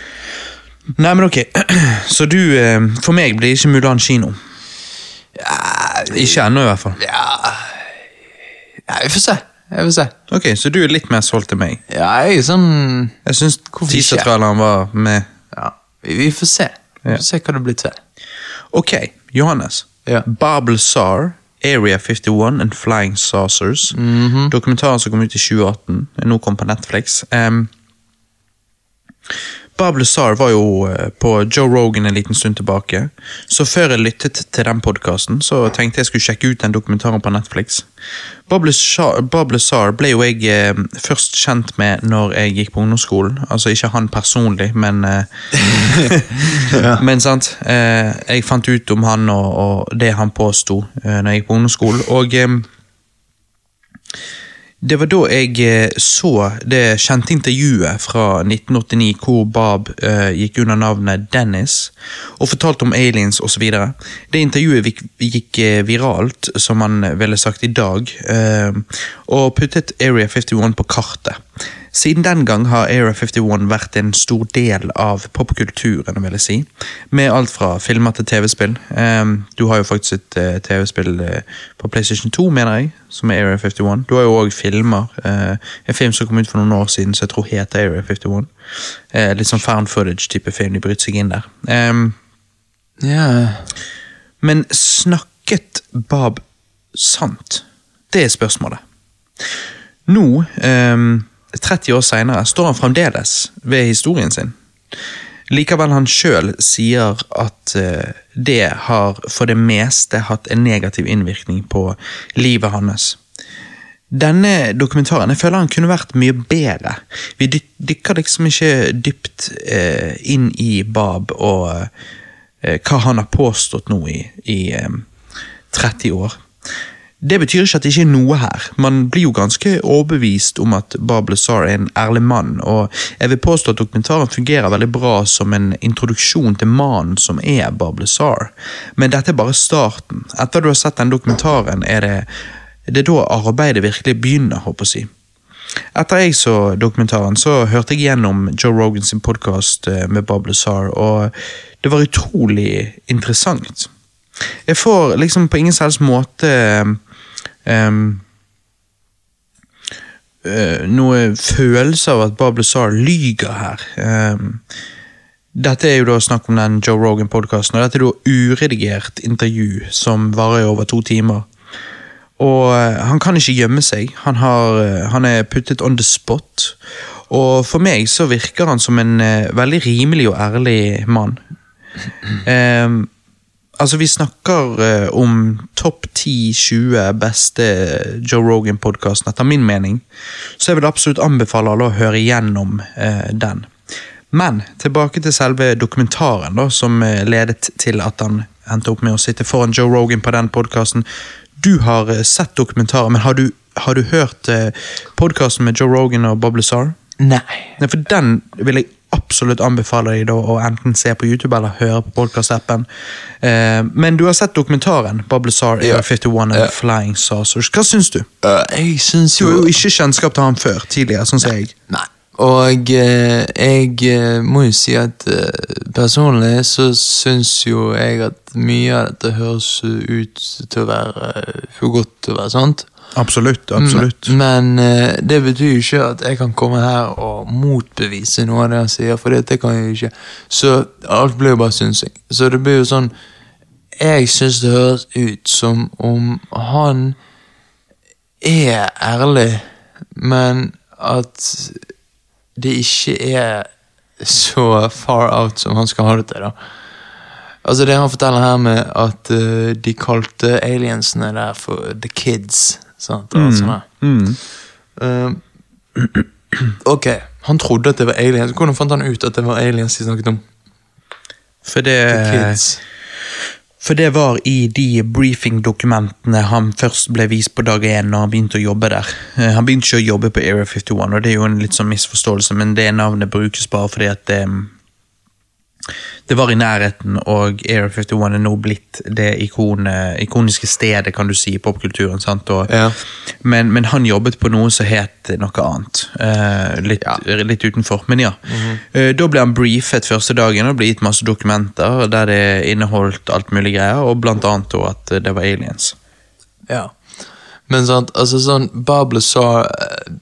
Nei, men ok. Så du eh, For meg blir ikke Mulan kino. Ja, Ikke ennå, i hvert fall. ja. ja, vi får se. Jeg vil se. Ok, Så du er litt mer solgt enn meg. Ja, jeg er sånn Jeg syns teasertraileren var med. Ja, vi, vi får se. Vi får se hva det blir til. Ok, Johannes. Ja. Bob Lazar, Area 51 and Flying Saucers. Mhm. Dokumentaren som kom ut i 2018. er Nå kom på Netflix. Um, Bob Lazar var jo eh, på Joe Rogan en liten stund tilbake. Så før jeg lyttet til den podkasten, så tenkte jeg skulle sjekke ut den dokumentaren på Netflix. Bob Lazar, Bob Lazar ble jo jeg eh, først kjent med når jeg gikk på ungdomsskolen. Altså ikke han personlig, men eh, Men sant, eh, jeg fant ut om han og, og det han påsto eh, når jeg gikk på ungdomsskolen. Og det var da jeg eh, så det kjente intervjuet fra 1989 hvor Bob uh, gikk under navnet Dennis og fortalte om aliens osv. Det intervjuet gikk, gikk eh, viralt, som man ville sagt i dag, uh, og puttet Area 51 på kartet. Siden den gang har Area 51 vært en stor del av popkulturen, vil jeg si. Med alt fra filmer til TV-spill. Um, du har jo faktisk et eh, TV-spill eh, på PlayStation 2, mener jeg, som er Area 51. Du har jo òg filmer. eh, en film som kom ut for noen år siden som jeg tror heter Area 51. Eh, litt sånn found footage-type film. De bryter seg inn der. Um, Ja, men snakket Bob sant? Det er spørsmålet. Nå, ehm, 30 år seinere, står han fremdeles ved historien sin. Likevel han sjøl sier at eh, det har for det meste hatt en negativ innvirkning på livet hans. Denne dokumentaren jeg føler han kunne vært mye bedre. Vi dykker liksom ikke dypt eh, inn i Bab og eh, hva han har påstått nå i, i eh, 30 år. Det betyr ikke at det ikke er noe her. Man blir jo ganske overbevist om at Bob Lazar er en ærlig mann, og jeg vil påstå at dokumentaren fungerer veldig bra som en introduksjon til mannen som er Bob Lazar. Men dette er bare starten. Etter du har sett den dokumentaren, er det det er da arbeidet virkelig begynner, håper jeg å si. Etter jeg så dokumentaren, så hørte jeg gjennom Joe Rogans podkast med Bob Lazar, og det var utrolig interessant. Jeg får liksom på ingen selvs måte um, noe følelse av at Bob Lazar lyger her. Um, dette er jo da snakk om den Joe Rogan-podkasten, og dette er da uredigert intervju som varer i over to timer. Og uh, han kan ikke gjemme seg. Han, har, uh, han, er puttet on the spot. Og for meg så virker han som en veldig rimelig og ærlig mann. Um, Altså, vi snakker uh, om topp 10-20 beste Joe Rogan-podkasten, etter min mening. Så jeg vil absolutt anbefale alle å høre igjennom uh, den. Men tilbake til selve dokumentaren, da, som uh, ledet til at han endte opp med å sitte foran Joe Rogan på den podkasten. Du har sett dokumentaren, men har du, har du hørt uh, podkasten med Joe Rogan og Bob Lazar? Nei. Nei. For den vil jeg absolutt anbefaler deg å enten se på YouTube eller høre på podkast-appen. Eh, men du har sett dokumentaren Bob Lazar, Ja. 51 and Ja. Flying Saucers. Hva syns du? Uh, jeg syns Du har jo ikke kjennskap til han før, tidligere, sånn som jeg. Nei. Og eh, jeg eh, må jo si at eh, personlig så syns jo jeg at mye av dette høres ut til å være for godt til å være sant. Absolutt, absolutt. Men, men eh, det betyr jo ikke at jeg kan komme her og motbevise noe av det han sier, for det, kan jeg ikke. Så alt blir jo bare synsing. Så det blir jo sånn Jeg syns det høres ut som om han er ærlig, men at det ikke er så far out som han skal ha det til, da. Altså Det han forteller her med at uh, de kalte aliensene der for the kids. Sant? Og alt sånt der. Mm. Eh, ok, han trodde at det var aliens. Hvordan fant han ut at det var aliens de snakket om? For det For det var i de briefing-dokumentene han først ble vist på dag én når han begynte å jobbe der. Eh, Han begynte ikke å jobbe på Area 51, og det er jo en litt sånn misforståelse, men det navnet brukes bare fordi at det, det var i nærheten, og Area 51 er nå blitt det ikone, ikoniske stedet, kan du si, i popkulturen. sant? Og, Ja. men, men han jobbet på noe som het noe annet. Uh, litt, litt utenfor. Men ja. Eh, da ble han briefet første dagen og ble gitt masse dokumenter der det inneholdt alt mulig greier, og blant annet også at det var aliens. Ja. Men sant, altså sånn Bable sa uh,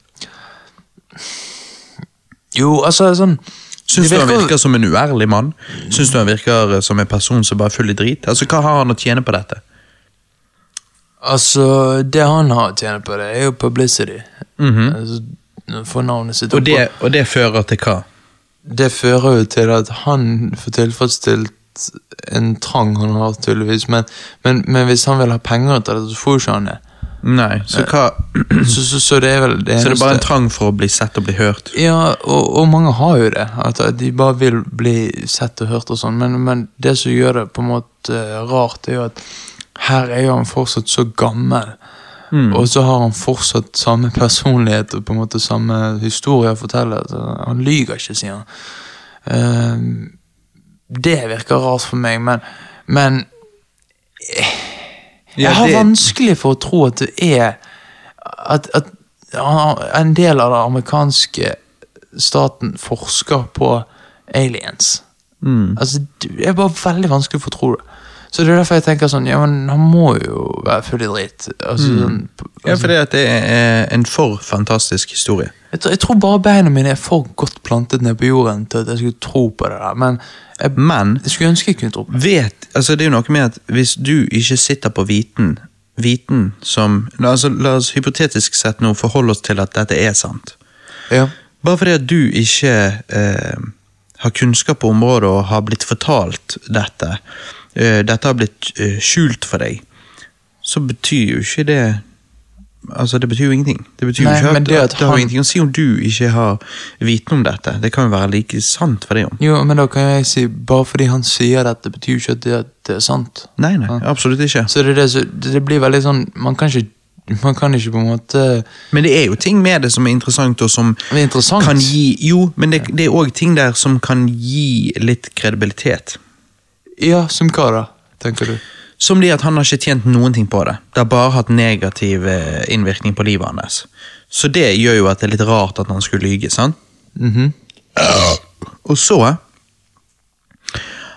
Jo, altså sånn Syns du han virker- som en uærlig mann? Syns du han virker eh, som en person som bare er full i drit? Altså, Hva har han å tjene på dette? Altså, det han har å tjene på, det er jo publicity. altså, for navnet sitt. Og det, og det fører til hva? det fører jo til at han får tilfredsstilt en trang han har, tydeligvis. Men, men, men hvis han vil ha penger til det, så får jo ikke han det. Nei, så hva Så, så, så det er vel det Så det er bare en trang for å bli sett og bli hørt? Ja, og, og mange har jo det. At de bare vil bli sett og hørt og sånn. Men, men det som gjør det på en måte rart, er jo at her er jo han fortsatt så gammel. Og så har han fortsatt samme personlighet og på en måte samme historie å fortelle. Han lyger ikke, sier han. Uh, det virker rart for meg, men, men Ja, Jeg har det- vanskelig for å tro at du er At, at en del av den amerikanske staten forsker på aliens. Mm. Altså, Det er bare veldig vanskelig for å tro det. Så det er derfor jeg tenker sånn Ja, men han må jo være full i dritt. Altså, sånn, Ja, fordi at det er en for fantastisk historie. jeg, tror- jeg tror bare beina mine er for godt plantet ned på jorden til at jeg skulle tro på det der. Men jeg, Men jeg skulle ønske jeg kunne tro på det. vet altså Det er jo noe med at hvis du ikke sitter på viten Viten som la, altså, la oss hypotetisk sett nå forholde oss til at dette er sant. Ja. Bare fordi at du ikke eh, har kunnskap på området og har blitt fortalt dette, dette har blitt eh, skjult for deg, så betyr jo ikke det Altså, det betyr jo ingenting. Det betyr jo ikke at, det det, at har jo han- ingenting å si om du ikke har viten om dette. Det kan jo være like sant for deg om. Jo, men da kan jeg si bare fordi han sier dette, betyr jo ikke at det, det er sant. Nei, nei, Ja. absolutt ikke. Så det, det, så det det blir veldig sånn Man kan ikke, man kan ikke på en måte Men det er jo ting med det som er interessant, og som er interessant. kan gi Jo, men det, det er òg ting der som kan gi litt kredibilitet. Ja, som hva da, tenker du? som de at han har ikke tjent noen ting på det. Det har bare hatt negativ eh, innvirkning på livet hans. Så det gjør jo at det er litt rart at han skulle lyge, sant? Og så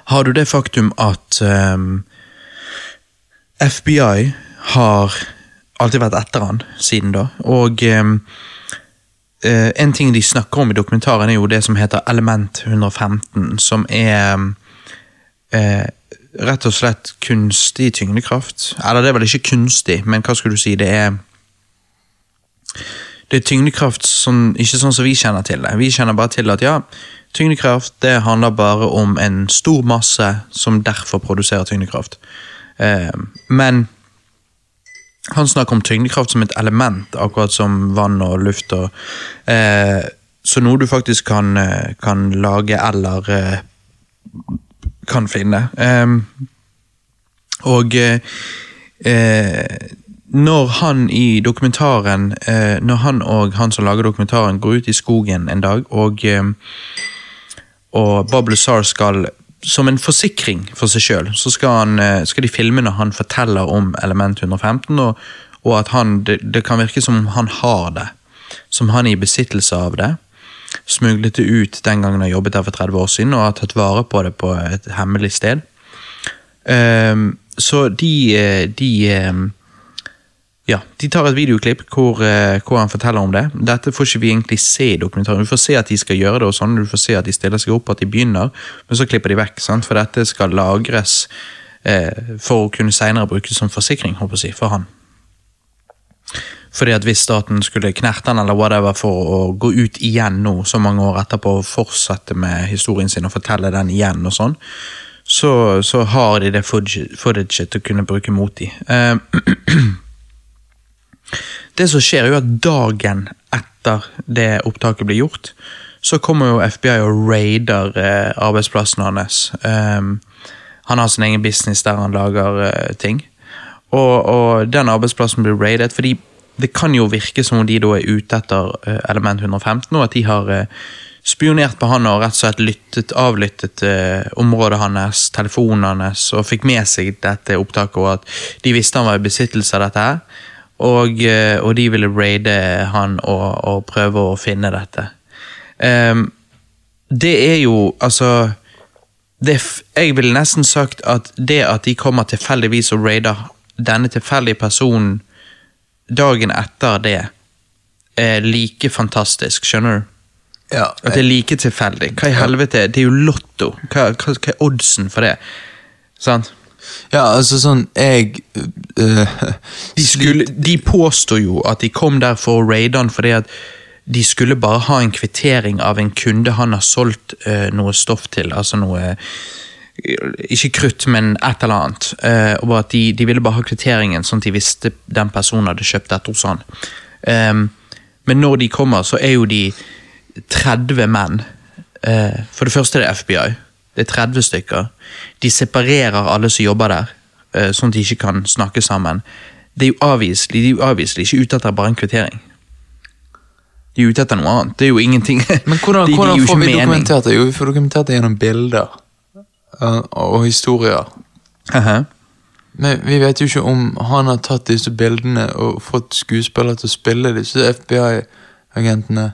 har du det faktum at um, FBI har alltid vært etter han siden da, og ehm, eh, en ting de snakker om i dokumentaren er jo det som heter Element 115, som er eh, rett og slett kunstig tyngdekraft. Eller det er vel ikke kunstig, men hva skulle du si, det er det er tyngdekraft som, ikke sånn som vi kjenner til det. Vi kjenner bare til at ja, tyngdekraft det handler bare om en stor masse som derfor produserer tyngdekraft. Eh, men han snakker om tyngdekraft som et element, akkurat som vann og luft. Og, eh, så noe du faktisk kan, eh, kan lage eller eh, kan finne. Ehm, og eh, eh, når han i dokumentaren eh, Når han og han som lager dokumentaren går ut i skogen en dag, og, og Bob Lazar skal som en forsikring for seg sjøl, så skal, han, skal de filme når han forteller om element 115, og, og at han, det, det kan virke som om han har det. Som han er i besittelse av det. Smuglet det ut den gangen jeg jobbet der for 30 år siden, og har tatt vare på det på et hemmelig sted. Um, så de, eh, de ehm, ja, De tar et videoklipp hvor, eh, hvor han forteller om det. Dette får ikke vi egentlig se i dokumentaren. Du får se at de skal gjøre det, og sånn, du får se at de stiller seg opp, at de begynner, men så klipper de vekk. Sant? For dette skal lagres eh, for å kunne senere brukes som forsikring håper jeg, for han. Fordi at Hvis staten skulle knerte han eller whatever for å gå ut igjen nå, så mange år etterpå og fortsette med historien sin og fortelle den igjen, og sånn, så, så har de det footaget til å kunne bruke mot de. Eh, Det som skjer, er jo at dagen etter det opptaket blir gjort, så kommer jo FBI og raider eh, arbeidsplassen hans. Um, han har sin egen business der han lager eh, ting. Og, og, den arbeidsplassen blir raidet, fordi det kan jo virke som om de da er ute etter eh, element 115, og at de har eh, spionert på han og rett og slett lyttet, avlyttet eh, området hans, telefonen hans, og fikk med seg dette opptaket, og at de visste han var i besittelse av dette her. Og, eh, og, de ville raide han og, og, prøve å finne dette. Um, det er jo altså det, Jeg ville nesten sagt at det at de kommer tilfeldigvis og raider denne tilfeldige personen dagen etter det, er like fantastisk, skjønner du? Ja, At det er like tilfeldig. Hva i helvete? Det er jo lotto. Hva, hva, hva er oddsen for det? Sant? Ja, altså sånn Jeg øh, De, skulle, de påstår jo at de kom der for å raide han fordi at de skulle bare ha en kvittering av en kunde han har solgt øh, noe stoff til. Altså noe Ikke krutt, men et eller annet. Uh, og at de, de, ville bare ha kvitteringen, sånn at de visste den personen hadde kjøpt dette hos han. Um, men når de kommer, så er jo de 30 menn. Uh, for det første er det FBI. Det er 30 stykker. De separerer alle som jobber der, uh, sånn at de ikke kan snakke sammen. Det er jo avviselig, de er jo avviselig ikke ute etter bare en kvittering. De er ute etter noe annet. Det er jo ingenting Men hvordan, de, de hvordan får vi mening. dokumentert det? Jo, vi får dokumentert det gjennom bilder og historier. Aha. Men vi vet jo ikke om han har tatt disse bildene og fått skuespillere til å spille disse FBI-agentene.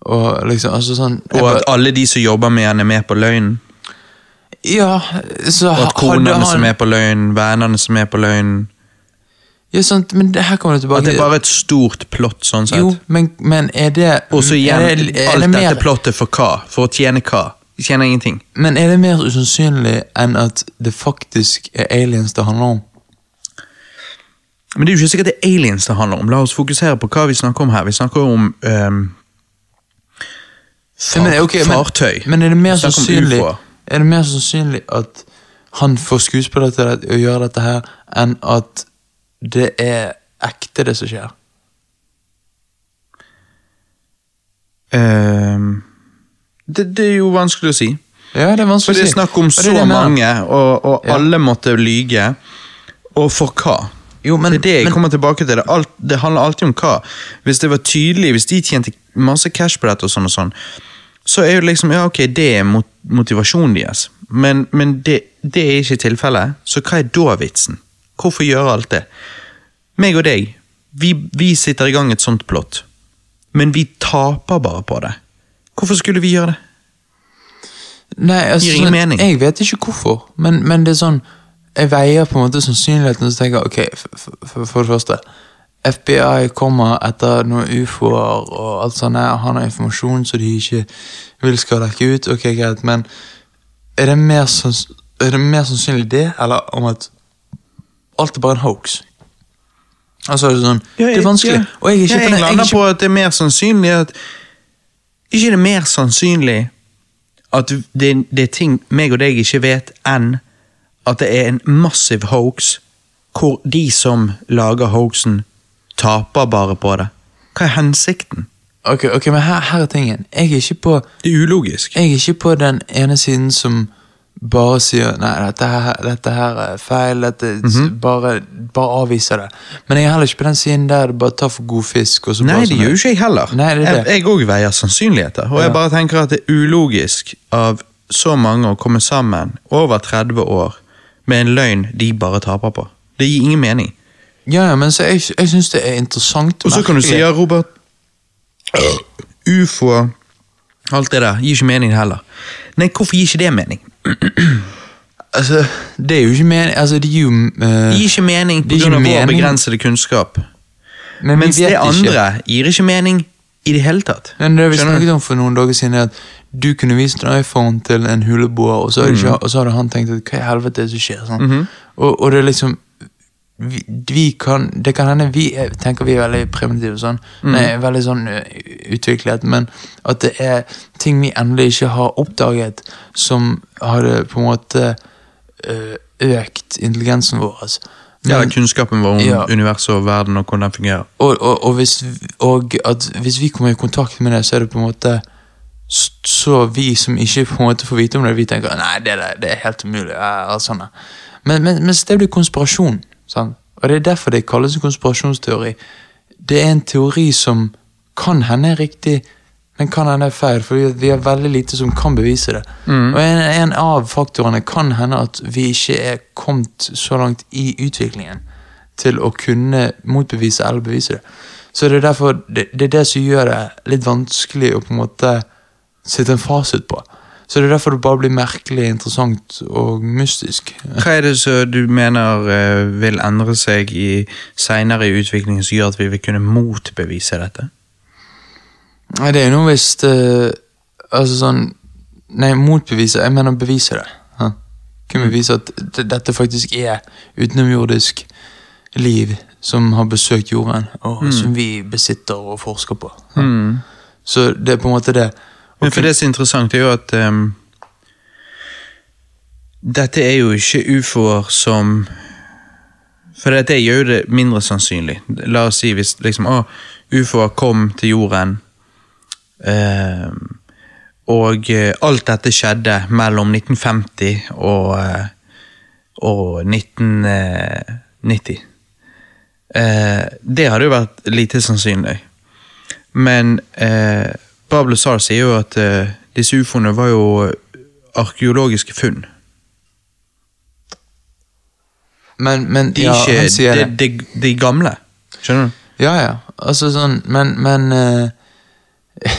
Og liksom, altså sånn Og at alle de som jobber med han, er med på løgn. Ja, så Og at konene han som er på løgn, vennene som er på løgn. Ja, sant, men det her kommer det tilbake At det er bare et stort plott, sånn sett. Jo, men, men er det Og så igjen, er det, er alt det dette plottet for hva? For å tjene hva? De tjener ingenting. Men er det mer usannsynlig enn at det faktisk er aliens det handler om? Men det er jo ikke sikkert det er aliens det handler om. La oss fokusere på hva vi snakker om her. Vi snakker om um, far, Men, okay, men- fartøy. Men er det mer sannsynlig. Er det mer sannsynlig at han får skuespillere til å gjøre dette her, enn at det er ekte, det som skjer? Ehm, det, det er jo vanskelig å si. Ja, det er For vanskelig å si. snakk om det er så om mener. mange, og, og Ja. alle måtte lyge. Og for hva? Jo, men, det er det jeg men, kommer tilbake til. Det, alt, det handler alltid om hva. Hvis det var tydelig, hvis de tjente masse cash på dette, og sånn og sånn, så er jo liksom Ja, ok, det er mot motivasjonen deres, men, men det, det er ikke tilfellet. Så hva er da vitsen? Hvorfor gjøre alt det? Meg og deg, vi, vi sitter i gang et sånt plott, men vi taper bare på det. Hvorfor skulle vi gjøre det? Nei, altså, Gir ingen sånn, mening. Jeg vet ikke hvorfor, men, men det er sånn Jeg veier på en måte sannsynligheten og så tenker jeg, ok, for, for, for det første FBI kommer etter noen ufoer og alt sånt. Han har informasjon så de ikke vil skal dekke ut. Ok, greit, men er det mer, sanns- er det mer sannsynlig det, eller om at alt er bare en hoax? Altså, det er sånn, det er vanskelig. Og jeg er ikke Ja, på jeg jeg er lander på at det er mer sannsynlig at Ikke det mer sannsynlig at det, det er ting meg og deg ikke vet, enn at det er en massiv hoax hvor de som lager hoaxen, taper bare på det. Hva er hensikten? Ok, ok, men her, her er tingen. Jeg er ikke på Det er ulogisk. Jeg er ikke på den ene siden som bare sier nei, dette her, dette her er feil, dette, Mhm. bare, bare avviser det. Men jeg er heller ikke på den siden der det bare tar for god fisk. Og så Nei, det sånn- gjør jo ikke jeg heller. Nei, det det. Jeg òg veier sannsynligheter, og Ja. jeg bare tenker at det er ulogisk av så mange å komme sammen over 30 år med en løgn de bare taper på. Det gir ingen mening. Ja, ja, men så jeg, jeg syns det er interessant. Og så kan du si ja, Robert Ufo Alt det der gir ikke mening heller. Nei, hvorfor gir ikke det mening? Altså, det er jo ikke mening Altså, det gir jo eh, Det gir ikke mening pga. vår mening. begrensede kunnskap. Men Mens det det ikke. andre gir ikke mening i det hele tatt. Men det vi Skjønner du? snakket om for noen dager siden, er at du kunne vist en iPhone til en huleboer, og så, ikke, og så hadde han tenkt at hva i helvete er det som skjer? Sånn. Mhm. og, og det er liksom vi, vi kan, Det kan hende vi er, tenker vi er veldig primitive, sånn. Nei, veldig sånn utviklet, men at det er ting vi endelig ikke har oppdaget, som hadde på en måte økt intelligensen vår. Ja, Men, ja, kunnskapen vår om Ja. universet og verden og hvordan den fungerer. Og, og, og, hvis, og hvis vi kommer i kontakt med det, så er det på en måte så vi som ikke på en måte får vite om det, vi tenker nei, det, det er helt umulig. ja, sånn. Men, men, mens det blir konspirasjon. Sant? Og det er derfor det kalles en konspirasjonsteori. Det er en teori som kan hende er riktig, men kan hende er feil, for vi- har veldig lite som kan bevise det. Og en, en av faktorene kan hende at vi ikke er kommet så langt i utviklingen til å kunne motbevise eller bevise det. Så det er derfor det, det er det som gjør det litt vanskelig å på en måte sette en fasit på. Så det er derfor det bare blir merkelig, interessant og mystisk. Hva er det som du mener eh, vil endre seg i seinere i utviklingen som gjør at vi vil kunne motbevise dette? Nei, det er noe hvis det Altså sånn Nei, motbevise. Jeg mener bevise det. Ja. Kunne bevise at dette faktisk er utenomjordisk liv som har besøkt jorden, og som vi besitter og forsker på. Ja. Så det er på en måte det. Men for det som er interessant, er jo at um, Dette er jo ikke ufoer som For dette gjør jo det mindre sannsynlig. La oss si hvis liksom å, ufoer kom til jorden, um, og eh, alt dette skjedde mellom 1950 og, eh, og 1990. Uh, det hadde jo vært lite sannsynlig. Men eh, Bob Sar sier jo at eh, disse ufoene var jo arkeologiske funn. Men, men De, ja, ikke, han sier de, det. de, de gamle. Skjønner du? Ja, ja. Altså sånn, men Men eh,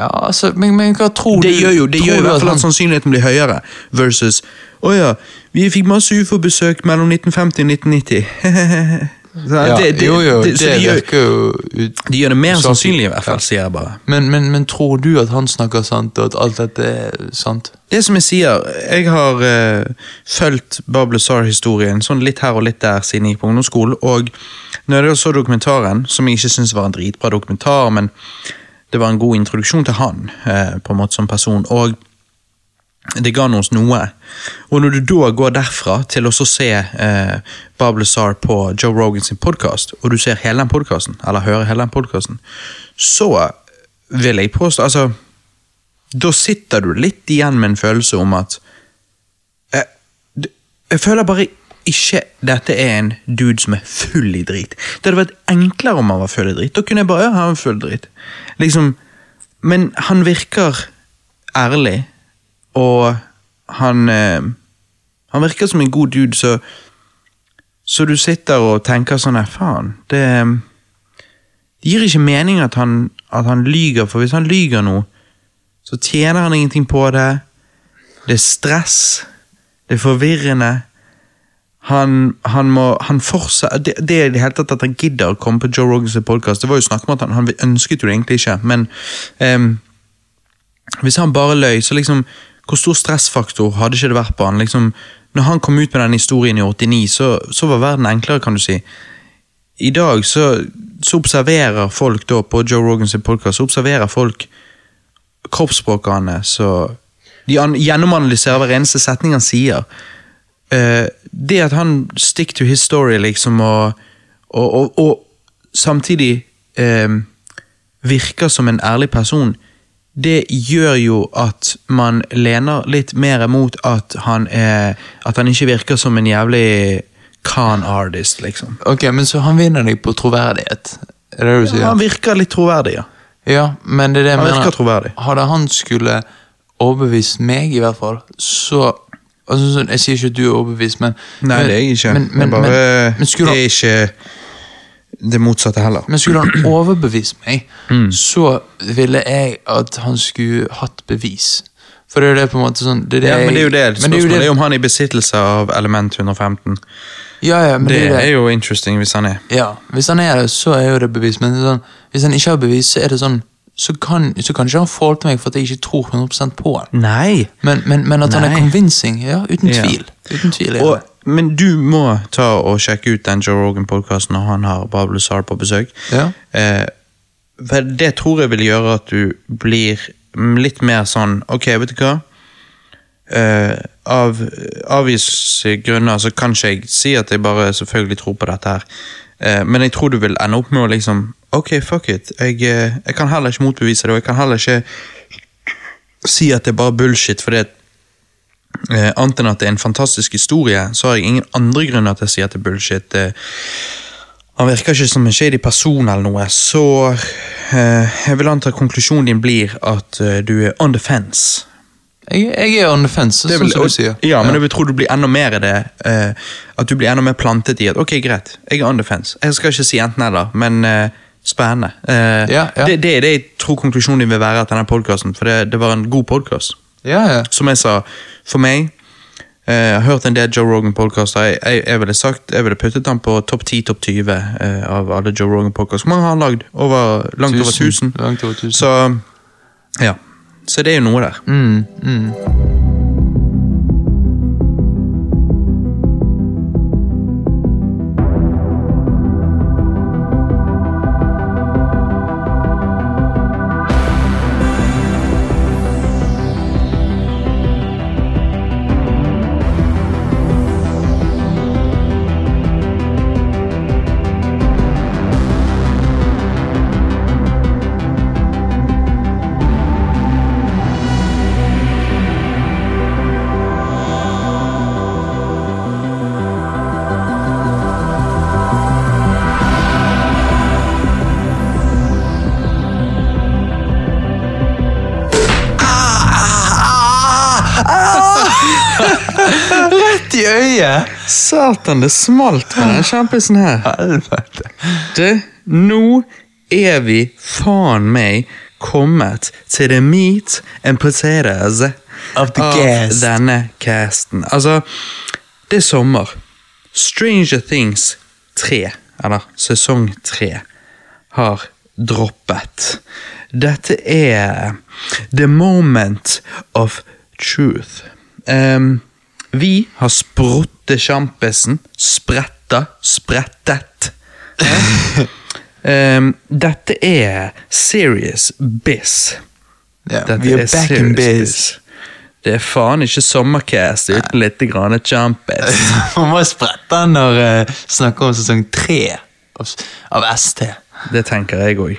Ja, altså, men, men hva tror Det du? gjør jo det tror gjør i du hvert fall han- at sannsynligheten blir høyere. Versus Å ja, vi fikk masse ufo-besøk mellom 1950 og 1990. Ja, det, det, Jo, jo, det, det, de, virker jo ut de gjør det mer sannsynlig, i hvert fall, sier jeg bare. men, men, men tror du at han snakker sant, og at alt dette er sant? Det som jeg sier, jeg har uh, fulgt Bob Lazar-historien sånn litt her og litt der siden jeg gikk på ungdomsskolen, og når jeg så dokumentaren, som jeg ikke syns var en dritbra dokumentar, men det var en god introduksjon til han, uh, på en måte som person, og det ga oss noe. Og når du da går derfra til å se eh, Bob Lazar på Joe Rogans podkast, og du ser hele den podkasten, eller hører hele den podkasten, så vil jeg påstå Altså, da sitter du litt igjen med en følelse om at eh, Jeg føler bare ikke dette er en dude som er full i drit. Det hadde vært enklere om han var full i drit. Da kunne jeg bare ha en full drit. Liksom, men han virker ærlig, og han eh, Han virker som en god dude, så Så du sitter og tenker sånn her, faen, det Det gir ikke mening at han, at han lyger, for hvis han lyger nå, så tjener han ingenting på det. Det er stress. Det er forvirrende. Han, han må han fortsatt, det, det er i det hele tatt at han gidder å komme på Joe Rogans podkast. Det var jo snakk om at han, han ønsket jo det egentlig ikke, men um, hvis han bare løy, så liksom Hvor stor stressfaktor hadde ikke det vært på han? liksom, Når han kom ut med den historien i 89, så, så var verden enklere, kan du si. I dag så, så observerer folk da på Joe Rogans podkast observerer folk kroppsspråket hans. De an- gjennomanalyserer hver eneste setning han sier. Uh, det at han stick to his story, liksom, og, og, og, og samtidig eh, virker som en ærlig person, det gjør jo at man lener litt mer mot at han er At han ikke virker som en jævlig con artist, liksom. Ok, men så han vinner deg på troverdighet? Er det det du sier? Han virker litt troverdig, ja. Ja, men det er det jeg Han mener. troverdig. Hadde han skulle overbevist meg, i hvert fall, så altså, Jeg sier ikke at du er overbevist, men Nei, men, det er jeg ikke. Men, men, bare men, men, skulle det han, er ikke det motsatte heller. men skulle han overbevist meg, Mm. så ville jeg at han skulle hatt bevis. For det er jo det på en måte sånn det er det ja, men det er jo det. Spørsmålet det er om han er i besittelse av element 115. Ja, ja, men Det det, er det. er jo interesting hvis han er. Ja, Hvis han er det, så er jo det bevis. Men sånn, hvis han ikke har bevis, så er det sånn så kan, så kan ikke han forholde meg for at jeg ikke tror 100 på han. Nei. Men, men, men at han er convincing, ja, uten Ja. tvil. Uten tvil ja. Og, det. Men du må ta og sjekke ut den Joe Rogan-podkasten når han har Babel Sar på besøk. Ja. Eh, det tror jeg vil gjøre at du blir litt mer sånn Ok, vet du hva? Eh, av avvise grunner så kan ikke jeg si at jeg bare selvfølgelig tror på dette her. Eh, men jeg tror du vil ende opp med å liksom Ok, fuck it. Jeg, eh, jeg kan heller ikke motbevise det, og jeg kan heller ikke si at det er bare bullshit, fordi at Eh, annet enn at det er en fantastisk historie, så har jeg ingen andre grunner til å si at det er bullshit. Han virker ikke som en shady person eller noe, så eh, jeg vil anta at konklusjonen din blir at eh, du er on the fence. Jeg, jeg er on the fence, Det sånn vil- som du sier. Ja, men jeg vil tro du blir enda mer det. eh, at du blir enda mer plantet i at ok, greit, jeg er on the fence. Jeg skal ikke si enten eller, men eh, spennende. Eh, Ja, ja. Det, det er det jeg tror konklusjonen din vil være At denne podkasten, for det, det var en god podkast. Ja, ja. Som jeg sa, for meg eh, Jeg har hørt en del Joe Rogan-podkaster. Jeg, jeg, jeg ville sagt, jeg ville puttet han på topp 10, topp 20 eh, av alle Joe Rogan-podkaster. Hvor mange har han lagd? Over, langt over tusen Langt over 1000. Så ja. Så det er jo noe der. Mm, mm. Satan, det smalt med den kjempisen her. Helvete. Du, nå er vi faen meg kommet til the meat and potatoes Of the cast. denne casten. Altså, det er sommer. Stranger Things 3, eller sesong 3, har droppet. Dette er the moment of truth. Um, vi har spruttesjampisen. Spretta, sprettet. um, dette er serious biz. Yeah, Dette vi er back in biz. biz. Det er faen ikke sommercast uten litt grann champis. Man må sprette når uh, snakker om sesong tre av, av ST. Det tenker jeg òg.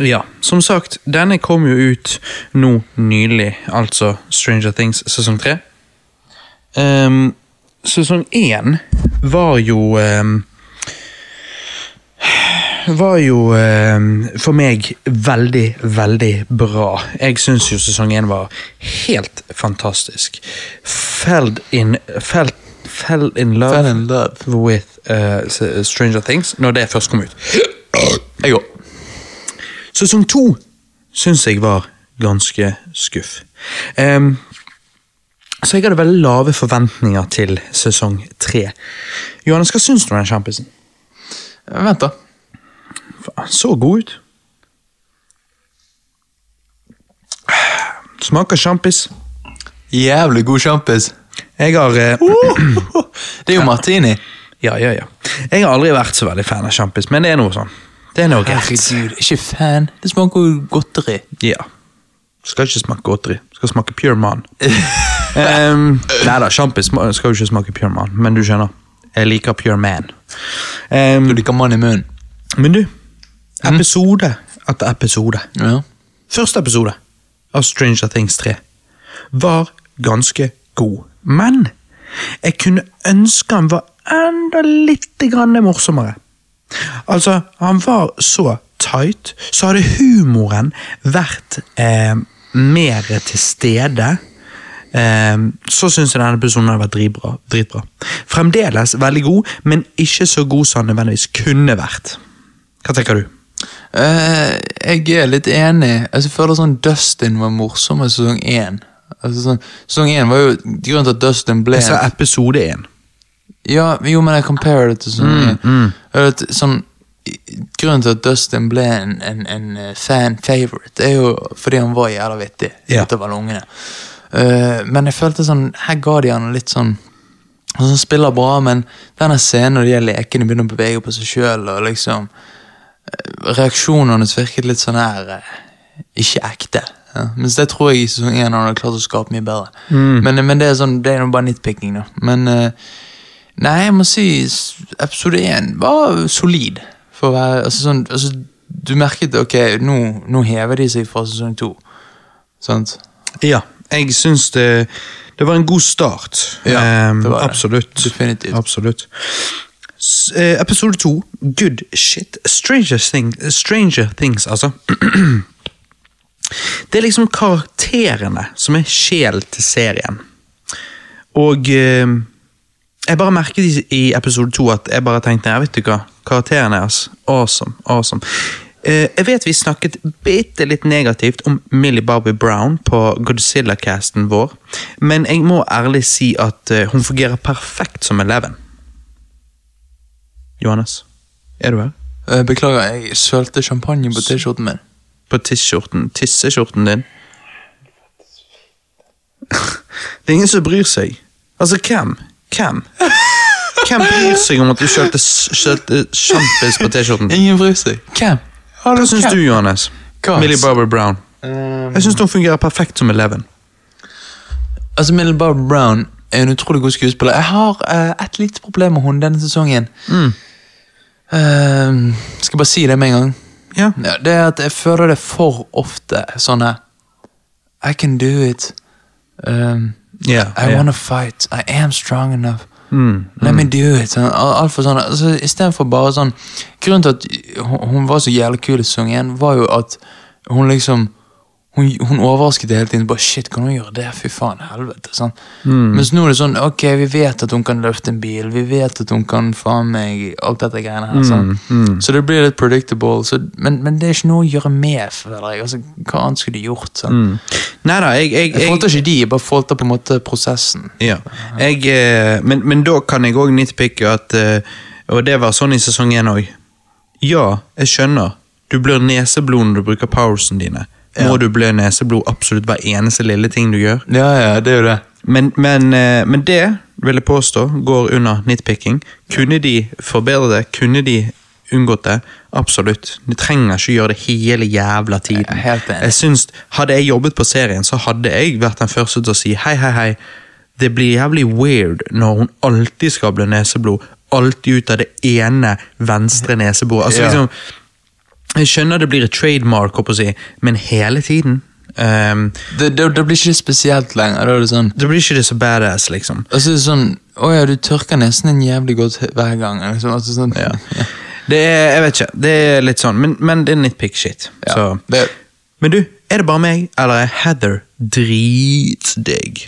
ja, som sagt, denne kom jo ut nå nylig, altså Stranger Things sesong tre. Ehm, sesong én var jo um, var jo um, for meg veldig, veldig bra. Jeg syns jo sesong én var helt fantastisk. Fell in, felt, fell in love Fell in love. with uh, Stranger Things når det først kom ut. Jeg òg. Sesong to syns jeg var ganske skuff. Ehm, så jeg hadde veldig lave forventninger til sesong tre. Johannes, hva syns du om den kjempisen? Vent, da. Han Så god ut. Smaker sjampis. Jævlig god sjampis. Jeg har eh, Det er jo martini. Ja, ja, ja. Jeg har aldri vært så veldig fan av sjampis, men det er noe sånn. Det er noe greit. Herregud, ikke fan. Det smaker jo godteri. Ja. Skal ikke smake godteri. Skal smake pure man. um, nei da, sjampis skal jo ikke smake pure man, men du skjønner. Jeg liker pure man. Um, Du liker mann i munnen. men du, episode etter episode. Ja. Første episode av Stranger Things 3 var ganske god, men jeg kunne ønske han var enda litt grann morsommere. Altså, han var så tight, så hadde humoren vært eh, mer til stede. Eh, så syns jeg denne personen hadde vært dritbra, dritbra. Fremdeles veldig god, men ikke så god som han nødvendigvis kunne vært. Hva tenker du? Uh, jeg er litt enig. Altså, jeg føler sånn Dustin var morsom i sesong én. Altså, sånn, sesong én var jo grunnen til at Dustin ble Jeg sa episode én. Ja, jo, men jeg comparer det til sånn, Mm, eh, sånn Grunnen til at Dustin ble en, en, en eh, fan favorite, er jo fordi han var jævla vittig Ja. utover ungene. Eh, men jeg følte sånn Her ga de han litt sånn Han spiller bra, men denne scenen når de lekene begynner å bevege på seg sjøl, og liksom uh, Reaksjonene hans virket litt sånn her uh, Ikke ekte. Ja. Mens det tror jeg i sesong én han hadde klart å skape mye bedre. Men, men det er sånn, det er bare nitpicking, da. Men eh, Nei, jeg må si episode én var solid. For å være, altså sånn, altså, Du merket ok, nå, nå hever de seg fra sesong to. Sant? Ja, jeg syns det, det var en god start. Ja, um, det var det. Absolutt. Definitivt. Absolutt. S eh, episode to, Good Shit. Stranger, thing, Stranger Things, altså. Det er liksom karakterene som er sjel til serien. Og eh, jeg bare merket i, i episode to at jeg bare tenkte jeg vet du hva, karakterene er altså, awesome. awesome. Eh, jeg vet vi snakket bitte litt negativt om Millie Bobby Brown på Godzilla-casten vår, men jeg må ærlig si at eh, hun fungerer perfekt som Eleven. Johannes, er du her? Eh, Beklager, jeg sølte champagne på T-skjorten min. På tisskjorten, tisseskjorten din? Det er ingen som bryr seg. Altså, hvem? Hvem? Hvem bryr seg om at du sølte sjampis på T-skjorten? Ingen bryr seg. Hvem? Hva syns du, Johannes? Hva? Millie Barber Brown. Jeg syns hun fungerer perfekt som Eleven. Altså, Millie Barber Brown er en utrolig god skuespiller. Jeg har uh, et lite problem med henne denne sesongen. Mm. Uh, skal bare si det med en gang? Ja. Ja, det er at jeg føler det for ofte sånne I can do it. Um, yeah, I yeah. wanna fight. I am strong enough. Mm, Let me do it. Sånn, al- Alt for sånn, altså, Istedenfor bare sånn Grunnen til at hun var så jævlig kul i sesong én, var jo at hun liksom hun, hun overrasket det hele tiden. bare Shit, kan hun gjøre det? Fy faen, helvete. Sånn. Mm. Mens nå er det sånn Ok, vi vet at hun kan løfte en bil. Vi vet at hun kan faen meg alt dette greiene her. Sånn. mm. Så det blir litt predictable. Så, men, men det er ikke noe å gjøre med, føler jeg. Altså, hva annet skulle de gjort? Sånn. Nei da, jeg, jeg, Jeg jeg, ikke de, jeg bare folter på en måte prosessen. Ja. Jeg, eh, men, men da kan jeg òg nitpicke at eh, Og det var sånn i sesong én òg. Ja, jeg skjønner. Du blør neseblod når du bruker powersen dine. Må du blø neseblod absolutt hver eneste lille ting du gjør? Ja, ja, det er jo det. Men, men, eh, men det vil jeg påstå går under nitpicking. Kunne de forbedre det? Kunne de unngått det? Absolutt. De trenger ikke gjøre det hele jævla tiden. Jeg helt enig. Jeg synes, Hadde jeg jobbet på serien, så hadde jeg vært den første til å si hei, hei, hei. Det blir jævlig weird når hun alltid skal blø neseblod. Alltid ut av det ene venstre neseboret. Altså, Ja. liksom, jeg skjønner det blir et trademark, å si, men hele tiden um, Det, det, det blir ikke spesielt lenger. Da er det sånn Da blir ikke det så badass, liksom. Altså sånn Å ja, du tørker nesen din jævlig godt hver gang. Liksom, altså, sånn, Ja. Det er, jeg vet ikke, det er litt sånn, men, men det er nitpick shit. Ja, Så. det, Men du, er det bare meg, eller er Heather dritdigg?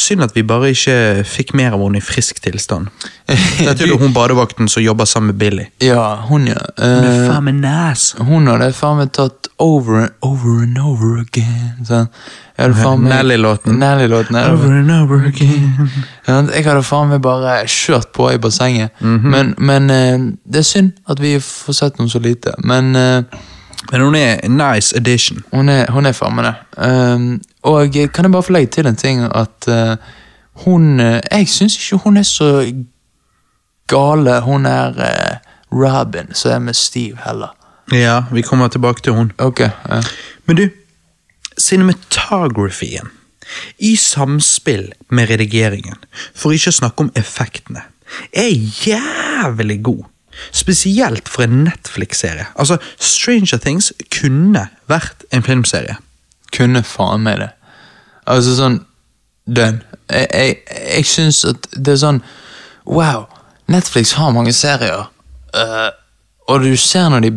Synd at vi bare ikke fikk mer av henne i frisk tilstand. Dette er jo hun badevakten som jobber sammen med Billy. ja, hun, ja. Hun er Eh, faen meg nas. hun hadde faen meg tatt over and over and over again. Sånn. Nelly-låten. Nelly-låten. Over and over again. Jeg hadde faen meg bare kjørt på i bassenget. Men, men eh, det er synd at vi får sett henne så lite. Men eh, Men hun er en nice addition. hun er, hun er faen det. Um, og kan jeg bare få legge til en ting at uh, hun eh, Jeg syns ikke hun er så gale, hun er uh, Robin, som er med Steve heller. Ja, vi kommer tilbake til hun. Ok, Uh. Men du, cinematografien. I samspill med redigeringen, for ikke å snakke om effektene, er jævlig god. Spesielt for en Netflix-serie. Altså, Stranger Things kunne vært en filmserie. Kunne faen meg det. Altså sånn Den. Jeg, jeg, jeg syns at det er sånn Wow, Netflix har mange serier, uh, og du ser når de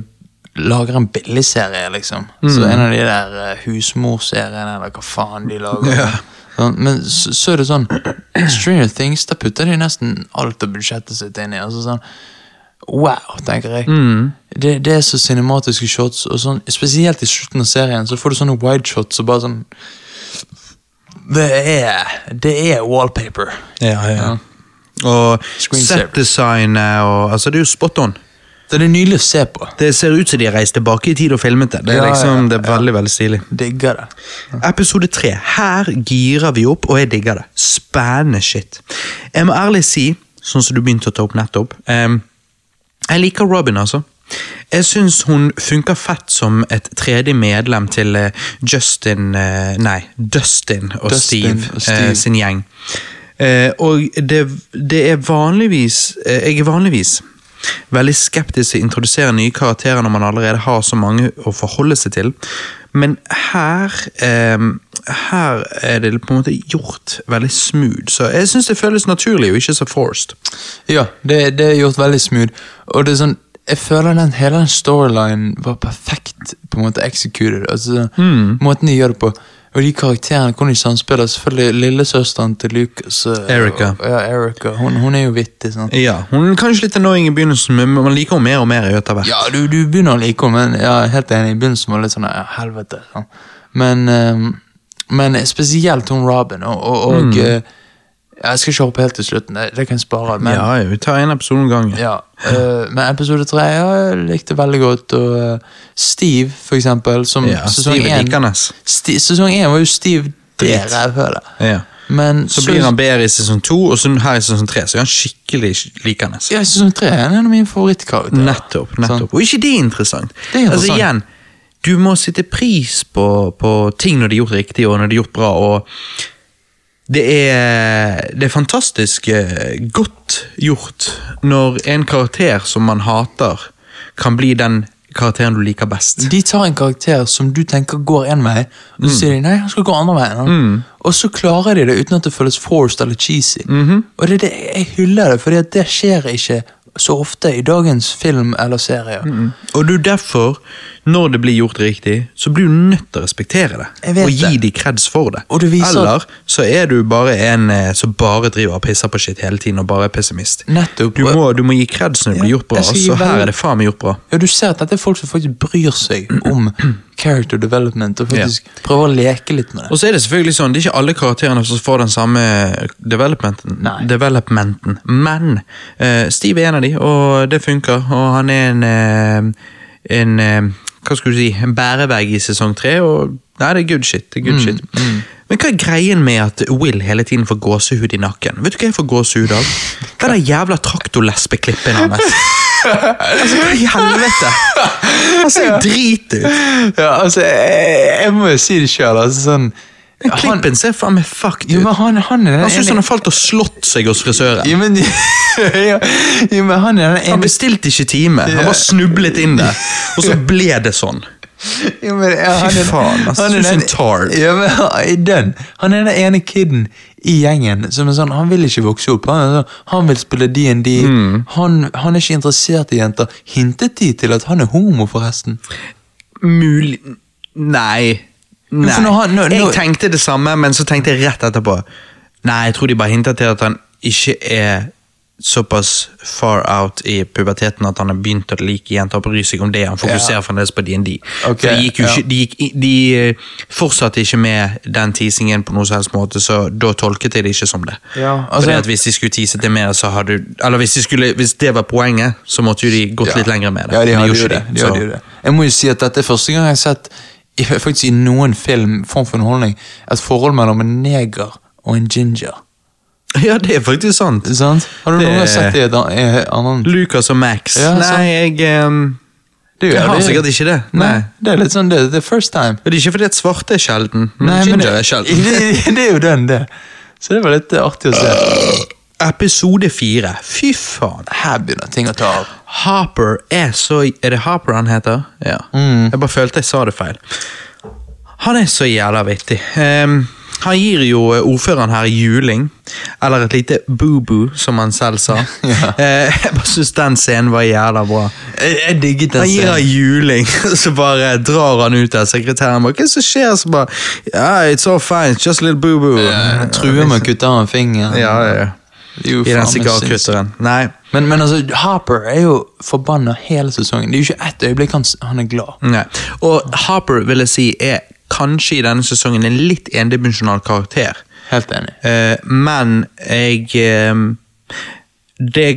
lager en billigserie, liksom. Så en av de der uh, husmorseriene, eller hva faen de lager. Yeah. Sånn, men så, så er det sånn Stranger Things, da putter de nesten alt av budsjettet sitt inn i. Altså sånn Wow, tenker jeg. Det, det er så cinematiske shots, og sånn, spesielt i slutten av serien så får du sånne wide shots og bare sånn Det er Det er wallpaper. Ja, ja. Og Screensaver. set-designet og Altså, det er jo spot on. Det er nydelig å se på. Det ser ut som de har reist tilbake i tid og filmet det. Det er Ja, ja, liksom, det er veldig, veldig stilig. Digger det. Episode tre. Her girer vi opp, og jeg digger det. Spennende shit. Jeg må ærlig si, sånn som du begynte å ta opp nettopp em, Jeg liker Robin, altså. Jeg syns hun funker fett som et tredje medlem til eh, Justin eh, Nei, Dustin og Dustin Steve, og Steve. eh, sin gjeng. Og det, det er vanligvis Jeg er vanligvis veldig skeptisk til å introdusere nye karakterer når man allerede har så mange å forholde seg til. Men her eh, Her er det på en måte gjort veldig smooth. Så jeg syns det føles naturlig og ikke så forced. Ja, det, det er gjort veldig smooth. Og det er sånn jeg føler den hele den storylinen var perfekt på en måte executed. Altså, Måten de gjør det på. Og de karakterene kunne de samspille. Selvfølgelig lillesøsteren til Lucas. eh, Erica. Og, ja, Erica. Hun, hun er jo vittig. sånn. Ja, Hun er kanskje litt annoying i begynnelsen, men man liker henne mer og mer etter hvert. Ja, du, du begynner å like henne, men er helt enig. I begynnelsen var litt sånn ja, helvete. Sånn. Men, ehm, men spesielt hun Robin. Og, og, og eh, Jeg skal ikke hoppe helt til slutten, det, kan jeg spare. Men, ja, ja, vi tar en episode om gangen. Ja, uh, men episode tre ja, jeg likte veldig godt. Og uh, Steve, for eksempel, som Ja, sesong én. Sti- Sesong én var jo Steve det rævhølet. Ja. Men Så blir han bedre i sesong to, og så her i sesong tre så er han skikkelig likende. Ja, i sesong tre er han en av mine favorittkarakterer. Nettopp. nettopp. Og ikke det er interessant. Det er interessant. Altså igjen, Du må sitte pris på, på ting når de er gjort riktig, og når de er gjort bra. og det er, det er fantastisk eh, godt gjort når en karakter som man hater, kan bli den karakteren du liker best. De tar en karakter som du tenker går en vei, og så sier de nei, han skal gå andre veien. Mm. Og så klarer de det uten at det føles forced eller cheesy. Og det er det, jeg hyller det, for det skjer ikke så ofte i dagens film eller serier. Og du derfor, når det blir gjort riktig, så blir du nødt til å respektere det. Og gi det. de kreds for det. Viser- Eller så er du bare en eh, som bare driver og pisser på shit hele tiden og bare er pessimist. Nettopp. Du må, du må gi kreds når det Ja, blir gjort bra, så her er det faen meg gjort bra. Ja, Du ser at dette er folk som faktisk bryr seg om character development, og faktisk prøver å leke litt med det. Og så er det selvfølgelig sånn, det er ikke alle karakterene som får den samme developmenten, developmenten. men uh, Steve er en av de, og det funker, og han er en, eh, en eh, hva skulle du si, en bærevegg i sesong tre, og nei, det er good shit, det er good Mm, shit. Men hva er greien med at Will hele tiden får gåsehud i nakken? Vet du hva jeg får gåsehud av? Den jævla traktorlesbeklippen hans? altså, hva i helvete? Han ser jo drit ut. Ja, altså, jeg, jeg må jo si det sjøl. Altså, sånn, Den klippen ser faen meg fucked jo, men han, han er den Han synes ene han har falt og slått seg hos frisøren. jo, men, jo, jo, men han er den Han bestilte ikke time, han bare snublet inn der, og så ble det sånn. Jo, men, ja, han er- faen, ass. han er den- tard. Ja, men han er den. Han er den ene kiden i gjengen som er sånn, han vil ikke vokse opp. Han, sånn, han vil spille D&D. Mm. Han, han er ikke interessert i jenter. Hintet de til at han er homo, forresten? Mulig Nei. Nei. nå, når- jeg tenkte det samme, men så tenkte jeg rett etterpå Nei, jeg tror de bare hinter til at han ikke er såpass far out i puberteten at han har begynt å like jenter og bry seg om det. Han fokuserer Ja. fremdeles på D&D. Okay, de, ja. de, de eh, fortsatte ikke med den teasingen på noen som helst måte, så da tolket jeg det ikke som det. Ja, Fordi altså- at Hvis de skulle tease det mer, så hadde Eller hvis, de skulle, hvis det var poenget, så måtte jo de gått litt lenger med det. Ja, de de gjorde det. Det. Jeg må jo si at dette er første gang jeg har sett faktisk i noen film form for underholdning et forhold mellom en neger og en ginger. Ja, det er faktisk sant. Sant? Har du noen gang sett det i et annet Lucas og Max. Ja, Nei, jeg um, Det Jeg har det er- sikkert ikke det. Nei. Nei. Det er litt sånn, det the first time. Det er ikke fordi at svarte er sjelden, men Nei, men ginger det, er sjelden. det, det er jo den, det. Så det var litt artig å se. Episode fire. Fy faen. Her begynner ting å ta av. Harper er så Er det Harper han heter? Ja. Mm. Jeg bare følte jeg sa det feil. Han er så jævla vittig. Um, han gir jo eh, ordføreren her juling, eller et lite boo-boo, som han selv sa. Ja. Eh, jeg bare syns den scenen var jævla bra. Jeg, jeg digget den Han gir henne scenen. juling, så bare drar han ut der. Sekretæren bare 'Hva som skjer?' Så bare yeah, 'It's all fine, just a little boo-boo'. Eh, Truer med å kutte av en finger. Ja, ja, ja. I den sigarkutteren. Nei. Men, men altså, Harper er jo forbanna hele sesongen. Det er jo ikke ett øyeblikk han, han er glad. Nei. Og Harper vil jeg si er kanskje i denne sesongen en litt endimensjonal karakter. Helt enig. Eh, men jeg eh, det,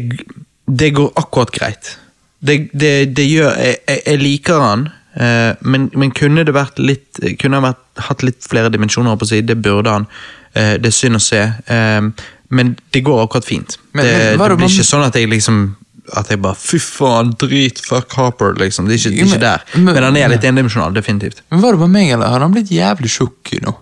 det går akkurat greit. Det, det, det gjør Jeg, jeg, jeg liker han, eh, men, men kunne det vært litt Kunne han vært, hatt litt flere dimensjoner på å si, det burde han. Eh, det er synd å se, eh, men det går akkurat fint. Men- det, men det det blir man- ikke sånn at jeg liksom at jeg bare Fy faen, drit, fuck Harper, liksom. Det er ikke, det er ikke der. men- Men han er litt endimensjonal, definitivt. Men Var det bare meg, eller har han blitt jævlig tjukk nå?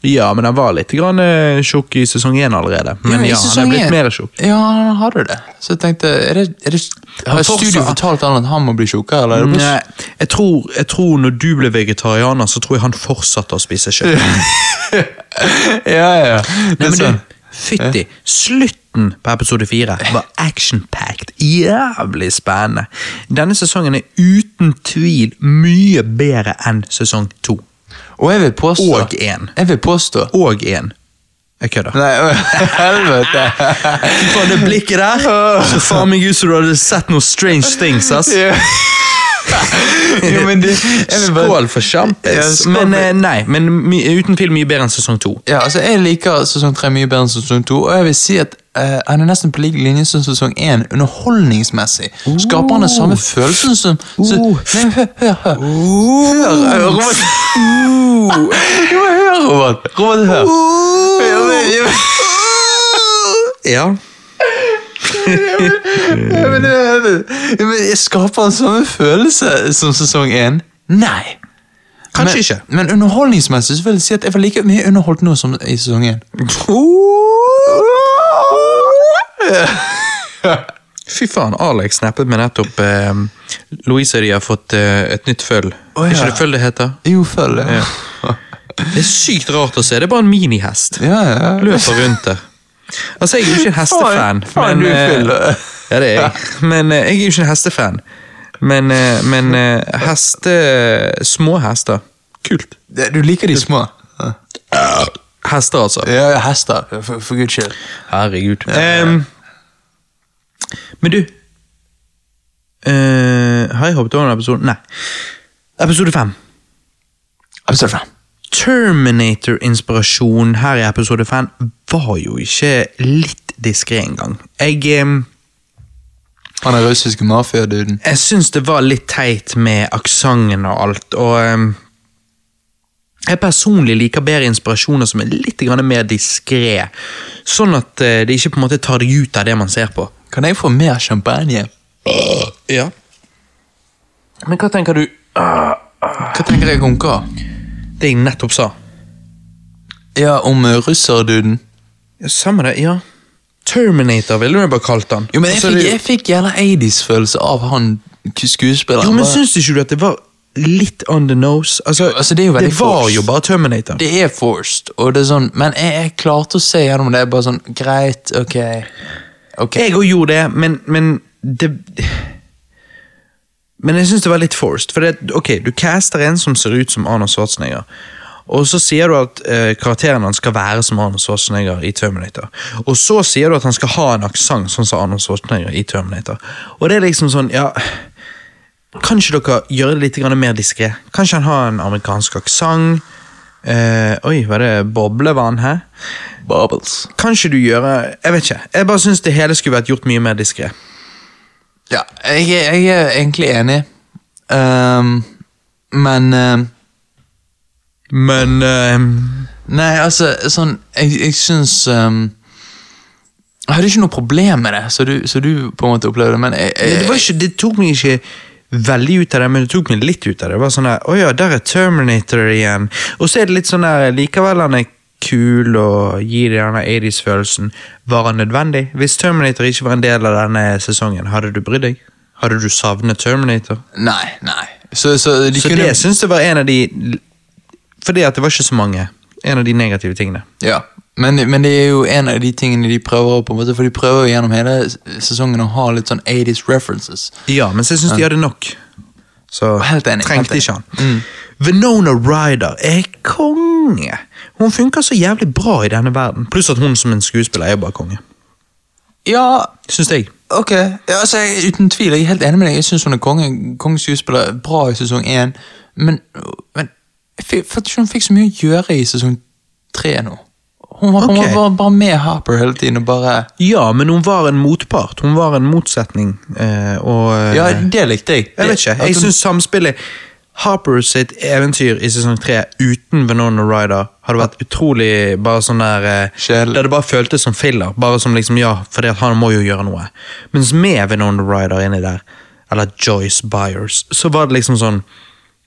Ja, men han var litt grann eh, tjukk i sesong én allerede. Men ja, ja, han er blitt 1. mer tjukk. Ja, han hadde det. Så jeg tenkte, er det, er det, Har studio fortalt han at han må bli tjukkere, eller? Er Nei, jeg tror, jeg tror når du ble vegetarianer, så tror jeg han fortsatte å spise kjøtt. ja, ja. Nei, men du. Fytti, slutten på episode fire var action-packed. Jævlig spennende. Denne sesongen er uten tvil mye bedre enn sesong to. Og jeg vil påstå Og en. Jeg vil påstå Og én. Jeg kødder. Nei, helvete. Faen, det blikket der! Så faen meg ut som du hadde sett noen strange things, ass. Ja. Jo, men det, bare- Skål for Ja, sjampis. Ja, Men for- eh, nei, men my, uten film mye bedre enn sesong to. Ja, altså Jeg liker sesong tre mye bedre enn sesong to, og jeg vil si at eh, han er nesten på lik linje som sesong én, underholdningsmessig. Skaper han den samme følelsen som så, Uh. Nei, hør, hør, hør. Hør, hør Robert. Jo, men hør, Robert. Robert, hør. Ja, men- men- Ja. ja, ja, jeg Skaper den samme følelse som sesong én? Nei. Kanskje men, ikke. Men underholdningsmessig så vil jeg si at jeg var like mye underholdt nå som i sesong én. Fy faen, Alex snappet meg nettopp eh, Louise og de har fått eh, et nytt føll. Å, Er ikke det føll det heter? Jo, følg det. Det er sykt rart å se. Det er bare en minihest. Ja, ja. Løper rundt der. Altså, jeg er jo ikke en hestefan. Men, eh. Ja, det er jeg. Men eh, jeg er jo ikke en hestefan. Men, eh, men heste Små hester. Kult. Du liker de små? Hester, altså. Ja, ja, hester. For, for guds skyld. Herregud. Um, men du uh, Har jeg hoppet over en episode? Nei. Episode fem. Episode fem. Terminator-inspirasjon her i episode 5 var jo ikke litt diskré engang. Jeg um, Han er russiske mafiaduden. Jeg syns det var litt teit med aksenten og alt, og um, jeg personlig liker bedre inspirasjoner som er litt mer diskré, sånn at eh, det ikke på en måte tar deg ut av det man ser på. Kan jeg få mer champagne? Ja. Men hva tenker du Hva tenker jeg om hva? Det jeg nettopp sa. Ja, om uh, russerduden. Samme det, ja. Terminator ville du bare kalt han. Jo, men jeg Altså, fikk, det- jeg fikk jævla 80s-følelse av han k- skuespilleren. Jo, men Bare- syns ikke du at det var litt on the nose. Altså, Altså, det er jo veldig det var forced. jo bare Terminator. Det er forced, og det er sånn, men jeg, jeg klarte å se gjennom det. bare sånn, Greit, ok. ok. Jeg òg gjorde det, men, men det Men jeg syns det var litt forced. For det, ok, du caster en som ser ut som Arnold Schwarzenegger. Og så sier du at eh, karakteren hans skal være som Arnold Schwarzenegger i Terminator. Og så sier du at han skal ha en aksent sånn som Arnold Schwarzenegger i Terminator. Og det er liksom sånn, ja Kan ikke dere gjøre det litt mer diskré? Kan ikke han ha en amerikansk aksent? Eh, oi, var det boblevann her? Bubbles. Kan ikke du gjøre Jeg vet ikke. Jeg bare syns det hele skulle vært gjort mye mer diskré. Ja, jeg, jeg er egentlig enig. um, men um, Men um, Nei, altså, sånn Jeg, jeg syns Jeg hadde ikke noe problem med det, så du, så du på en måte opplevde men jeg, jeg, det, var ikke, det tok meg ikke veldig ut av det, men det tok meg litt ut av det. Det var sånn der, Å ja, der er Terminator igjen. Og så er det litt sånn der Likevel han er kul og gir denne 80s-følelsen. Var han nødvendig? Hvis Terminator ikke var en del av denne sesongen, hadde du brydd deg? Hadde du savnet Terminator? Nei, nei. Så, så de Så kunne det syns jeg var en av de Fordi at det var ikke så mange. En av de negative tingene. Ja, men, men det er jo en av de tingene de prøver på en måte, For de prøver jo gjennom hele sesongen å ha litt sånn 80s references. Ja, men så syns de hadde nok. Så Helt enig, trengte helt ikke han. Mm. Venona Ryder er konge! Hun funker så jævlig bra i denne verden. Pluss at hun som en skuespiller er bare konge. Ja, Syns jeg. ok. Ja, altså, jeg, uten tvil, jeg er helt enig med deg. Jeg syns hun er konge, kongeskuespiller. Bra i sesong én. Men, men jeg følte ikke hun fikk så mye å gjøre i sesong tre nå. Hun var, hun var bare, med Harper hele tiden og bare Ja, men hun var en motpart. Hun var en motsetning. eh, og eh, Ja, det likte jeg. Jeg vet ikke. Jeg syns samspillet Harper sitt eventyr i sesong tre uten Venona Ryder hadde vært utrolig bare sånn der Kjell. Kjedelig. Der det bare føltes som filler. Bare som liksom, ja, fordi at han må jo gjøre noe. Mens med Venona Ryder inni der, eller Joyce Byers, så var det liksom sånn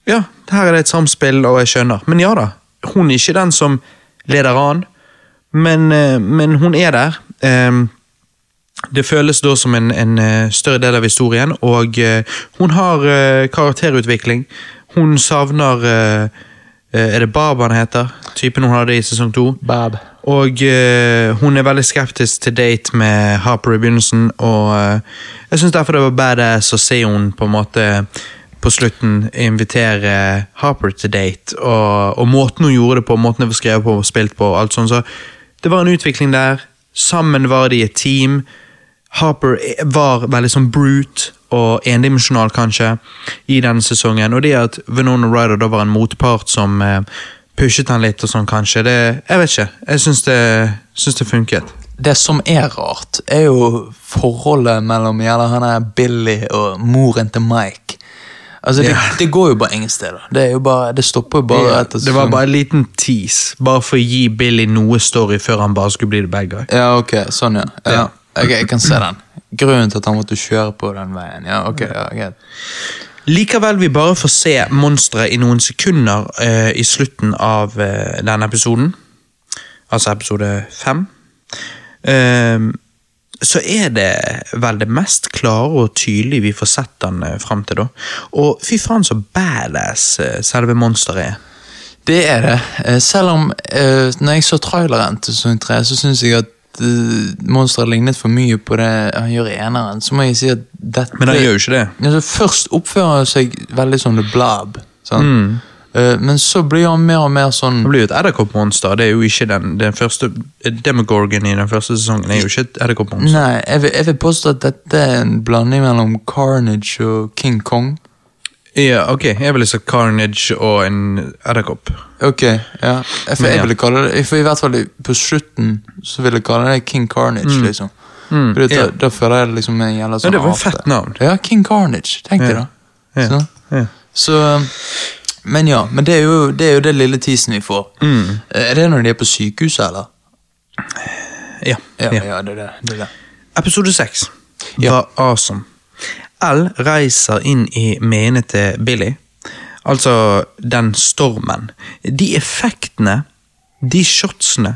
Ja, her er det et samspill, og jeg skjønner. Men ja da, hun er ikke den som leder an, men, eh, men hun er der. Ehm, det føles da som en, en eh, større del av historien, og eh, hun har eh, karakterutvikling. Hun savner eh, eh, Er det Barb han heter? Typen hun hadde i sesong to. Bab. Og uh, hun er veldig skeptisk til date med Harper i begynnelsen, og uh, jeg syns derfor det var badass å se hun på en måte på slutten invitere Harper til date, og, og måten hun gjorde det på, måten det var skrevet på og spilt på, alt sånt, så det var en utvikling der. Sammen var de et team. Harper var veldig sånn brute og endimensjonal, kanskje, i denne sesongen. Og det at Venona Ryder da var en motpart som eh, pushet han litt og sånn, kanskje, det Jeg vet ikke. Jeg syns det, syns det funket. Det som er rart, er jo forholdet mellom gjelder han er Billy og moren til Mike. Altså, det, det går jo bare ingen steder. Det, bare, det stopper jo bare etter det var bare en liten tease, bare for å gi Billy noe story før han bare skulle bli the bad guy. Ja, ok, sånn ja. Ja. Ok, jeg kan se den. Grunnen til at han måtte kjøre på den veien. Ja, ok, ja, greit. Likevel vi bare får se monsteret i noen sekunder eh, i slutten av eh, denne episoden, altså episode fem, eh, så er det vel det mest klare og tydelige vi får sett den eh, fram til da. Og fy faen så badass eh, selve monsteret er. Det er det. Eh, Selv om eh, når jeg så traileren til sesong 3, så syns jeg at monsteret lignet for mye på det han gjør i eneren. Så må jeg si at dette Men han gjør jo ikke det. Altså, først oppfører han seg veldig som The Blob, Sånn. Mm. Eh, men så blir han mer og mer sånn Det blir jo et edderkoppmonster. Det er jo ikke den, den første Demogorgon i den første sesongen. er jo ikke et edderkoppmonster. Nei, jeg vil, jeg vil påstå at dette er en blanding mellom Carnage og King Kong. Ja, ok. Jeg ville sagt Carnage og en edderkopp. Ok, ja. For Men jeg ja. ville kalle det, for i hvert fall på slutten så ville jeg kalle det King Carnage, liksom. Mm, Fordi ja. da, da føler jeg det liksom en jævla sånn Men det var et fett navn. Ja, King Carnage. Tenk deg Ja. da. Ja. Så, Ja. så Men ja, men det er jo det, er jo det lille tisen vi får. Mm. Eh, Er det når de er på sykehuset, eller? Ja. Ja, ja. ja det er det. det, er det. Episode seks Ja. var awesome. L reiser inn i menet til Billy. Altså den stormen. De effektene, de shotsene,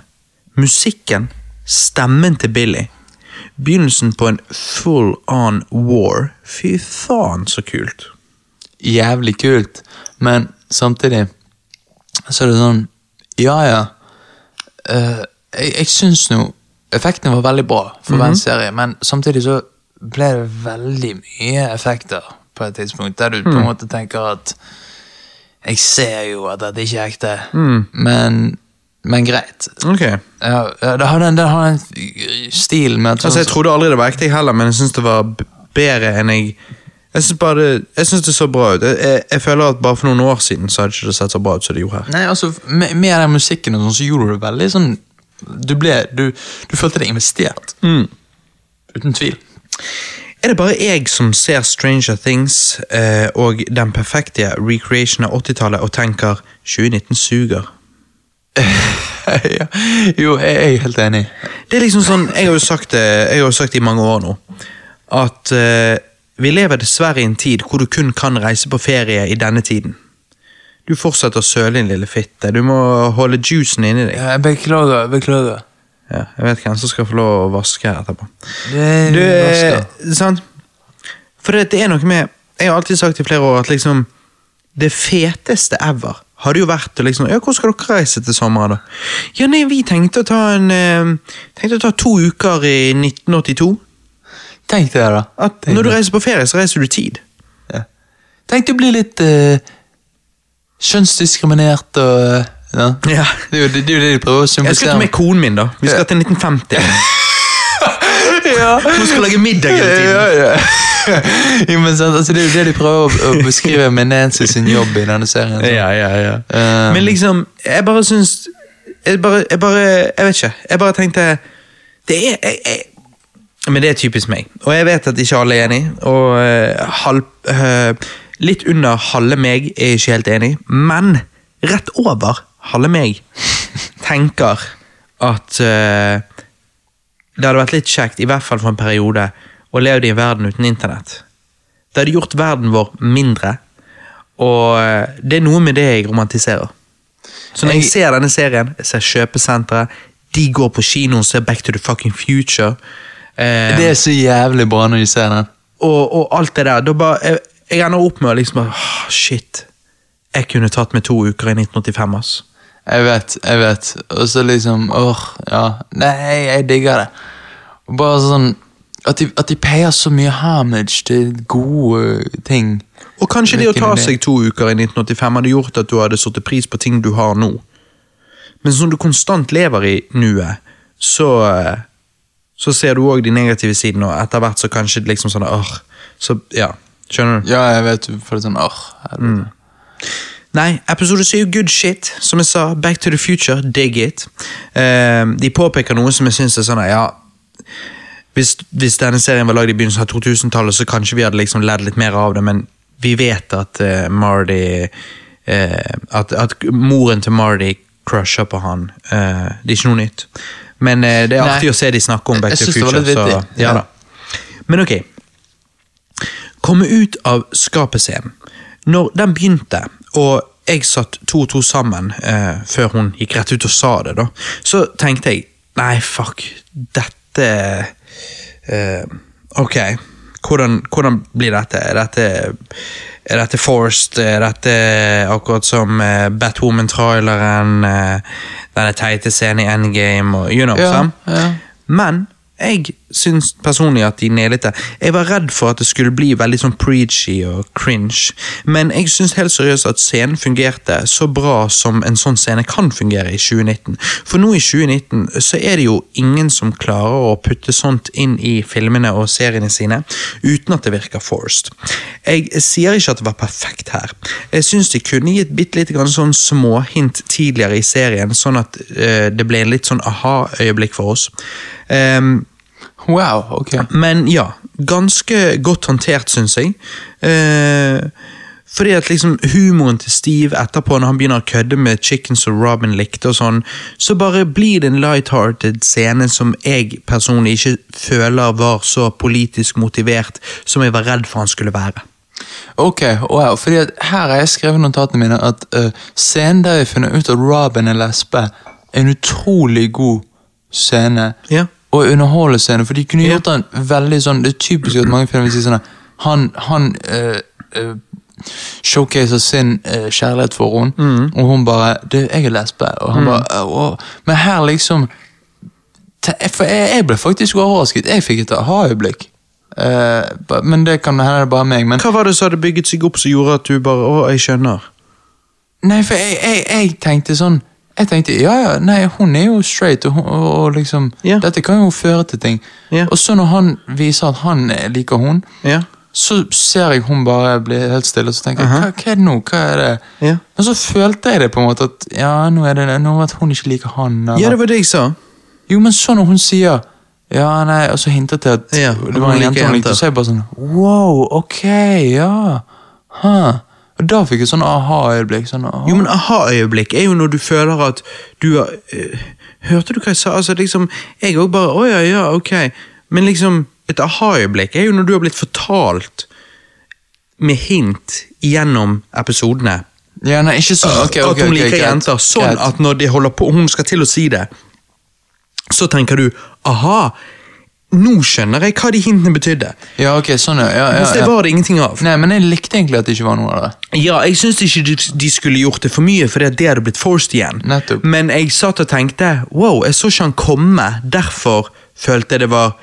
musikken, stemmen til Billy. Begynnelsen på en full on war. Fy faen, så kult. jævlig kult, men samtidig så er det sånn Ja, ja. Uh, jeg jeg syns nå effektene var veldig bra for hver serie, men samtidig så ble det veldig mye effekter på et tidspunkt, der du på en måte tenker at Jeg ser jo at dette ikke er ekte, men, men greit. Ok. Ja, det har en, den, har en stil med at Altså, Jeg trodde aldri det var ekte, jeg heller, men jeg syns det var bedre enn jeg Jeg syns det, det så bra ut. Jeg, jeg, jeg føler at bare for noen år siden så hadde ikke det sett så bra ut som det gjorde her. Nei, altså, med, med den musikken og sånn, så gjorde du det veldig sånn Du ble Du, du følte deg investert. Uten tvil. Er det bare jeg som ser Stranger Things eh, og den perfekte recreation av 80-tallet og tenker 2019 suger? ja. Jo, jeg, er helt enig. Det er liksom sånn, Jeg har jo sagt det jo sagt det i mange år nå, at eh, vi lever dessverre i en tid hvor du kun kan reise på ferie i denne tiden. Du fortsetter å søle din lille fitte. Du må holde juicen inni deg. Ja, beklager, beklager. Ja, jeg vet hvem som skal få lov å vaske etterpå. Du, eh, sant? For det, er noe med Jeg har alltid sagt i flere år at liksom Det feteste ever hadde jo vært liksom Ja, hvor skal dere reise til sommeren, da? Ja, nei, vi tenkte å ta en eh, Tenkte å ta to uker i 1982. Tenk det, da. At Tenk når du det. reiser på ferie, så reiser du tid. Ja. Tenk å bli litt eh, kjønnsdiskriminert og eh, ja. Ja. Det er jo det, det, er jo det de prøver å Jeg skal symbolisere. ta med konen min, da. Vi skal til 1950. ja. Hun skal lage middag hele tiden. Ja, ja. jo, men sant, altså, Det er jo det de prøver å beskrive med Nancy sin jobb i denne serien. Så. Ja, ja, ja. Um, Men liksom, jeg bare syns jeg bare, jeg bare Jeg vet ikke. Jeg bare tenkte Det er jeg, jeg, Men det er typisk meg. Og jeg vet at ikke alle er enig. Og uh, halv, uh, litt under halve meg er ikke helt enig. Men rett over halve meg tenker at uh, det hadde vært litt kjekt, i hvert fall for en periode, å leve i en verden uten internett. Det hadde gjort verden vår mindre, og eh, det er noe med det jeg romantiserer. Så når jeg Jeg- ser denne serien, jeg ser kjøpesentre, de går på kino og ser Back to the fucking future, eh, Det er så jævlig bra når de ser den. og, og alt det der, da bare, jeg, jeg ender opp med å liksom bare, «Åh, shit, jeg kunne tatt meg to uker i 1985, ass. Jeg vet, jeg vet. Og så liksom åh, ja. Nei, jeg digger det. Og bare sånn At de, at de payer så mye homage til gode ting. Og kanskje det å ta seg to uker i 1985 hadde gjort at du hadde satt pris på ting du har nå. Men som du konstant lever i nuet, så, så ser du òg de negative sidene, og etter hvert så kanskje det liksom sånn åh, Så ja, skjønner du? Ja, jeg vet du får det sånn åh, helvete. Nei, episode 7, good shit. Som jeg sa, Back to the Future, dig it. Eh, de påpeker noe som jeg syns er sånn ja, hvis, hvis denne serien var lagd i begynnelsen av 2000-tallet, så kanskje vi hadde liksom ledd litt mer av det, men vi vet at uh, Marty uh, at, at moren til Marty crusher på han. Eh, det er ikke noe nytt. Men det er Nei. å se de snakke om Back to the synes det var Future. litt Så, Ja. da. Men ok. Komme ut av skapet-scenen. Når den begynte, og jeg satt to og to sammen eh, før hun gikk rett ut og sa det, da, så tenkte jeg nei, fuck, dette eh, Ok, hvordan, hvordan blir dette? Er dette er dette forced? Er dette akkurat som uh, Batwoman-traileren? Uh, denne teite scenen i Endgame? Og, you know, Ja, ja. Men jeg syns personlig at de nailet. Jeg var redd for at det skulle bli veldig sånn preachy og cringe, men jeg syns helt seriøst at scenen fungerte så bra som en sånn scene kan fungere i 2019. For nå i 2019 så er det jo ingen som klarer å putte sånt inn i filmene og seriene sine uten at det virker forced. Jeg sier ikke at det var perfekt her. Jeg syns de kunne gitt bitte lite grann sånn småhint tidligere i serien, sånn at uh, det ble en litt sånn aha-øyeblikk for oss. Ehm, Wow, ok. men ja, ganske godt håndtert, syns jeg. Eh, fordi at liksom humoren til Steve etterpå, når han begynner å kødde med chickens og Robin likte, og sånn, så bare blir det en light-hearted scene som jeg personlig ikke føler var så politisk motivert som jeg var redd for han skulle være. Ok, wow, fordi at her har jeg skrevet notatene mine at uh, scenen der vi finner ut at Robin er lesbe, er en utrolig god scene. Ja. Og underholde scenen, for de kunne gjort den veldig sånn Det er typisk at mange filmer sier sånn han, han eh, eh, showcaser sin eh, kjærlighet for henne, Mm. og hun bare Du, jeg er lesbe. Og han bare «Å, Men her liksom For jeg, jeg ble faktisk overrasket. Jeg fikk et aha-øyeblikk. Eh, men det kan hende det er bare meg. Men Hva var det som hadde bygget seg opp som gjorde at du bare Å, jeg skjønner. Nei, for jeg, jeg, jeg tenkte sånn Jeg tenkte, ja ja, nei, hun er jo straight, og, hun, og, liksom Ja. Dette kan jo føre til ting. Ja. Og så når han viser at han liker hun, Ja. så ser jeg hun bare bli helt stille, og så tenker jeg, Aha. hva, hva er det nå? Hva er det? Ja. Men så følte jeg det på en måte at ja, nå er det nå at hun ikke liker han. Eller. ja, det var det jeg sa. Jo, men så når hun sier ja, nei, og så hintet til at det var en jente hun likte, så er jeg bare sånn wow, ok, ja. Huh. Og da fikk jeg sånn aha-øyeblikk. sånn, aha. Jo, men aha-øyeblikk er jo når du føler at du har øh, Hørte du hva jeg sa? Altså, liksom, Jeg òg bare Å ja, ja, ok. Men liksom, et aha-øyeblikk er jo når du har blitt fortalt med hint gjennom episodene Ja, nei, ikke sånn. Okay, okay, at hun liker okay, jenter. Sånn at når de holder på, hun skal til å si det, så tenker du aha, nå skjønner jeg hva de hintene betydde. Ja, ok, sånn, ja. ja, Mens ja, det var det ingenting av. Nei, men jeg likte egentlig at det ikke var noe av det. Ja, jeg syns ikke de, de skulle gjort det for mye, for det hadde blitt forced igjen. Nettopp. Men jeg satt og tenkte wow, jeg så ikke han komme, derfor følte jeg det var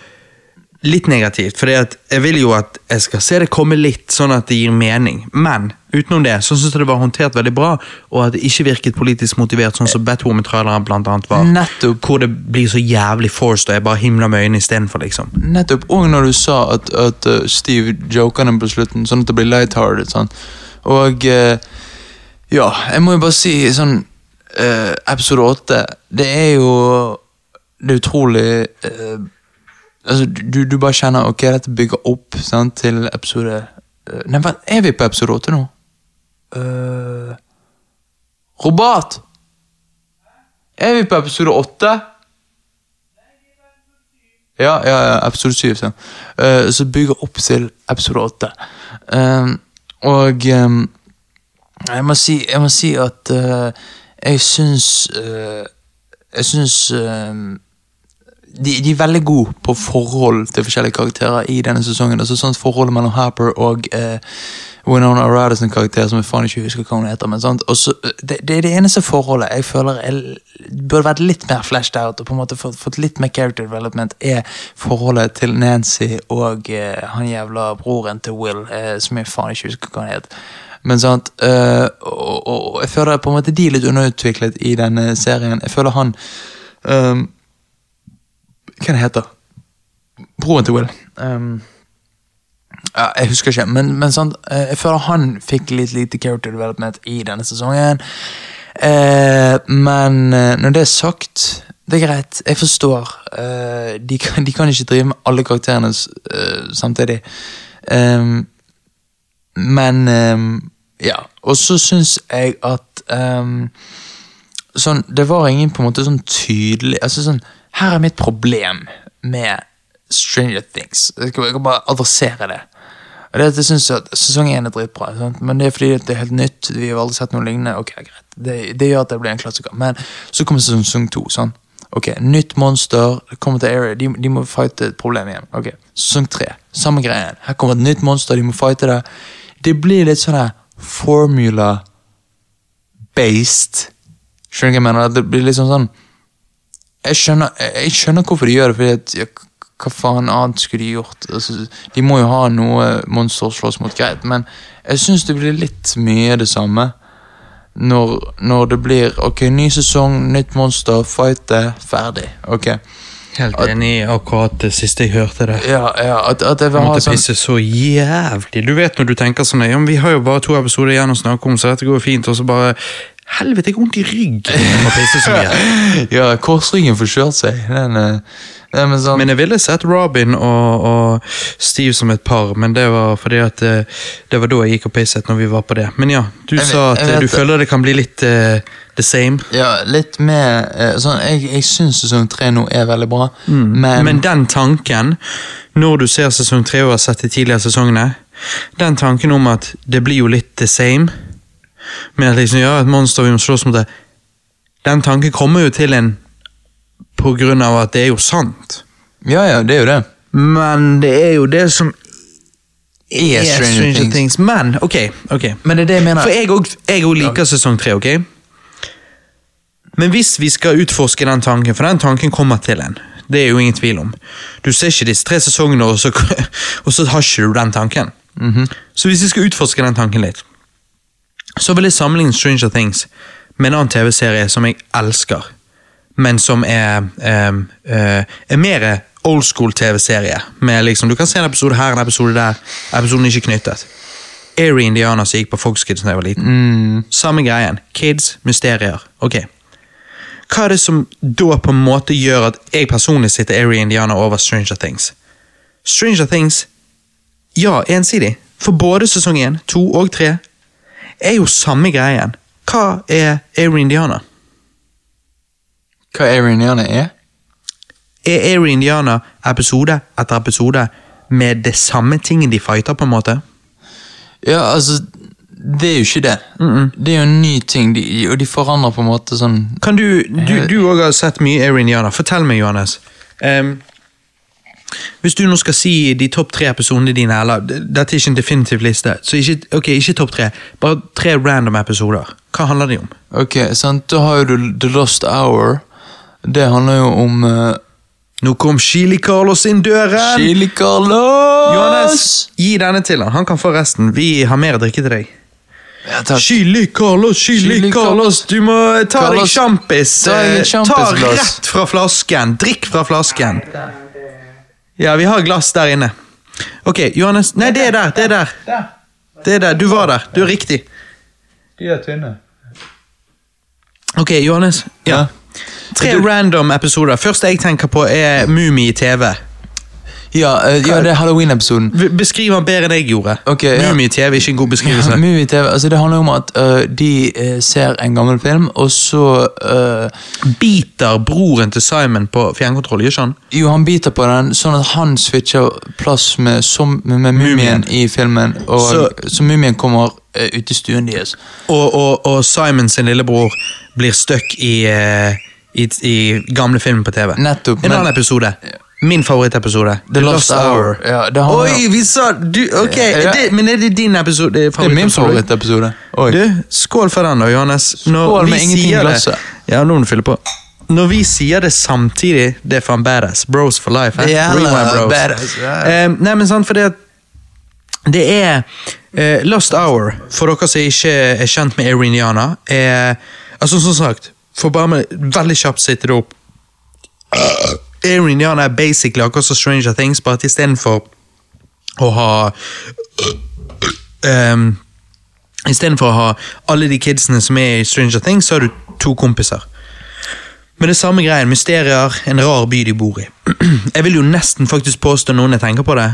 litt negativt. For jeg vil jo at jeg skal se det komme litt, sånn at det gir mening. Men utenom det så syns jeg det var håndtert veldig bra, og at det ikke virket politisk motivert, sånn som Batwoman-traileren blant annet var. Nettopp. Hvor det blir så jævlig forced, og jeg bare himler med øynene istedenfor, liksom. Nettopp, og når du sa at, at uh, Steve joker dem på slutten, sånn at det blir lighthearted. Sånn. Og uh, ja, jeg må jo bare si sånn uh, Episode åtte, det er jo Det er utrolig Altså, du, du bare kjenner ok, dette bygger opp sant, til episode uh, Nei, vent, er vi på episode åtte nå? Uh, Robert! Er vi på episode åtte? Ja, ja, episode 7. Så. Eh, så bygger opp til episode 8. Uh, og um, jeg, må si, jeg må si at eh, jeg syns eh, Jeg syns de, de er veldig gode på forhold til forskjellige karakterer i denne sesongen. Altså sånn Forholdet mellom Harper og eh, Winona Ryder sin karakter, som jeg faen ikke husker hva hun heter. Men sant? Så, uh, det, det er det eneste forholdet jeg føler jeg, burde vært litt mer flashed out og på en måte fått, fått litt mer character development, er forholdet til Nancy og eh, han jævla broren til Will, eh, som jeg faen ikke husker hva han het. Men sant, øh, og, og, jeg føler på en måte de er litt underutviklet i denne serien. Jeg føler han um, hva det heter Broren til Will. Um, jeg husker ikke, men, men sant, eh, jeg føler han fikk litt lite character development i denne sesongen. Uh, men eh, når det er sagt, det er greit. Jeg forstår. Uh, de, kan, de kan ikke drive med alle karakterene eh, samtidig. Um, men um, ja. Og så syns jeg at um, sånn, Det var ingen på en måte sånn tydelig altså sånn, Her er mitt problem med Stranger Things. Jeg kan, bare adressere det. Og det er at jeg synes at Sesong én er dritbra, sant? men det er fordi det er helt nytt. Vi har aldri sett noe lignende. Ok, greit. Det, det gjør at det blir en klassiker. Men så kommer sesong to. Sånn. Ok, Nytt monster. det kommer til Area. De, de må fighte et problem igjen. Ok, Sesong tre. Samme greien. Her kommer et nytt monster. De må fighte det. Det blir litt sånn formula-based. Skjønner du hva jeg mener? Det blir liksom sånn jeg skjønner, jeg skjønner hvorfor de gjør det, fordi ja, hva faen annet skulle de gjort? Altså, de må jo ha noe monster å slåss mot, greit, men jeg syns det blir litt mye det samme. Når, når det blir ok, ny sesong, nytt monster, fighte, ferdig. ok. Helt enig i akkurat det siste jeg hørte det. Ja, ja, at, at jeg vil Jeg ha sånn pisse så jævlig. Du vet når du tenker sånn ja, men Vi har jo bare to episoder igjen å snakke om, så dette går fint. Og så bare Helvete, jeg har vondt i ryggen. Ja, korsryggen får kjørt seg. Den, eh, nei, men sånn, Men jeg ville sett Robin og, og Steve som et par, men det var fordi at det, det var da jeg gikk og pisset når vi var på det. Men ja, du Jeg sa at eh, du føler det kan bli litt uh, the same. ja, litt mer eh, sånn, Jeg, jeg syns sesong tre nå er veldig bra, men, Men den tanken, når du ser sesong tre og har sett de tidligere sesongene, den tanken om at det blir jo litt the same, med at liksom, ja, et monster vi må slåss mot det, den tanken kommer jo til en på grunn av at det er jo sant. Ja, ja, det er jo det. Men det er jo det som er Stranger, Things. Men, ok, ok. Men det er det jeg mener. For jeg òg liker ja. sesong tre, ok? Men hvis vi skal utforske den tanken, for den tanken kommer til en, det er jo ingen tvil om. Du ser ikke disse tre sesongene, og så, og så har ikke du den tanken. Så hvis vi skal utforske den tanken litt, så vil jeg sammenligne Stranger Things med en annen TV-serie som jeg elsker, men som er, eh, eh, er mer old school TV-serie. Med liksom, Du kan se en episode her, en episode der. Episoden er ikke knyttet. Airy Indiana som gikk på Fox Kids da jeg var liten. Samme greien. Kids, mysterier. Ok. Hva er det som da på en måte gjør at jeg personlig sitter Airy Indiana over Stranger Things? Stranger Things, ja, ensidig. For både sesong 1, 2 og 3 er jo samme greien. Hva er Airy Indiana? Hva Air Indiana er? Er Airy Indiana episode etter episode med det samme tingen de fighter, på en måte? Ja, altså Det er jo ikke det. Det er jo en ny ting, de, og de forandrer på en måte sånn Kan du Du òg også har sett mye Airy Indiana. Fortell meg, Johannes. Ehm, hvis du nå skal si de topp tre episodene dine, eller dette er ikke en definitiv liste, så ikke, ok, ikke topp tre, bare tre random episoder. Hva handler de om? Ok, sant, Da har jo du The Lost Hour. Det handler jo om uh, Nå kom Chili Carlos inn døren! Chili Carlos! Johannes, gi denne til han. Han kan få resten. Vi har mer å drikke til deg. Ja, takk. Chili Carlos, Chili, Chili Carlos, du må ta deg Carlos, sjampis. ta deg et eh, Ta rett fra flasken. Drikk fra flasken. Ja, vi har glass der inne. Ok, Johannes. Nei, det er der. Det er der. Det er der. Du var der. Du er riktig. De er tynne. Ok, Johannes. Ja. Tre random episoder. Første jeg tenker på, er Mumi i TV. Ja, uh, ja, det er Halloween-episoden. Beskriv han bedre enn jeg gjorde. Mumie ja. Mummi i TV er ikke en god Ja, beskrivelse. Movie TV, altså Det handler om at uh, de eh, ser en gammel film, og så Biter broren til Simon på fjernkontroll, gjør ikke han? Jo, han biter på den, sånn at han switcher plass med, som, med, mumien i filmen. Og Så- så, mumien kommer ut i stuen deres. Og, og, og Simon sin lillebror blir stuck i, i, i gamle film på TV. Nettopp, En annen episode. Min favorittepisode. The Lost Hour. Ja, det handler Oi, vi sa du, Ok, Ja. det, men er det din episode? Det er min favorittepisode. Du, skål for den da, Johannes. Når Skål med ingenting i det- glasset. Ja, nå må du fylle på. Når vi sier det samtidig, det er faen badass. Bros for life. Eh? Yeah, Rewind bros. badass, yeah. Eh, nei, men sant, for det det er eh, Lost Hour, for dere som ikke er kjent med Iriniana, er Altså, som sagt, for bare med veldig kjapt sitte det opp Iriniana er basically akkurat som Stranger Things, bare at istedenfor å ha um, Istedenfor å ha alle de kidsene som er i Stranger Things, så har du to kompiser. Men det samme greien, mysterier, en rar by de bor i. Jeg vil jo nesten faktisk påstå, noen jeg tenker på det,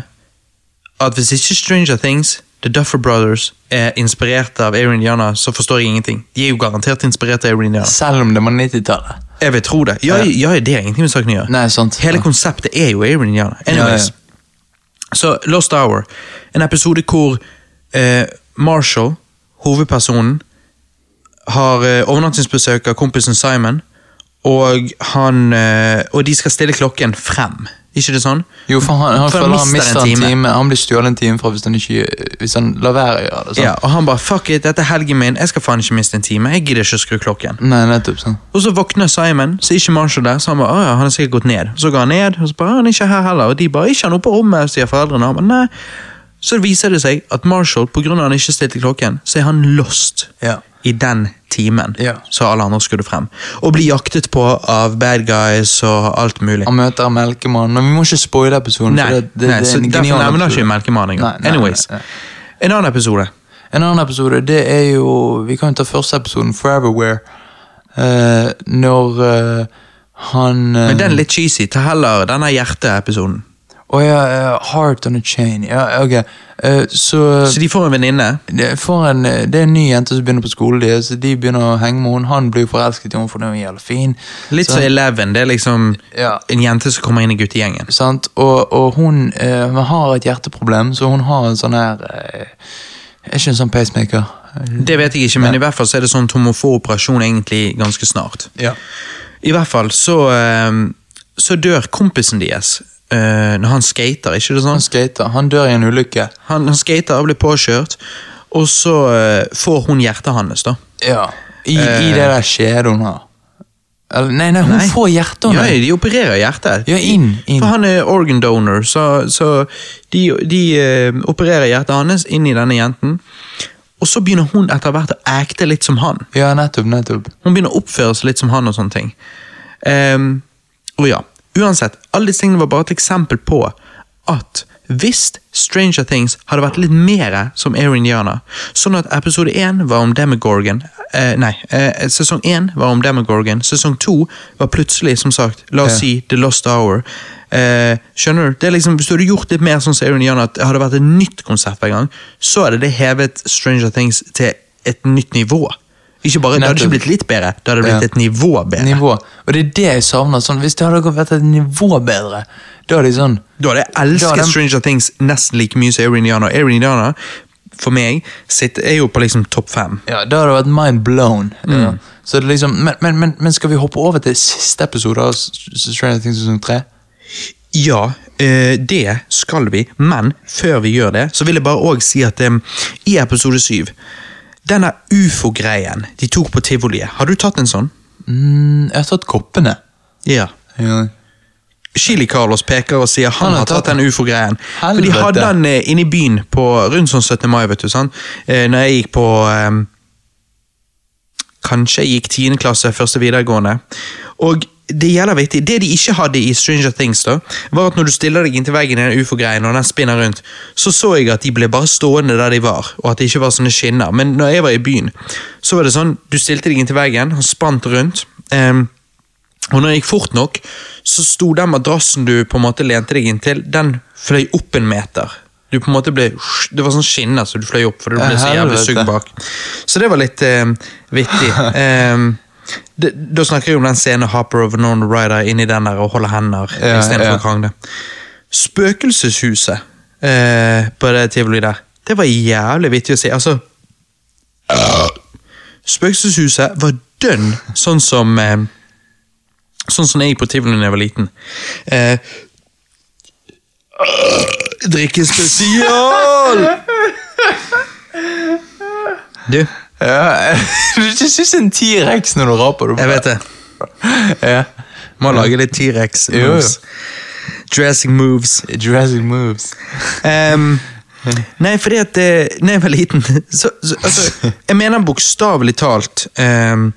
at hvis ikke Stranger Things, The Duffer Brothers, er inspirert av Aaron Indiana, så forstår jeg ingenting. De er jo garantert inspirert av Aaron Indiana. Selv om det var 90-tallet. Jeg vil tro det. Ja, ja, det er ingenting med saken å gjøre. Nei, sant. Hele Ja. konseptet er jo Indiana. Anyways. Så Lost Hour, en episode hvor eh, Marshall, hovedpersonen, har eh, overnattingsbesøk av kompisen Simon, og, han, eh, og de skal stille klokken frem. Ikke det sånn? Jo, for han, han For han mister en time. time. Han blir stjålet en time fra hvis han, ikke, hvis han lar være å gjøre det. Sånn. Ja, og han bare 'fuck it, dette er helgen min, jeg skal faen ikke miste en time'. Jeg gidder ikke å skru klokken. Nei, nettopp. sånn. Og så våkner Simon, så er ikke Marshall der, så han bare 'Å ja, han har sikkert gått ned'. Så går han ned, og så bare 'Han er ikke her heller', og de bare 'Ikke han oppe på rommet', sier foreldrene. Han bare, nei. Så viser det seg at Marshall, på grunn av at han ikke stilte klokken, så er han lost Ja. I den timen Ja. så alle andre skulle frem. Og blir jaktet på av bad guys og alt mulig. Han møter melkemannen, men vi må ikke spoile episoden. Nei, for det, det, nei det er en derfor nevner ikke Melkemannen engang. Anyways. nei, nei. En annen episode. En annen episode, det er jo Vi kan jo ta første episoden, Foreverwhere. Uh, når uh, han uh, Men den er litt cheesy. Ta heller denne hjerteepisoden. Å ja, eh, Heart on a Chain. Ja, ok. Eh, så Så de får en venninne. det, får en, eh, det er en ny jente som begynner på skolen de, så De begynner å henge med henne. Han blir forelsket i henne, for hun er jævlig fin. Litt Så- så Eleven. Det er liksom Ja. en jente som kommer inn i guttegjengen. Sant? Og, og hun eh, har et hjerteproblem, så hun har en sånn her Er ikke en sånn pacemaker? Det vet jeg ikke, men i hvert fall så er det sånn at hun må få operasjon egentlig ganske snart. Ja. I hvert fall så, så dør kompisen deres eh, når han skater, ikke det sånn? Han skater. Han dør i en ulykke. Han, han skater og blir påkjørt, og så uh, får hun hjertet hans, da. Ja. I, i det der skjedet hun har. Eller, nei, nei, hun Nei. får hjertet. hans Ja, de opererer hjertet. Ja, inn, inn. For han er organ donor, så, så de, de eh, opererer hjertet hans inn i denne jenten. Og så begynner hun etter hvert å acte litt som han. Ja, nettopp, nettopp. Hun begynner å oppføre seg litt som han og sånne ting. Um, og ja, uansett, alle disse tingene var bare et eksempel på at hvis Stranger Things hadde vært litt mer som Air Indiana, sånn at episode 1 var om Demogorgon eh, Nei, eh, sesong 1 var om Demogorgon, sesong 2 var plutselig, som sagt, la oss si The Lost Hour. Eh, skjønner du? Det er liksom, Hvis du hadde gjort litt mer sånn som Air Indiana, at det hadde vært et nytt konsept hver gang, så hadde det hevet Stranger Things til et nytt nivå. Ikke bare, Det hadde ikke blitt litt bedre, det hadde blitt Ja. et nivå bedre. Nivå. Og det er det jeg savner. Sånn, hvis det hadde vært et nivå bedre, da hadde jeg sånn Da hadde jeg elsket hadde- Stranger Things nesten like mye som Erin Indiana. Erin Indiana, for meg, sitter, er jo på liksom topp fem. Ja, da hadde det vært mind blown. Mm. Ja. Så det liksom, men, men, men, men skal vi hoppe over til siste episode av Stranger Things sesong tre? Ja, eh, det skal vi, men før vi gjør det, så vil jeg bare også si at eh, i episode syv, denne ufo-greien de tok på tivoliet, har du tatt en sånn? Mm, jeg har tatt koppene. Ja. Ja. Chili Carlos peker og sier han, Han har har tatt tatt den ufo-greien. For de hadde den eh, inne i byen på rundt sånn 17. mai, vet du. sant? Eh, når jeg gikk på eh, Kanskje jeg gikk 10. klasse, første videregående. Og det gjelder viktig. Det de ikke hadde i Stranger Things, da, var at når du stiller deg inntil veggen i den ufo-greien, og den spinner rundt, så så jeg at de ble bare stående der de var, og at det ikke var sånne skinner. Men når jeg var i byen, så var det sånn, du stilte deg inntil veggen, han spant rundt. Um, og når det gikk fort nok, så sto den madrassen du på en måte lente deg inntil, den fløy opp en meter. Du på en måte ble, Det var sånn skinner så du fløy opp, for du ble så jævlig sugd bak. Så det var litt eh, vittig. Det, da snakker jeg om den scenen Hopper over non-rider inni den der og holder hender Ja, istedenfor ja. å krangle. Spøkelseshuset eh, på det tivoliet der, det var jævlig vittig å si. Altså Spøkelseshuset var dønn sånn som eh, Sånn som jeg gikk på tivoli da jeg var liten. Eh, drikkespesial! Du, Ja, du ikke synes en T-rex når du raper. Du jeg vet det. Ja. Må lage litt T-rex moves. Jurassic moves. Jurassic moves. Um, nei, fordi at da når jeg var liten så, så, altså, Jeg mener bokstavelig talt um,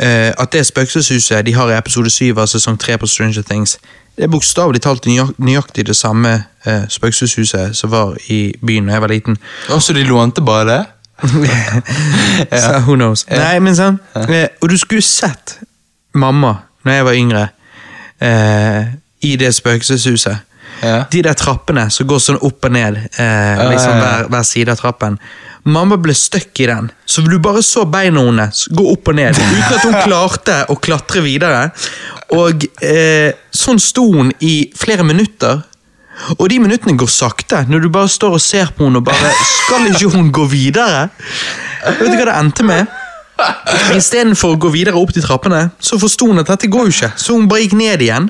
uh, at det spøkelseshuset de har i episode 7 av sesong 3 på Stranger Things, det er bokstavelig talt nøyaktig det samme uh, spøkelseshuset som var i byen da jeg var liten. Også de lånte bare det? Så who knows. Nei, men sånn, eh, Og du skulle sett mamma når jeg var yngre, eh, i det spøkelseshuset. Ja. De der trappene som går sånn opp og ned, eh, liksom hver, hver side av trappen. Mamma ble stuck i den, så du bare så beina hennes gå opp og ned, uten at hun klarte å klatre videre. Og eh, sånn sto hun i flere minutter. Og de minuttene går sakte, når du bare står og ser på henne og bare Skal ikke hun gå videre? Vet du hva det endte med? Istedenfor å gå videre opp de trappene, så forsto hun at dette går jo ikke, så hun bare gikk ned igjen.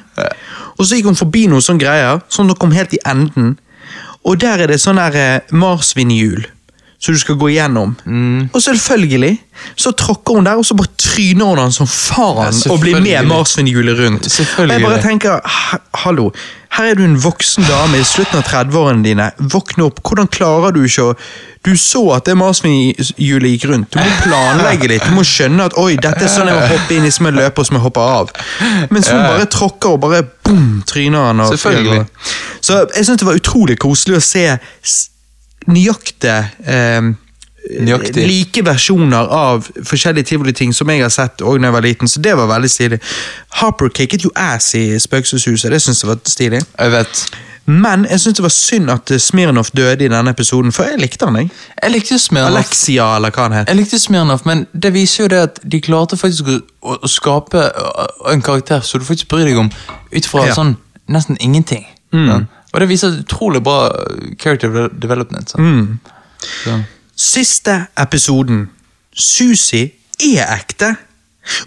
Og så gikk hun forbi noen sånne greier, sånn at hun kom helt i enden. Og der er det sånn eh, marsvinhjul som du skal gå igjennom. Og selvfølgelig så tråkker hun der, og så bare tryner hun han som faen Ja, og blir med marsvinhjulet rundt. Og jeg bare tenker, hallo, her er du en voksen dame i slutten av 30-årene dine. Våkne opp. Hvordan klarer du ikke å Du så at det marsvinhjulet gikk rundt. Du må planlegge litt. Du må skjønne at oi, dette er sånn jeg må hoppe inn i som jeg løper og som jeg hopper av. Mens hun bare tråkker og bare boom, tryner han. Og Selvfølgelig. Så jeg syns det var utrolig koselig å se nøyaktige eh, Nøyaktig. like versjoner av forskjellige tivoliting som jeg har sett også når jeg var liten, så det var veldig stilig. Harper kicket jo ass i Spøkelseshuset, det syns jeg var stilig. Jeg vet. Men jeg syns det var synd at Smirnov døde i denne episoden, for jeg likte han, jeg. Jeg likte Smirnoff. Alexia, eller hva han het. Jeg likte Smirnoff, men det viser jo det at de klarte faktisk å skape en karakter som du faktisk bryr deg om ut fra Ja. sånn nesten ingenting. Mm. Og det viser utrolig bra character development. Så. Mm. Så. Siste episoden. Susi er ekte.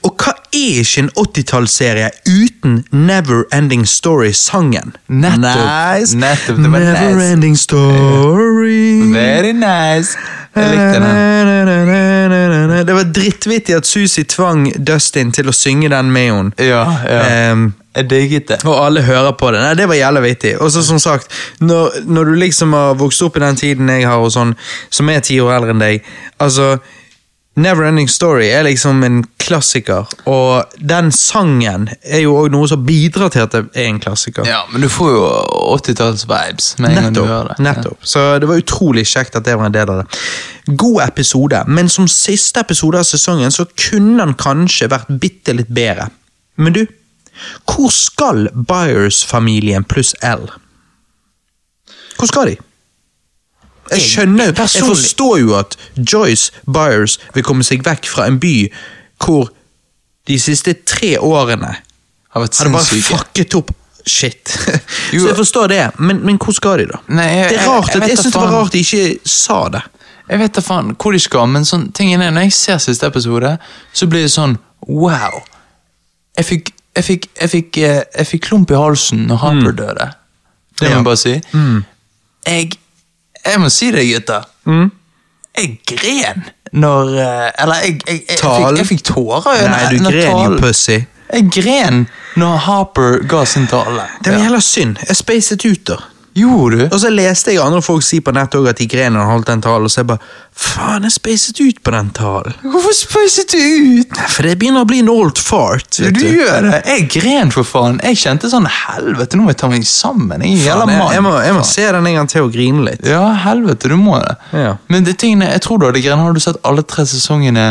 Og hva er ikke en 80-tallsserie uten Never Ending Story-sangen? Nettopp. Nice. Nettopp, det var Never nice. Ending Story. Very nice. Jeg likte den. Det var drittvittig at Susi tvang Dustin til å synge den med henne. Ja, ja. Ehm, Jeg digget det. og alle hører på det. Nei, Det var jævla vittig. Og så som sagt, når, når du liksom har vokst opp i den tiden jeg har, og sånn, som er ti år eldre enn deg altså, Neverending Story er liksom en klassiker, og den sangen er jo også noe som bidrar til at det er en klassiker. Ja, men du får jo 80-talls-vibes med en gang du hører det. nettopp. Så det var utrolig kjekt at det var en del av det. God episode, men som siste episode av sesongen så kunne den kanskje vært bitte litt bedre. Men du, hvor skal Byers-familien pluss L? Hvor skal de? Jeg Jeg- skjønner, jeg forstår jo at Joyce Byers vil komme seg vekk fra en by hvor de siste tre årene Har vært har det bare fucket opp shit. Så jeg forstår det, men, men hvor skal de, da? Nei, jeg- det er jeg- rart, jeg jeg, vet jeg synes det var rart de ikke sa det. Jeg vet da faen hvor de skal, men sånn, tingen er, når jeg ser siste episode, så blir det sånn wow. Jeg fikk, jeg fikk, jeg fikk, eh, jeg fikk klump i halsen når Harper døde. Det må jeg bare si. Jeg, jeg må si det, gutter. Jeg gren når eh, Eller jeg, jeg, fikk, tårer i Nei, du når gren jo talen- pussy. Jeg gren når Harper ga sin tale. Det var jævla synd. Jeg spacet ut, da. Gjorde du? Og så leste jeg andre folk si på nett også at de grenene har holdt den talen, og så jeg bare faen, jeg spacet ut på den talen. Hvorfor spacet du ut? For det begynner å bli en old fart. Vet du. du gjør det. Jeg gren, for faen. Jeg kjente sånn helvete, nå må jeg ta meg sammen. Jeg er jævla Faen, jeg, mann. jeg, må, jeg må Faen. se den en gang til og grine litt. Ja, helvete, du må det. Ja. Men det tingene, jeg tror du hadde gren. Har du sett alle tre sesongene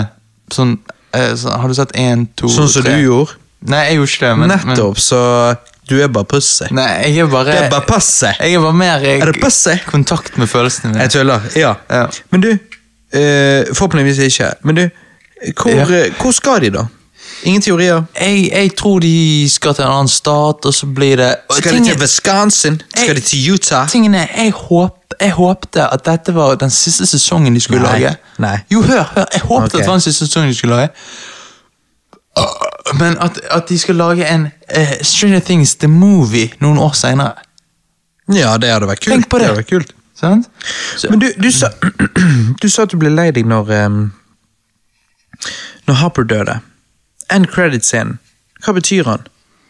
sånn, eh, sånn Har du sett én, to, Sånn som tre? du gjorde. Nei, jeg gjorde ikke det. Men, Nettopp, så du er bare pussy. Nei, jeg er bare Det er bare pussy. Jeg er bare mer i Er det pussy? kontakt med følelsene mine. Jeg tuller. Ja. Ja. Men du, eh, forhåpentligvis ikke. Men du, hvor, Ja. eh, hvor skal de, da? Ingen teorier? Jeg, jeg tror de skal til en annen stat, og så blir det Skal de til Wisconsin? Skal Jeg- de til Utah? Tingene, jeg, håp, jeg håpte at dette var den siste sesongen de skulle Nei, lage. nei. Jo, hør, hør. Jeg håpet okay. at det var den siste sesongen de skulle lage. Uh, Men at, at de skal lage en uh, Stranger Things The Movie noen år senere. Ja, det hadde vært kult. Tenk på det. hadde vært kult. Sant? Så, Men du, du, sa, du sa at du ble lei deg når um, Når Harper døde. End credit-scenen. Hva betyr han?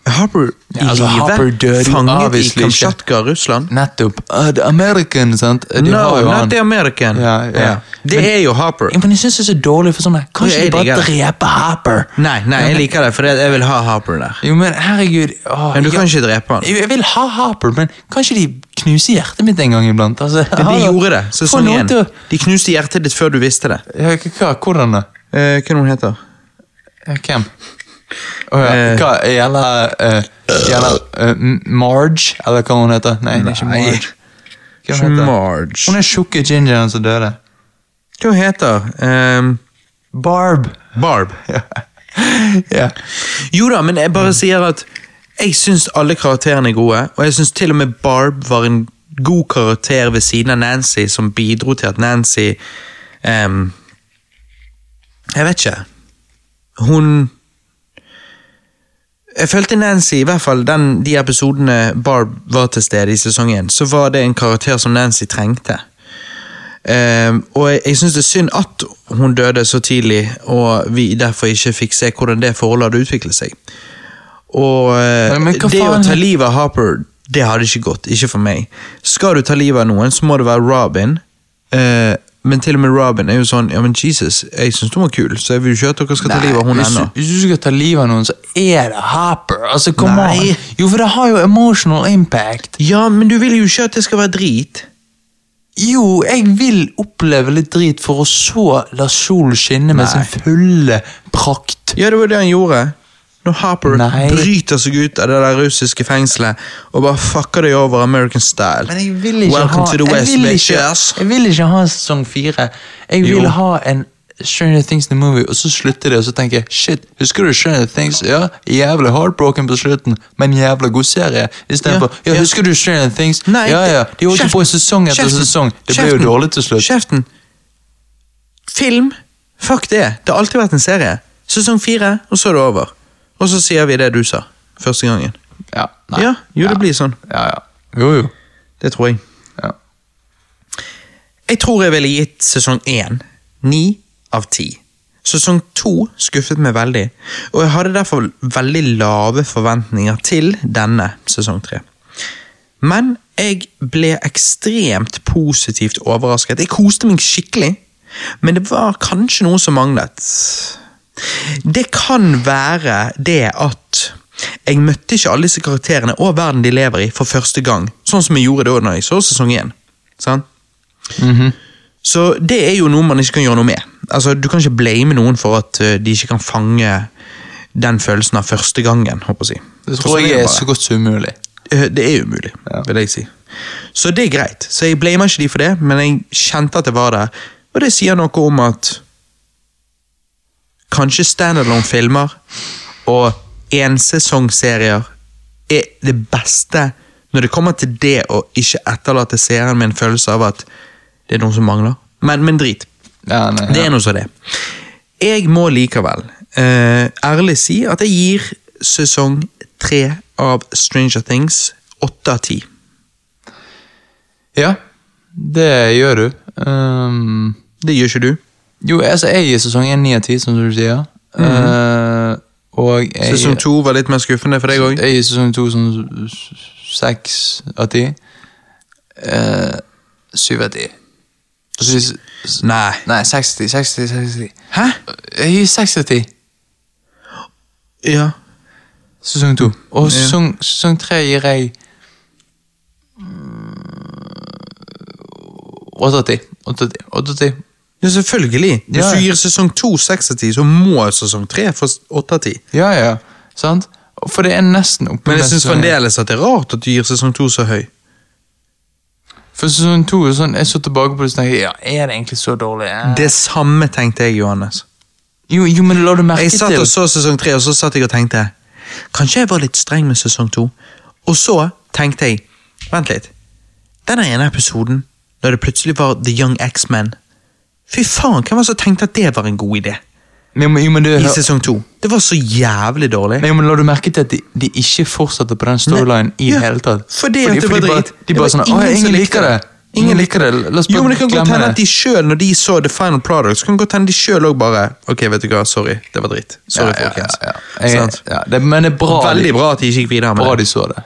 Er Harper i Ja, altså, live? Fanget i. Kamtsjatka, Russland? nettopp. Uh, the American, sant? De No, not han. the American. Ja, ja. Det Men- er jo Harper. Men jeg syns det er så dårlig for sånn Kanskje de bare dreper Harper? Nei, nei, jeg liker det, for jeg vil ha Harper der. Jo, men herregud Å, Men du kan ikke drepe han. Jeg vil ha Harper, men kanskje de knuser hjertet mitt en gang iblant? Altså, Men de gjorde det. Så sånn igjen. til De knuste hjertet ditt før du visste det. Ja, hva, hvordan da? Eh, hva er det hun heter Ja, Hvem? Å ja, Eh. hva gjelder uh, Gjelder uh, Marge, eller hva hun heter? Nei, det er ikke Marge. Hva hun heter? Marge. Hun er tjukke gingeren som døde. Hva hun heter um, Barb. Barb. ja. Jo da, men jeg bare sier at jeg syns alle karakterene er gode, og jeg syns til og med Barb var en god karakter ved siden av Nancy, som bidro til at Nancy um, Jeg vet ikke. Hun Jeg følte Nancy, i hvert fall den, de episodene Barb var til stede i sesong én, så var det en karakter som Nancy trengte. Um, og jeg, jeg syns det er synd at hun døde så tidlig, og vi derfor ikke fikk se hvordan det forholdet hadde utviklet seg. Og eh, hva det å ta livet av Harper, det hadde ikke gått. Ikke for meg. Skal du ta livet av noen, så må det være Robin. Eh, men til og med Robin er jo sånn Ja, men Jesus, jeg syns hun var kul, så jeg vil ikke at dere skal ta livet av hun hvis, ennå. hvis du skal ta livet av noen, så er det Harper. Altså, come Nei. on. Jo, for det har jo emotional impact. Ja, men du vil jo ikke at det skal være drit. Jo, jeg vil oppleve litt drit for å så la solen skinne med Nei. sin fulle prakt. Ja, det var det han gjorde. Når Harper Nei. bryter seg ut av det der russiske fengselet og bare fucker deg over American style. Men jeg vil ikke Welcome ha to the jeg West, vil ikke, bitches. jeg vil ikke ha sesong fire. Jeg vil Jo. ha en Stranger Things the Movie, og så slutter det, og så tenker jeg shit, husker du Stranger Things? Ja, jævlig heartbroken på slutten, men jævla god serie. Istedenfor Ja, ja, ja. husker du Stranger Things? Nei, ja, ja, de holdt på i sesong etter Kjeften. sesong. Det ble jo dårlig til slutt. Kjeften. Film? Fuck det. Det har alltid vært en serie. Sesong fire, og så er det over. Og så sier vi det du sa første gangen. Ja, nei. Ja, jo, det blir sånn. Ja, ja. Jo, jo. Det tror jeg. Ja. Jeg tror jeg ville gitt sesong én ni av ti. Sesong to skuffet meg veldig, og jeg hadde derfor veldig lave forventninger til denne sesong tre. Men jeg ble ekstremt positivt overrasket. Jeg koste meg skikkelig, men det var kanskje noe som manglet. Det kan være det at jeg møtte ikke alle disse karakterene og verden de lever i for første gang, sånn som jeg gjorde da når jeg så sesong én. Sant? Så det er jo noe man ikke kan gjøre noe med. Altså, Du kan ikke blame noen for at uh, de ikke kan fange den følelsen av første gangen. håper jeg. Det tror sånn jeg er så godt som umulig. Eh, Det er umulig, Ja. vil jeg si. Så det er greit. Så jeg blamer ikke de for det, men jeg kjente at det var der. Og det sier noe om at kanskje standalone-filmer og ensesongserier er det beste når det kommer til det å ikke etterlate seeren med en følelse av at det er noe som mangler. Men, men drit. Ja, nei, Det er noe så det. Jeg må likevel uh, ærlig si at jeg gir sesong tre av Stranger Things åtte av ti. ja, det gjør du. Um, Det gjør ikke du. Jo, altså, jeg gir sesong 1 9 av 10, som du sier. Eh, og jeg, Sesong to var litt mer skuffende for deg òg. Jeg gir sesong 2 sånn 6 av ti. Uh, 7 av 10. Så sier s- Nei. Nei, 60, 60, 60. Hæ? Jeg gir 6 av 10. Ja. Sesong 2. Og Ja. sesong, sesong 3 gir jeg 8 av 10. 8 av 10. 8 av 10. ja, selvfølgelig. Hvis Ja. du gir sesong to seks av ti, så må sesong tre få åtte av ti. Ja, ja. Sant? For det er nesten oppe Men jeg syns fremdeles at det er rart at du gir sesong to så høy. For sesong 2 er sånn, jeg så tilbake på det og tenkte ja, er det egentlig så dårlig? Eh. Det samme tenkte jeg, Johannes. Jo, jo, men la du merke til Jeg satt og så sesong tre, og så satt jeg og tenkte Kanskje jeg var litt streng med sesong to. Og så tenkte jeg Vent litt. Den ene episoden, når det plutselig var The Young X-Men Fy faen, hvem var det som tenkte at det var en god idé? Men, men, jo, men, du, I sesong to. Det var så jævlig dårlig. men, jo, men la du merke til at de, de ikke fortsatte på den storylinen i Ja, hele tatt? fordi at det var de bare, de bare sånn, ingen ingen liker det. det. Ingen liker det. La oss Jo, men det kan godt hende at de selv, når de så The Final Product, så kan det godt hende de selv også bare Ok, vet du hva, sorry. Det var dritt. Sorry, Ja, folkens. ja, ja. Jeg, det, men det er bra, Veldig bra at de ikke gikk videre med bra det. de så det.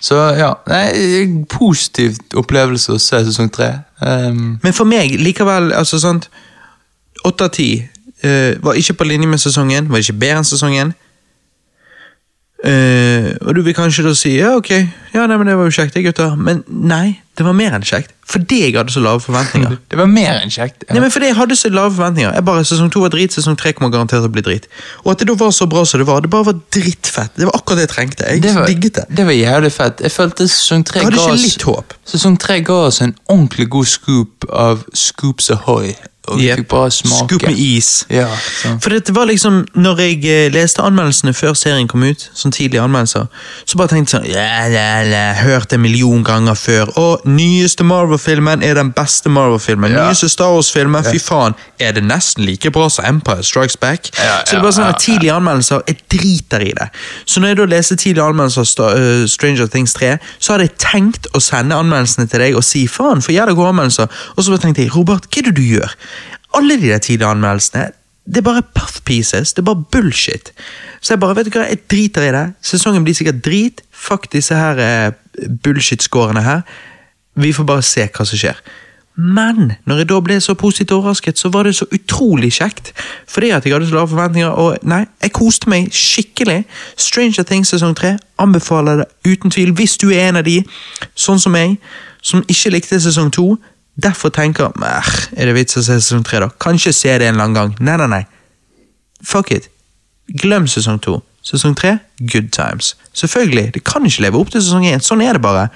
Så ja, nei, positiv opplevelse å se sesong tre. Um, Men for meg likevel, altså sånt Åtte av ti eh, var ikke på linje med sesongen, var ikke bedre enn sesongen. Eh, og du vil kanskje da si ja, ok, ja, nei, men det var jo kjekt, det, gutter. Men nei, det var mer enn kjekt. Fordi jeg hadde så lave forventninger. det var mer enn kjekt. Nei, men fordi jeg hadde så lave forventninger. Jeg bare, Sesong to var drit, sesong tre kommer garantert til å bli drit. Og at det da var så bra som det var, det bare var drittfett. Det var akkurat det jeg trengte. Jeg det var, digget det. det var jævlig fett. Jeg følte sesong tre ga oss. Sesong tre ga oss en ordentlig god scoop av Scoops Ahoy. Og Yep. fikk bare smake. Scoop med is. Ja. For dette var liksom, når jeg eh, leste anmeldelsene før serien kom ut, sånn tidlige anmeldelser, så bare tenkte jeg sånn, ja, ja, ja, hørt det million ganger før, og nyeste Marvel-filmen er den beste Marvel-filmen, Ja. nyeste Star Wars-filmen, fy faen, er det nesten like bra som Empire Strikes Back? Ja, så det er bare sånn at tidlige anmeldelser, jeg driter i det. Så når jeg da leste tidlige anmeldelser av eh, Stranger Things 3, så hadde jeg tenkt å sende anmeldelsene til deg og si, faen, for jævla gode anmeldelser, og så bare tenkte jeg, Robert, hva er det du gjør? Alle de der tidlige anmeldelsene, det er bare puff pieces, det er bare bullshit. Så jeg bare, vet du hva, jeg driter i det. Sesongen blir sikkert drit. Fuck disse her eh, bullshit-scorene her. Vi får bare se hva som skjer. Men når jeg da ble så positivt overrasket, så var det så utrolig kjekt. Fordi at jeg hadde så lave forventninger, og nei, jeg koste meg skikkelig. Stranger Things sesong 3 anbefaler det uten tvil, hvis du er en av de, sånn som meg, som ikke likte sesong 2, derfor tenker "Mæh, er det vits å se sesong 3 da? Kanskje se det en eller annen gang. Nei, nei, nei. Fuck it. Glem sesong 2. Sesong 3, good times. Selvfølgelig, det kan ikke leve opp til sesong 1. Sånn er det bare.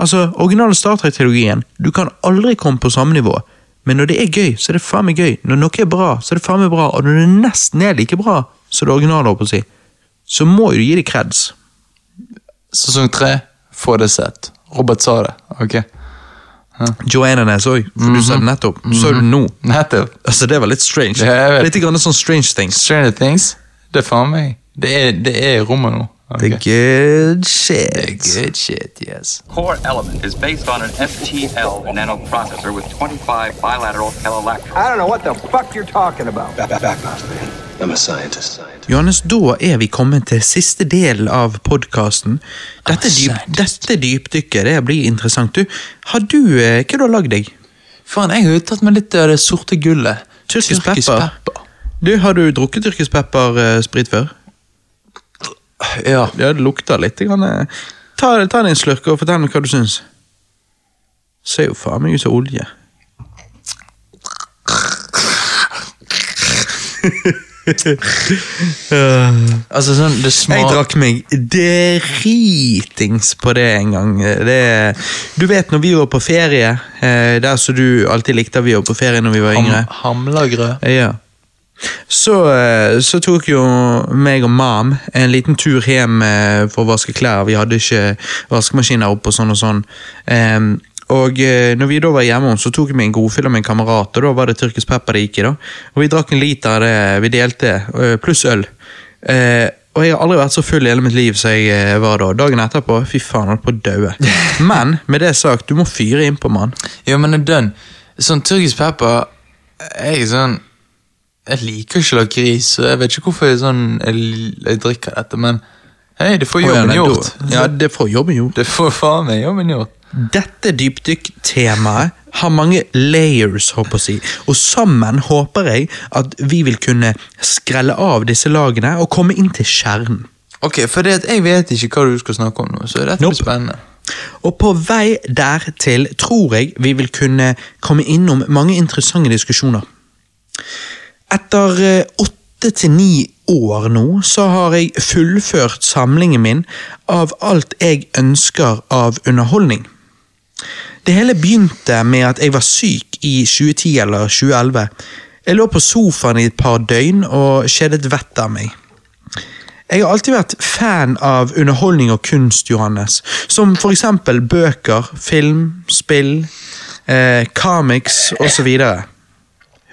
Altså, Originale Star Trek-trilogien, du kan aldri komme på samme nivå. Men når det er gøy, så er det faen meg gøy. Når noe er bra, så er det faen meg bra. Og når det nesten er like bra som det originale, holdt på å si, så må jo du gi det creds. Sesong tre, få det sett. Robert sa det, ok? Joanna Ness òg, for du sa det nettopp. Så du nå? Nettopp. Altså, det var litt strange. Det Litt grann sånn strange things. Stranger Things. Det er faen meg. Det er, det er rommet nå. Ok. The good shit. Good shit, yes. core element is based on an FTL nanoprocessor with 25 bilateral calolactors. I don't know what the fuck you're talking about. Back, back, back off, man. I'm a scientist. Scientist. Johannes, da er vi kommet til siste del av podkasten. Dette, dyp, dette dypdykket det blir interessant. Du, har du, eh, hva du har lagd deg? Faen, jeg har uttatt tatt meg litt av det sorte gullet. Tyrkisk pepper. Du, Har du drukket tyrkisk peppersprit før? Ja. Ja, det lukter litt. Grann. eh. Ta, ta deg en slurk og fortell meg hva du syns. Ser jo faen meg ut som olje. Altså sånn, det Jeg drakk meg dritings på det en gang. Det, du vet når vi var på ferie, eh, der som du alltid likte vi var på ferie når vi var yngre. ham, Hamlagrød. Ja. Så, eh, så tok jo meg og mam en liten tur hjem eh, for å vaske klær. Vi hadde ikke vaskemaskiner oppe og sånn og sånn. Um, og eh, når vi da var hjemme, så tok vi en godfyll med en kamerat, og da var det tyrkisk pepper det gikk i. da. Og vi drakk en liter av det vi delte, pluss øl. Uh, og jeg har aldri vært så full i hele mitt liv som jeg var da. Dagen etterpå, fy faen, holdt på å daue. Men med det sagt, du må fyre innpå, mann. Ja, men det er dønn. Sånn tyrkisk pepper er ikke sånn Jeg liker ikke lakris, så jeg vet ikke hvorfor jeg, sånn, jeg, jeg drikker dette, men hei, det får jobben gjort. Ja, det får jobben gjort. Det får faen meg jobben gjort. Dette dypdykk-temaet har mange layers, håper jeg og sammen håper jeg at vi vil kunne skrelle av disse lagene og komme inn til kjernen. Ok, for det jeg vet ikke hva du skal snakke om nå, så dette Nope. blir spennende. Og på vei dertil tror jeg vi vil kunne komme innom mange interessante diskusjoner. Etter eh, åtte til ni år nå, så har jeg fullført samlingen min av alt jeg ønsker av underholdning. Det hele begynte med at jeg var syk i 2010 eller 2011. Jeg lå på sofaen i et par døgn og kjedet vettet av meg. Jeg har alltid vært fan av underholdning og kunst, Johannes. Som for eksempel bøker, film, spill, eh, comics osv.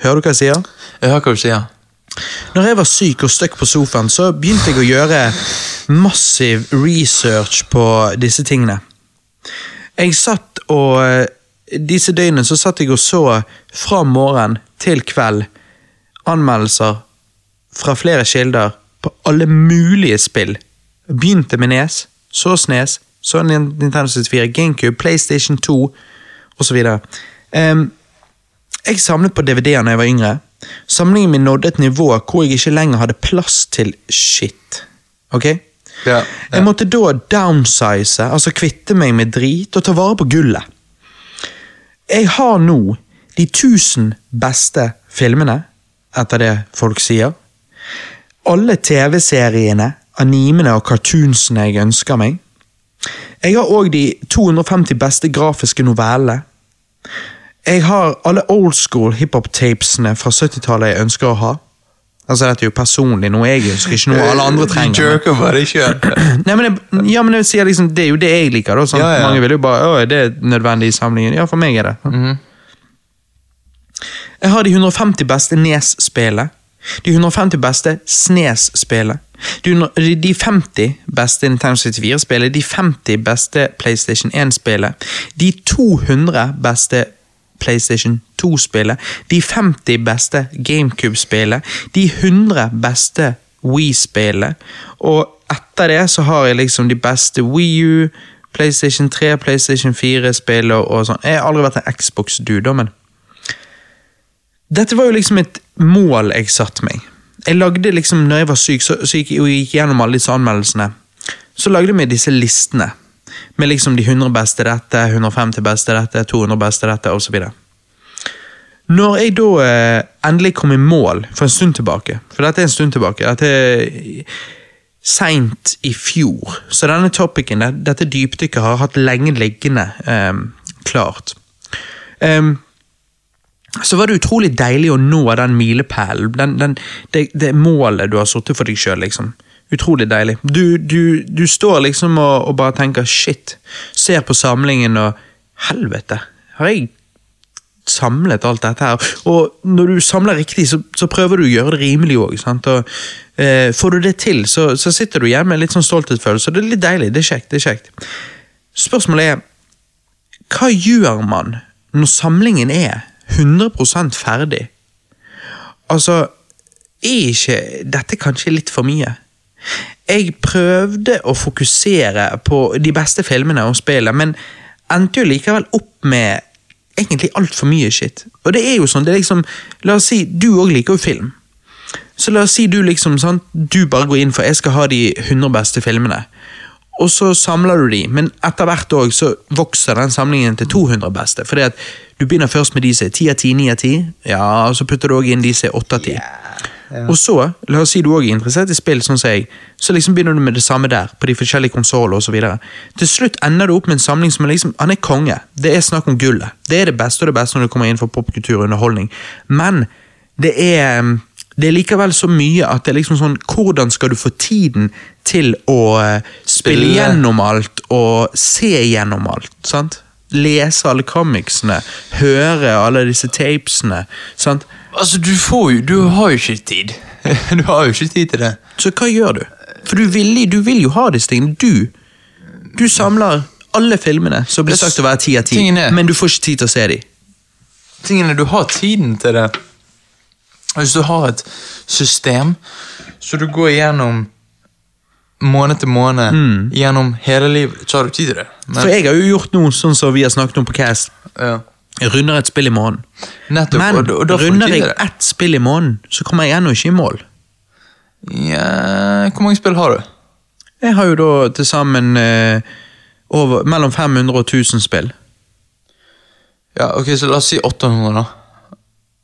Hører du hva jeg sier? Jeg hører hva du sier. Når jeg var syk og stuck på sofaen, så begynte jeg å gjøre massiv research på disse tingene. Jeg satt og Disse døgnene så satt jeg og så fra morgen til kveld anmeldelser fra flere kilder på alle mulige spill. Begynte med Nes, så Snes, så Nintendo 64, GameCube, PlayStation 2 osv. Um, jeg samlet på DVD-er da jeg var yngre. Samlingen min nådde et nivå hvor jeg ikke lenger hadde plass til shit. Ok? Ja, Jeg måtte da downsize, altså kvitte meg med drit og ta vare på gullet. Jeg har nå de tusen beste filmene, etter det folk sier. Alle TV-seriene, animene og cartoonsene jeg ønsker meg. Jeg har òg de 250 beste grafiske novellene. Jeg har alle old school hiphop-tapesene fra 70-tallet jeg ønsker å ha. Altså Dette er jo personlig, noe jeg ønsker, ikke noe alle andre trenger. Jerker bare sjøl. Nei, men jeg, ja, men jeg sier liksom, Det er jo det jeg liker. da sånn. Ja, ja. Mange vil jo bare Å, det er nødvendig i samlingen. Ja, for meg er det. Jeg har de 150 beste Nes-spillene. De 150 beste Snes-spillene. De, de- de 50 beste Nintendo 64-spillene. De 50 beste PlayStation 1-spillene. De 200 beste PlayStation 2-spillet. De 50 beste GameCube-spillet. De 100 beste Wii-spillene. Og etter det så har jeg liksom de beste Wii U, PlayStation 3, PlayStation 4-spill og, sånn. Jeg har aldri vært en Xbox-dude, men dette var jo liksom et mål jeg satte meg. Jeg lagde liksom, når jeg var syk, så, så gikk jeg gjennom alle disse anmeldelsene. Så lagde meg disse listene. Med liksom de 100 beste dette, 150 beste dette, 200 beste dette, osv. Når jeg da eh, endelig kom i mål for en stund tilbake, for dette er en stund tilbake, dette er seint i fjor, så denne topicen, dette dypdykket har hatt lenge liggende eh, klart. Um, så var det utrolig deilig å nå den milepælen, det, det målet du har satt for deg sjøl. Liksom. Utrolig deilig. Du, du, du står liksom og, og bare tenker shit, ser på samlingen og helvete, har jeg samlet alt dette her. Og når du samler riktig, så, så prøver du å gjøre det rimelig òg. Eh, får du det til, så, så sitter du hjemme med litt sånn stolthetsfølelse. og Det er litt deilig. Det er kjekt. det er kjekt. Spørsmålet er hva gjør man når samlingen er 100% ferdig? Altså, er ikke dette kanskje litt for mye? Jeg prøvde å fokusere på de beste filmene og spillene, men endte jo likevel opp med egentlig altfor mye shit. Og det er jo sånn, det er liksom La oss si, du òg liker jo film. Så la oss si du liksom, sant, du bare går inn for jeg skal ha de 100 beste filmene. Og så samler du de, men etter hvert òg så vokser den samlingen til 200 beste. Fordi at du begynner først med de som er 10 av 10, 9 av 10, ja, og så putter du også inn de som er 8 av 10. Og så, la oss si du også er interessert i spill, sånn som jeg, så liksom begynner du med det samme der, på de forskjellige konsoller osv. Til slutt ender du opp med en samling som er liksom, han er konge. Det er snakk om gullet. Det er det beste og det beste når du kommer inn for popkultur og underholdning. Men det er det er likevel så mye at det er liksom sånn Hvordan skal du få tiden til å eh, Spille. gjennom alt og se gjennom alt? sant? Lese alle comicsene, høre alle disse tapesene. sant? Altså, du får jo Du har jo ikke tid. Du har jo ikke tid til det. Så hva gjør du? For du vil, du vil jo ha disse tingene. Du Du samler alle filmene som blir sagt å være ti av ti, men du får ikke tid til å se dem. Tingene, du har tiden til det. Hvis du har et system så du går igjennom måned til måned, gjennom hele livet, så har du tid til det. Men, For jeg har jo gjort noe sånn som vi har snakket om på Cast. ja. Runder et spill i måneden. Nettopp, Men og, og runder jeg ett spill i måneden, så kommer jeg ennå ikke i mål. Ja, hvor mange spill har du? Jeg har jo da til sammen eh, over, mellom 500 og 1000 spill. Ja, ok, så la oss si 800 da.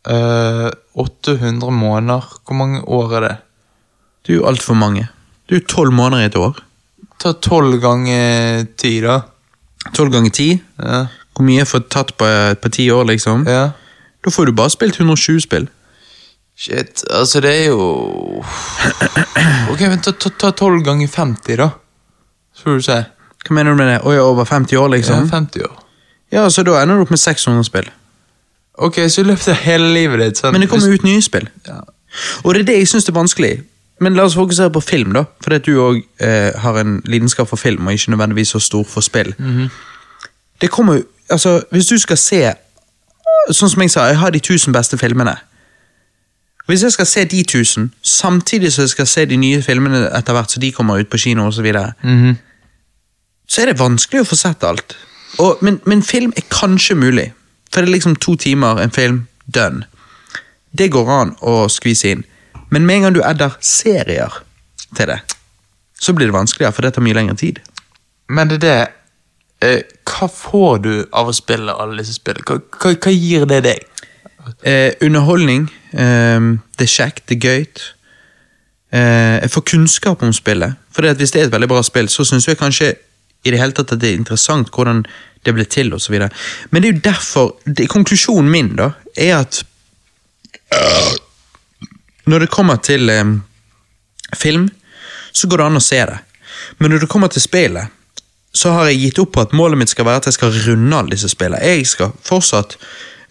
Uh, 800 måneder, hvor mange år er det? Det er jo altfor mange. Det er jo tolv måneder i et år. Ta 12 ganger 10 da. Tolv ganger ti. Ja. Hvor mye jeg får tatt på, på ti år, liksom? ja. Da får du bare spilt 120 spill. Shit, altså det er jo Ok, vent, ta, 12 ganger 50 da. Så får du se. Hva mener du med det? Oi, over 50 år, liksom? Ja, liksom? 50 år. Ja, så da ender du opp med 600 spill. Ok, så i løpet av hele livet ditt sant? Men det kommer ut nye spill. Ja. Og det er det jeg syns er vanskelig. Men la oss fokusere på film, da. Fordi at du òg eh, har en lidenskap for film, og ikke nødvendigvis så stor for spill. Det kommer jo Altså, hvis du skal se Sånn som jeg sa, jeg har de 1000 beste filmene. Hvis jeg skal se de 1000, samtidig som jeg skal se de nye filmene etter hvert så de kommer ut på kino osv., så, videre, -hmm. så er det vanskelig å få sett alt. Og, men, men film er kanskje mulig. For det er liksom to timer, en film, done. Det går an å skvise inn. Men med en gang du adder serier til det, så blir det vanskeligere, for det tar mye lengre tid. Men det er det Hva får du av å spille alle disse spillene? Hva, hva, hva gir det deg? Eh, underholdning, eh, det er kjekt, det er gøy. Eh, jeg får kunnskap om spillet. For hvis det er et veldig bra spill, så syns jeg kanskje i det hele tatt at det er interessant hvordan det ble til, osv. Men det er jo derfor det, Konklusjonen min da, er at Når det kommer til eh, film, så går det an å se det. Men når det kommer til spillet, så har jeg gitt opp på at målet mitt skal være at jeg skal runde alle disse spillene. Jeg skal fortsatt,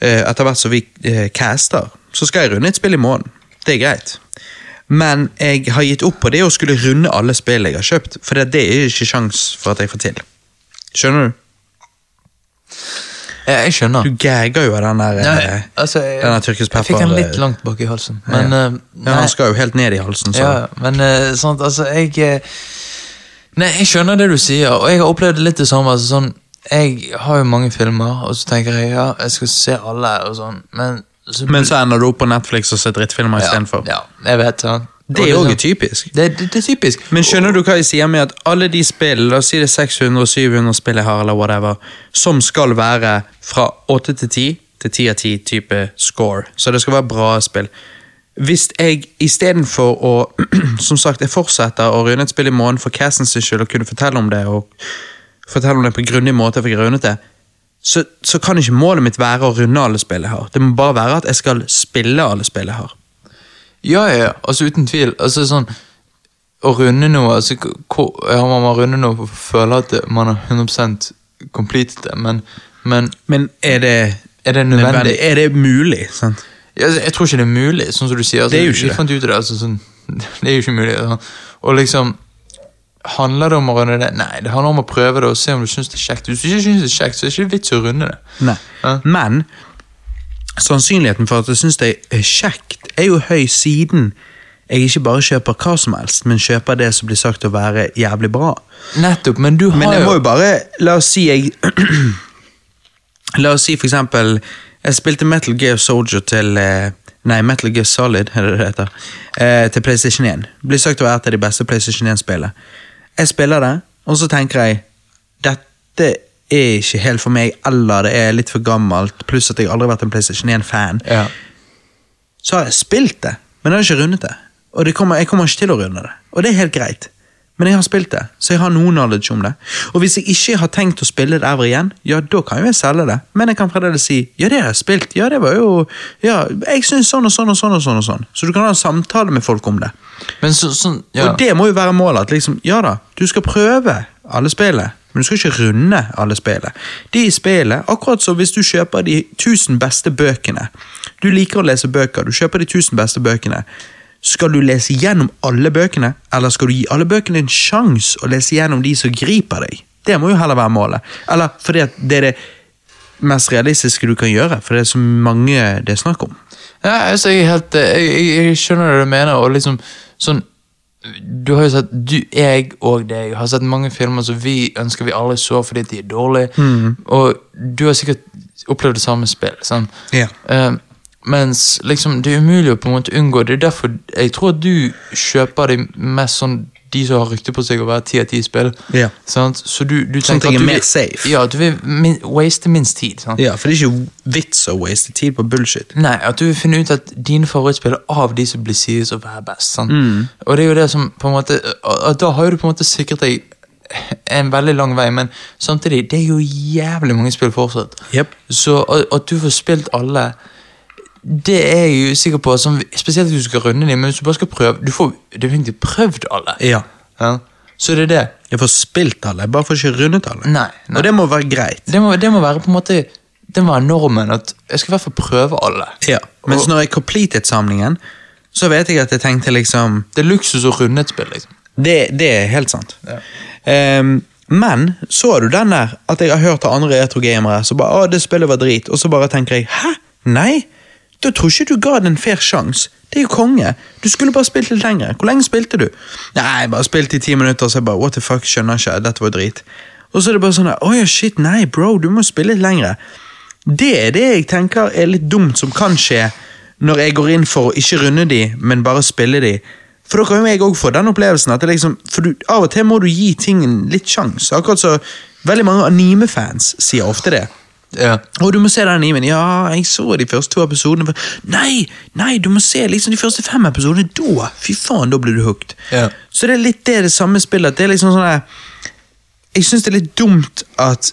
eh, etter hvert som vi eh, caster, så skal jeg runde et spill i måneden. Det er greit. Men jeg har gitt opp på det å skulle runde alle spill jeg har kjøpt, for det, det er ikke sjans for at jeg får til. Skjønner du? Ja, jeg skjønner. Du gagger jo av den der, ja, eh, altså, jeg, pepper. jeg fikk den litt langt bak i halsen. Men, ja. eh, ja, han skal jo helt ned i halsen, så. ja, men sant, altså, jeg Nei, jeg skjønner det du sier, og jeg har opplevd litt det samme. Altså, sånn, jeg har jo mange filmer, og så tenker jeg ja, jeg skal se alle, og sånn, men så, Men så ender du opp på Netflix og ser drittfilmer ja, istedenfor. ja, jeg vet? Det er jo ikke typisk. Det, det, det er typisk. Men skjønner du hva jeg sier med at alle de spill, la oss si det er 600-700 spill jeg har, eller whatever, som skal være fra 8 til 10 til 10 av 10 type score, så det skal være bra spill. Hvis jeg istedenfor å Som sagt, jeg fortsetter å runde et spill i morgen for Cassens skyld og kunne fortelle om det, og fortelle om det på en grundig måte, for jeg fikk rundet det, så, så kan ikke målet mitt være å runde alle spill jeg har. Det må bare være at jeg skal spille alle spill jeg har. Ja, ja, altså uten tvil. Altså sånn Å runde noe altså, hvor, ja, Man må runde noe og føler føle at man har 100 completed det, men Men Men er det er det nødvendig? Er det mulig? sant? Jeg, jeg tror ikke det er mulig, sånn som du sier. Altså, Det er jo ikke vi det. fant ut det, altså, sånn, det er jo ikke mulig. Altså. Og liksom Handler det om å runde det? Nei, det handler om å prøve det og se om du syns det er kjekt. Hvis du ikke syns det er kjekt, så er det ikke vits å runde det. Nei. Ja. Men sannsynligheten for at jeg syns det er kjekt, er jo høy siden jeg ikke bare kjøper hva som helst, men kjøper det som blir sagt å være jævlig bra. Nettopp, men du har Men jeg må jo jo bare La oss si jeg La oss si for eksempel Jeg spilte Metal Gear Soldier til eh, Nei, Metal Gear Solid, er det det heter. Eh, til PlayStation 1. Blir sagt å være et av de beste PlayStation 1-spillene. Jeg spiller det, og så tenker jeg Dette er ikke helt for meg, eller det er litt for gammelt, pluss at jeg aldri har vært en PlayStation 1-fan. ja. Så har jeg spilt det, men jeg har ikke rundet det. Og det kommer, jeg kommer ikke til å runde det. Og det er helt greit. Men jeg har spilt det, så jeg har noe knowledge om det. Og hvis jeg ikke har tenkt å spille det ever igjen, ja, da kan jo jeg selge det. Men jeg kan fremdeles si ja, det har jeg spilt. Ja, det var jo Ja, jeg syns sånn og sånn og sånn og sånn. og sånn. Så du kan ha en samtale med folk om det. Men så, sånn ja. Og det må jo være målet. at liksom, Ja da, du skal prøve alle spillene, men du skal ikke runde alle spillene. De i spillet, akkurat som hvis du kjøper de 1000 beste bøkene. Du liker å lese bøker, du kjøper de 1000 beste bøkene. Skal du lese gjennom alle bøkene, eller skal du gi alle bøkene en sjanse å lese gjennom de som griper deg? Det må jo heller være målet. Eller fordi det er det mest realistiske du kan gjøre, for det er så mange det er snakk om. Ja, altså, jeg, helt, jeg, jeg, jeg skjønner hva du mener, og liksom sånn Du har jo sett, du, jeg og deg har sett mange filmer som vi ønsker vi alle så fordi de er dårlige, Mm. og du har sikkert opplevd det samme spill. sant? Ja. Eh, mens liksom, det er umulig å på en måte unngå. Det er derfor jeg tror at du kjøper de mest sånn de som har rykte på seg å være ti av ti spill. Ja. Sant? Så du, du tenker er at du mer safe. Ja, du vil min, waste minst tid. Sant? Ja, for det er ikke vits å waste tid på bullshit. Nei, at du vil finne ut at dine favorittspill av de som blir sies å være best. Mm. Og det er jo det som på en måte Da har du på en måte sikret deg en veldig lang vei, men samtidig, det er jo jævlig mange spill fortsatt. Yep. Så at du får spilt alle det er jeg jo sikker på, som, spesielt hvis du skal runde dem, men hvis du bare skal prøve Du får definitivt prøvd alle. Ja. Ja. Så det er det. Jeg får spilt alle, jeg bare får ikke rundet alle. Nei, nei. Og det må være greit. Det må, det må være på en måte Det må være normen. At jeg skal i hvert fall prøve alle. Ja. Mens Og- når jeg completed samlingen, så vet jeg at jeg tenkte liksom Det er luksus å runde et spill, liksom. Det, det er helt sant. Ehm, men så du den der at jeg har hørt av andre retrogamere som bare 'Å, det spillet var drit', og så bare tenker jeg 'hæ? Nei? Da tror ikke du ga det en fair sjanse. Det er jo konge. Du skulle bare spilt litt lenger. Hvor lenge spilte du? Nei, bare spilte i ti minutter, så jeg bare 'what the fuck', skjønner ikke, dette var drit'. Og så er det bare sånn der, 'å ja, shit, nei, bro, du må spille litt lengre'. Det er det jeg tenker er litt dumt som kan skje når jeg går inn for å ikke runde de, men bare spille de. For da kan jo jeg òg få den opplevelsen at liksom, for du, av og til må du gi ting en litt sjanse. Akkurat så veldig mange anime-fans sier ofte det. Ja. Og du må se den animen. Ja, jeg så de første to episodene. Nei, nei, du må se liksom de første fem episodene. Da, fy faen, da blir du hooked. Ja. Så det er litt det, det samme spillet. Det er liksom sånn der- Jeg syns det er litt dumt at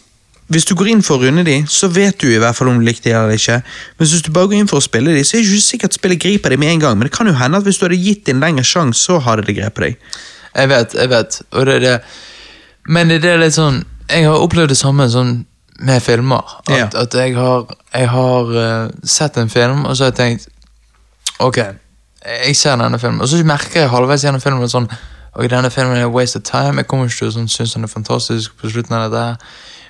hvis du går inn for å runde de, så vet du i hvert fall om du likte de eller ikke. Men hvis du bare går inn for å spille de, så er det ikke sikkert spillet griper deg med en gang. Men det kan jo hende at hvis du hadde gitt det en lengre sjanse, så hadde det grepet deg. Jeg vet, jeg vet. Og det er det. Men det er litt sånn Jeg har opplevd det samme sånn med filmer. At, Ja. at jeg har, jeg har uh, sett en film, og så har jeg tenkt Ok, jeg ser denne filmen, og så merker jeg halvveis gjennom filmen sånn Ok, denne filmen er waste of time. Jeg kommer ikke til å sånn, synes den er fantastisk på slutten av dette.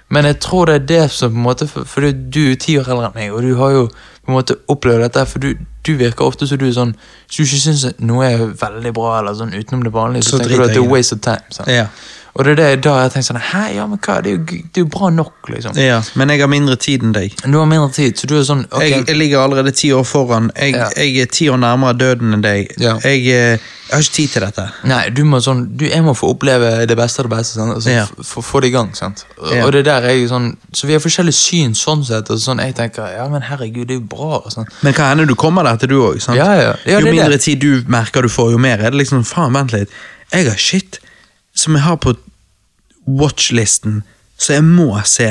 Men jeg tror det er det som på en måte For, du er ti år eldre enn meg, og du har jo på en måte opplevd dette. For du, du virker ofte som du er sånn Hvis du ikke syns noe er veldig bra, eller sånn utenom det vanlige, så, Så tenker du at det er waste of time. Sånn. Ja. Og det er det da jeg tenker sånn Hæ, ja, men hva, det er jo, det er jo bra nok, liksom. ja, Men jeg har mindre tid enn deg. Du har mindre tid, så du er sånn okay. Jeg, jeg ligger allerede ti år foran. Jeg, Ja. jeg er ti år nærmere døden enn deg. Ja. Jeg, eh, jeg har ikke tid til dette. Nei, du må sånn du, Jeg må få oppleve det beste av det beste. Sant? Altså, Ja. få- Få det i gang. sant? Og, det der er jo sånn Så vi har forskjellig syn sånn sett. Og sånn, jeg tenker ja, men herregud, det er jo bra. og Sånn. Men hva hender du kommer der til du òg? Ja, ja. Ja, jo mindre det. tid du merker du får, jo mer er det liksom Faen, vent litt. Jeg har shit som jeg har på watchlisten, så jeg må se.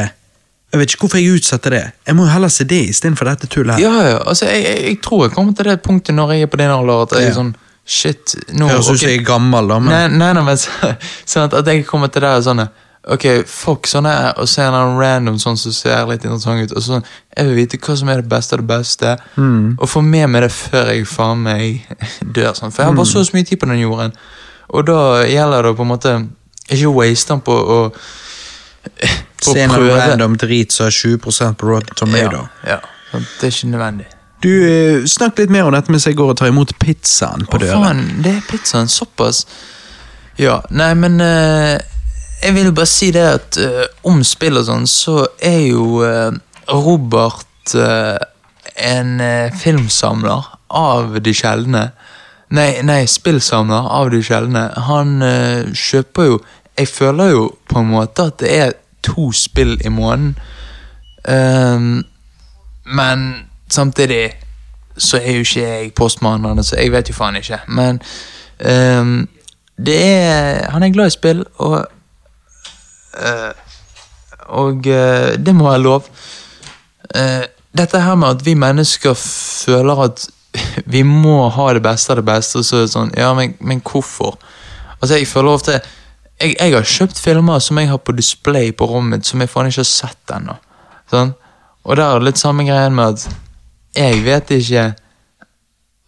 Jeg vet ikke hvorfor jeg utsetter det. Jeg må jo heller se det istedenfor dette tullet her. Ja, ja. Altså, jeg, jeg, jeg tror jeg kommer til det punktet når jeg er på din alder at jeg Ja. er sånn Shit, nå Høres ut som jeg er gammel, da, men Nei, nei, nei, men sånn at, at jeg kommer til det og sånn Ok, fuck sånn her, og så er random sånn som ser litt interessant ut. Og sånn, Jeg vil vite hva som er det beste av det beste, og få med meg det før jeg faen meg dør. Sånn. For jeg har bare så så mye tid på den jorden, og da gjelder det på en måte ikke waste den på å på Se en prøve. random drit som har 20 på Rotten Tomato. Ja, ja. Det er ikke nødvendig. Du, eh, Snakk litt mer om dette mens jeg går og tar imot pizzaen på døren. Å, faen, det er pizzaen. Såpass. Ja, nei, men uh, Jeg vil bare si det at uh, om spill og sånn, så er jo uh, Robert en filmsamler av de sjeldne. Nei, nei, spillsamler av de sjeldne. Han eh, kjøper jo Jeg føler jo på en måte at det er to spill i måneden. Um, men samtidig så er jo ikke jeg postmannen, så jeg vet jo faen ikke. Men um, det er Han er glad i spill, og eh, Og eh, det må være lov. Uh, dette her med at vi mennesker føler at vi må ha det beste av det beste, og så er det sånn Ja, men, men hvorfor? Altså, jeg føler ofte jeg, jeg har kjøpt filmer som jeg har på display på rommet, som jeg faen ikke har sett ennå. Sånn? Og der er det litt samme greien med at jeg vet ikke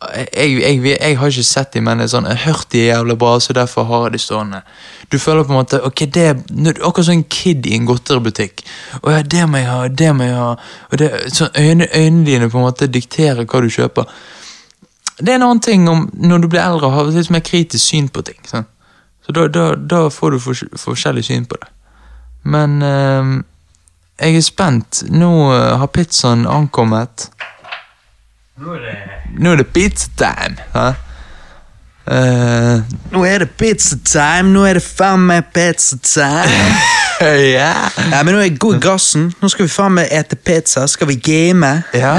jeg, jeg, jeg, har ikke sett dem, men sånn, jeg har hørt de jævlig bra, så derfor har jeg de stående. Du føler på en måte ok, det er akkurat som en kid i en godteributikk. Og ja, det må jeg ha, det må jeg ha. Og det, sånn, øynene, øynene dine på en måte dikterer hva du kjøper. Det er en annen ting om når du blir eldre og har litt mer kritisk syn på ting. Sånn. Så da, da, da får du fors forskjellig syn på det. Men øh, jeg er spent. Nå øh, har pizzaen ankommet. Nå er det pizza time. hæ? Uh, Nå er det pizza time, nå er det faen meg pizza time. ja. ja, men nå er jeg god i gassen. Nå skal vi faen meg ete pizza, skal vi game. ja.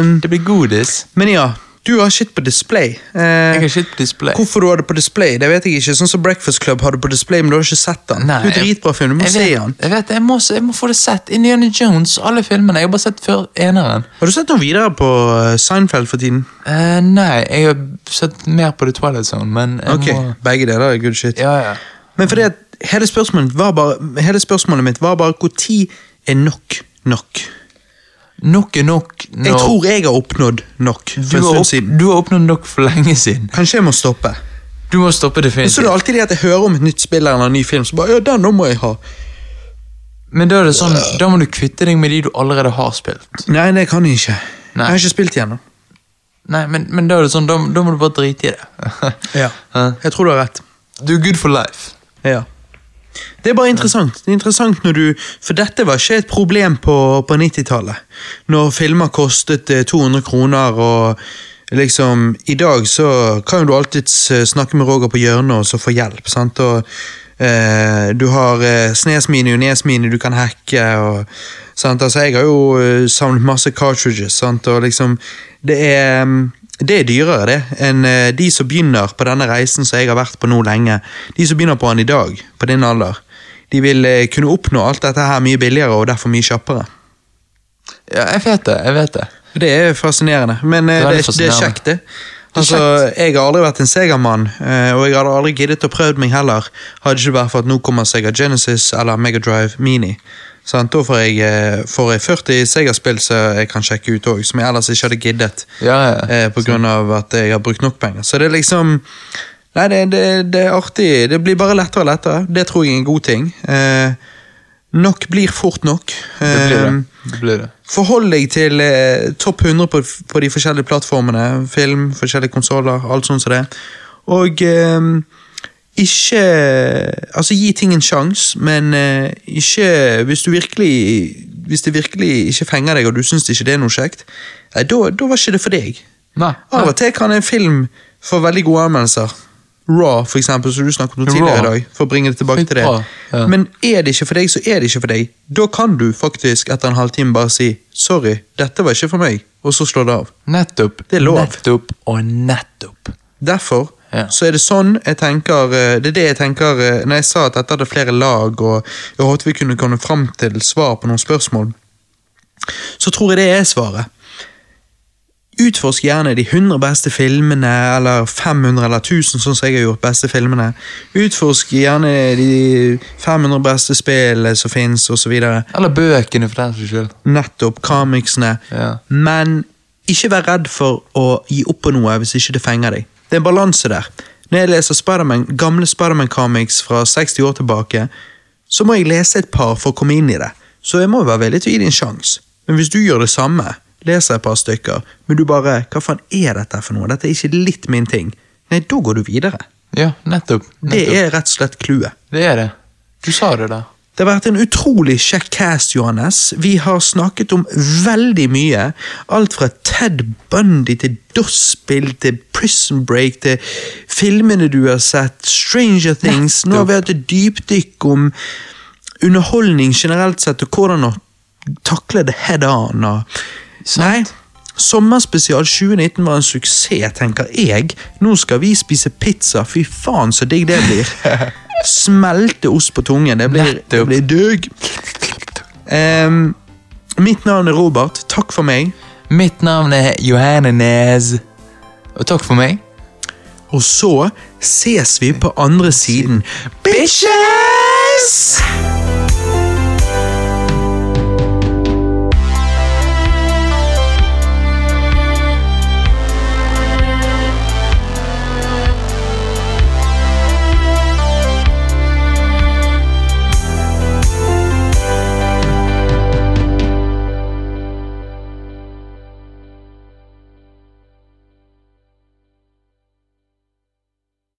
um, det blir godis. men ja, du har shit på display. Eh, Jeg har shit på display. Hvorfor du har det på display, det vet jeg ikke. Sånn som Breakfast Club har det på display, men du har ikke sett den. Nei, det er dritbra film, du må jeg se vet, den. Jeg vet, jeg må, jeg må få det sett. Indiana Jones, alle filmene. Jeg har bare sett før eneren. Har du sett noe videre på eh, Seinfeld for tiden? Eh, nei, jeg har sett mer på The Twilight Zone, men Ok, må begge deler er good shit. Ja, ja. Men fordi at hele spørsmålet, var bare, hele spørsmålet mitt var bare tid er nok nok? Nok er nok. Når Jeg tror jeg har oppnådd nok du har, opp, du har oppnådd nok for lenge siden. Kanskje jeg må stoppe. Du må stoppe definitivt. så det alltid det at jeg hører om et nytt spill eller en ny film, så bare ja, den nå må jeg ha. Men da er det sånn, da må du kvitte deg med de du allerede har spilt. Nei, det kan jeg ikke. Nei. Jeg har ikke spilt igjen. Nei, men, men da er det sånn, da, da må du bare drite i det. Ja. Jeg tror du har rett. Du er good for life. Ja. Det er bare interessant. Det er interessant når du, For dette var ikke et problem på, på 90-tallet. Når filmer kostet eh, 200 kroner og liksom I dag så kan du alltids eh, snakke med Roger på hjørnet og så få hjelp. sant? Og eh, Du har eh, Snesmini og Nesmini du kan hacke. og sant? Altså Jeg har jo eh, samlet masse cartridges. sant? Og liksom Det er mm, det er dyrere det, enn eh, de som begynner på denne reisen som jeg har vært på nå lenge. De som begynner på den i dag, på din alder. De vil eh, kunne oppnå alt dette her mye billigere og derfor mye kjappere. Ja, jeg vet det, jeg vet det. Det er fascinerende, men eh, Det er det, fascinerende. det, er kjekt, det. Altså, Jeg har aldri vært en Sega-mann, og jeg hadde aldri giddet å prøve meg heller. Hadde ikke vært for at nå kommer Sega Genesis eller Megadrive Mini. Sant? Da får jeg, eh, får jeg 40 Sega-spill som jeg kan sjekke ut òg, som jeg ellers ikke hadde giddet. Ja, ja. eh, av at jeg har brukt nok penger. Så det er liksom Nei, det, det, det er artig. Det blir bare lettere og lettere. Det tror jeg er en god ting. Eh, nok blir fort nok. Det blir det. Eh, det, blir det. Forhold deg til eh, topp 100 på, på de forskjellige plattformene. Film, forskjellige konsoller, alt sånt som det. Og eh, ikke Altså, gi ting en sjanse, men eh, ikke Hvis du virkelig Hvis det virkelig ikke fenger deg, og du syns ikke det er noe kjekt, eh, da, da var ikke det for deg. Nei, Av og til kan en film få veldig gode anmeldelser. Raw, for eksempel, som du snakket om tidligere i Raw. dag. For å bringe det tilbake til det. bra, ja. Men er det ikke for deg, så er det ikke for deg. Da kan du faktisk etter en halvtime bare si 'sorry, dette var ikke for meg', og så slå det av. Nettopp. Det er lov. Nettopp og nettopp. Derfor Ja. så er det sånn jeg tenker eh, Det er det jeg tenker eh, Når jeg sa at dette hadde flere lag, og jeg håpet vi kunne komme fram til svar på noen spørsmål, så tror jeg det er svaret. Utforsk gjerne de 100 beste filmene, eller 500 eller 1000, sånn som jeg har gjort. beste filmene. Utforsk gjerne de 500 beste spillene som fins, osv. Eller bøkene, for den saks skyld. Nettopp. Comicsene. Ja. Men ikke vær redd for å gi opp på noe hvis ikke det fenger deg. Det er en balanse der. Når jeg leser Spiderman, gamle Spiderman-comics fra 60 år tilbake, så må jeg lese et par for å komme inn i det. Så jeg må være villig til å gi det en sjanse. Men hvis du gjør det samme, leser et par stykker, men du bare Hva faen er dette for noe? Dette er ikke litt min ting. Nei, da går du videre. Ja, nettopp. nettopp. Det er rett og slett clouet. det er det. Du sa det der. Det har vært en utrolig kjekk cast, Johannes. Vi har snakket om veldig mye. Alt fra Ted Bundy til DOS-spill til Prison Break til filmene du har sett, Stranger Things. Nå har vi hatt et dypdykk om underholdning generelt sett, og hvordan å takle det head on. Nei, Sommerspesial 2019 var en suksess, tenker jeg. Nå skal vi spise pizza. Fy faen, så digg det blir. Smelte ost på tungen. Det blir, det blir digg. Um, mitt navn er Robert. Takk for meg. Mitt navn er Johanne Nes. Og takk for meg. Og så ses vi på andre siden. Bitches!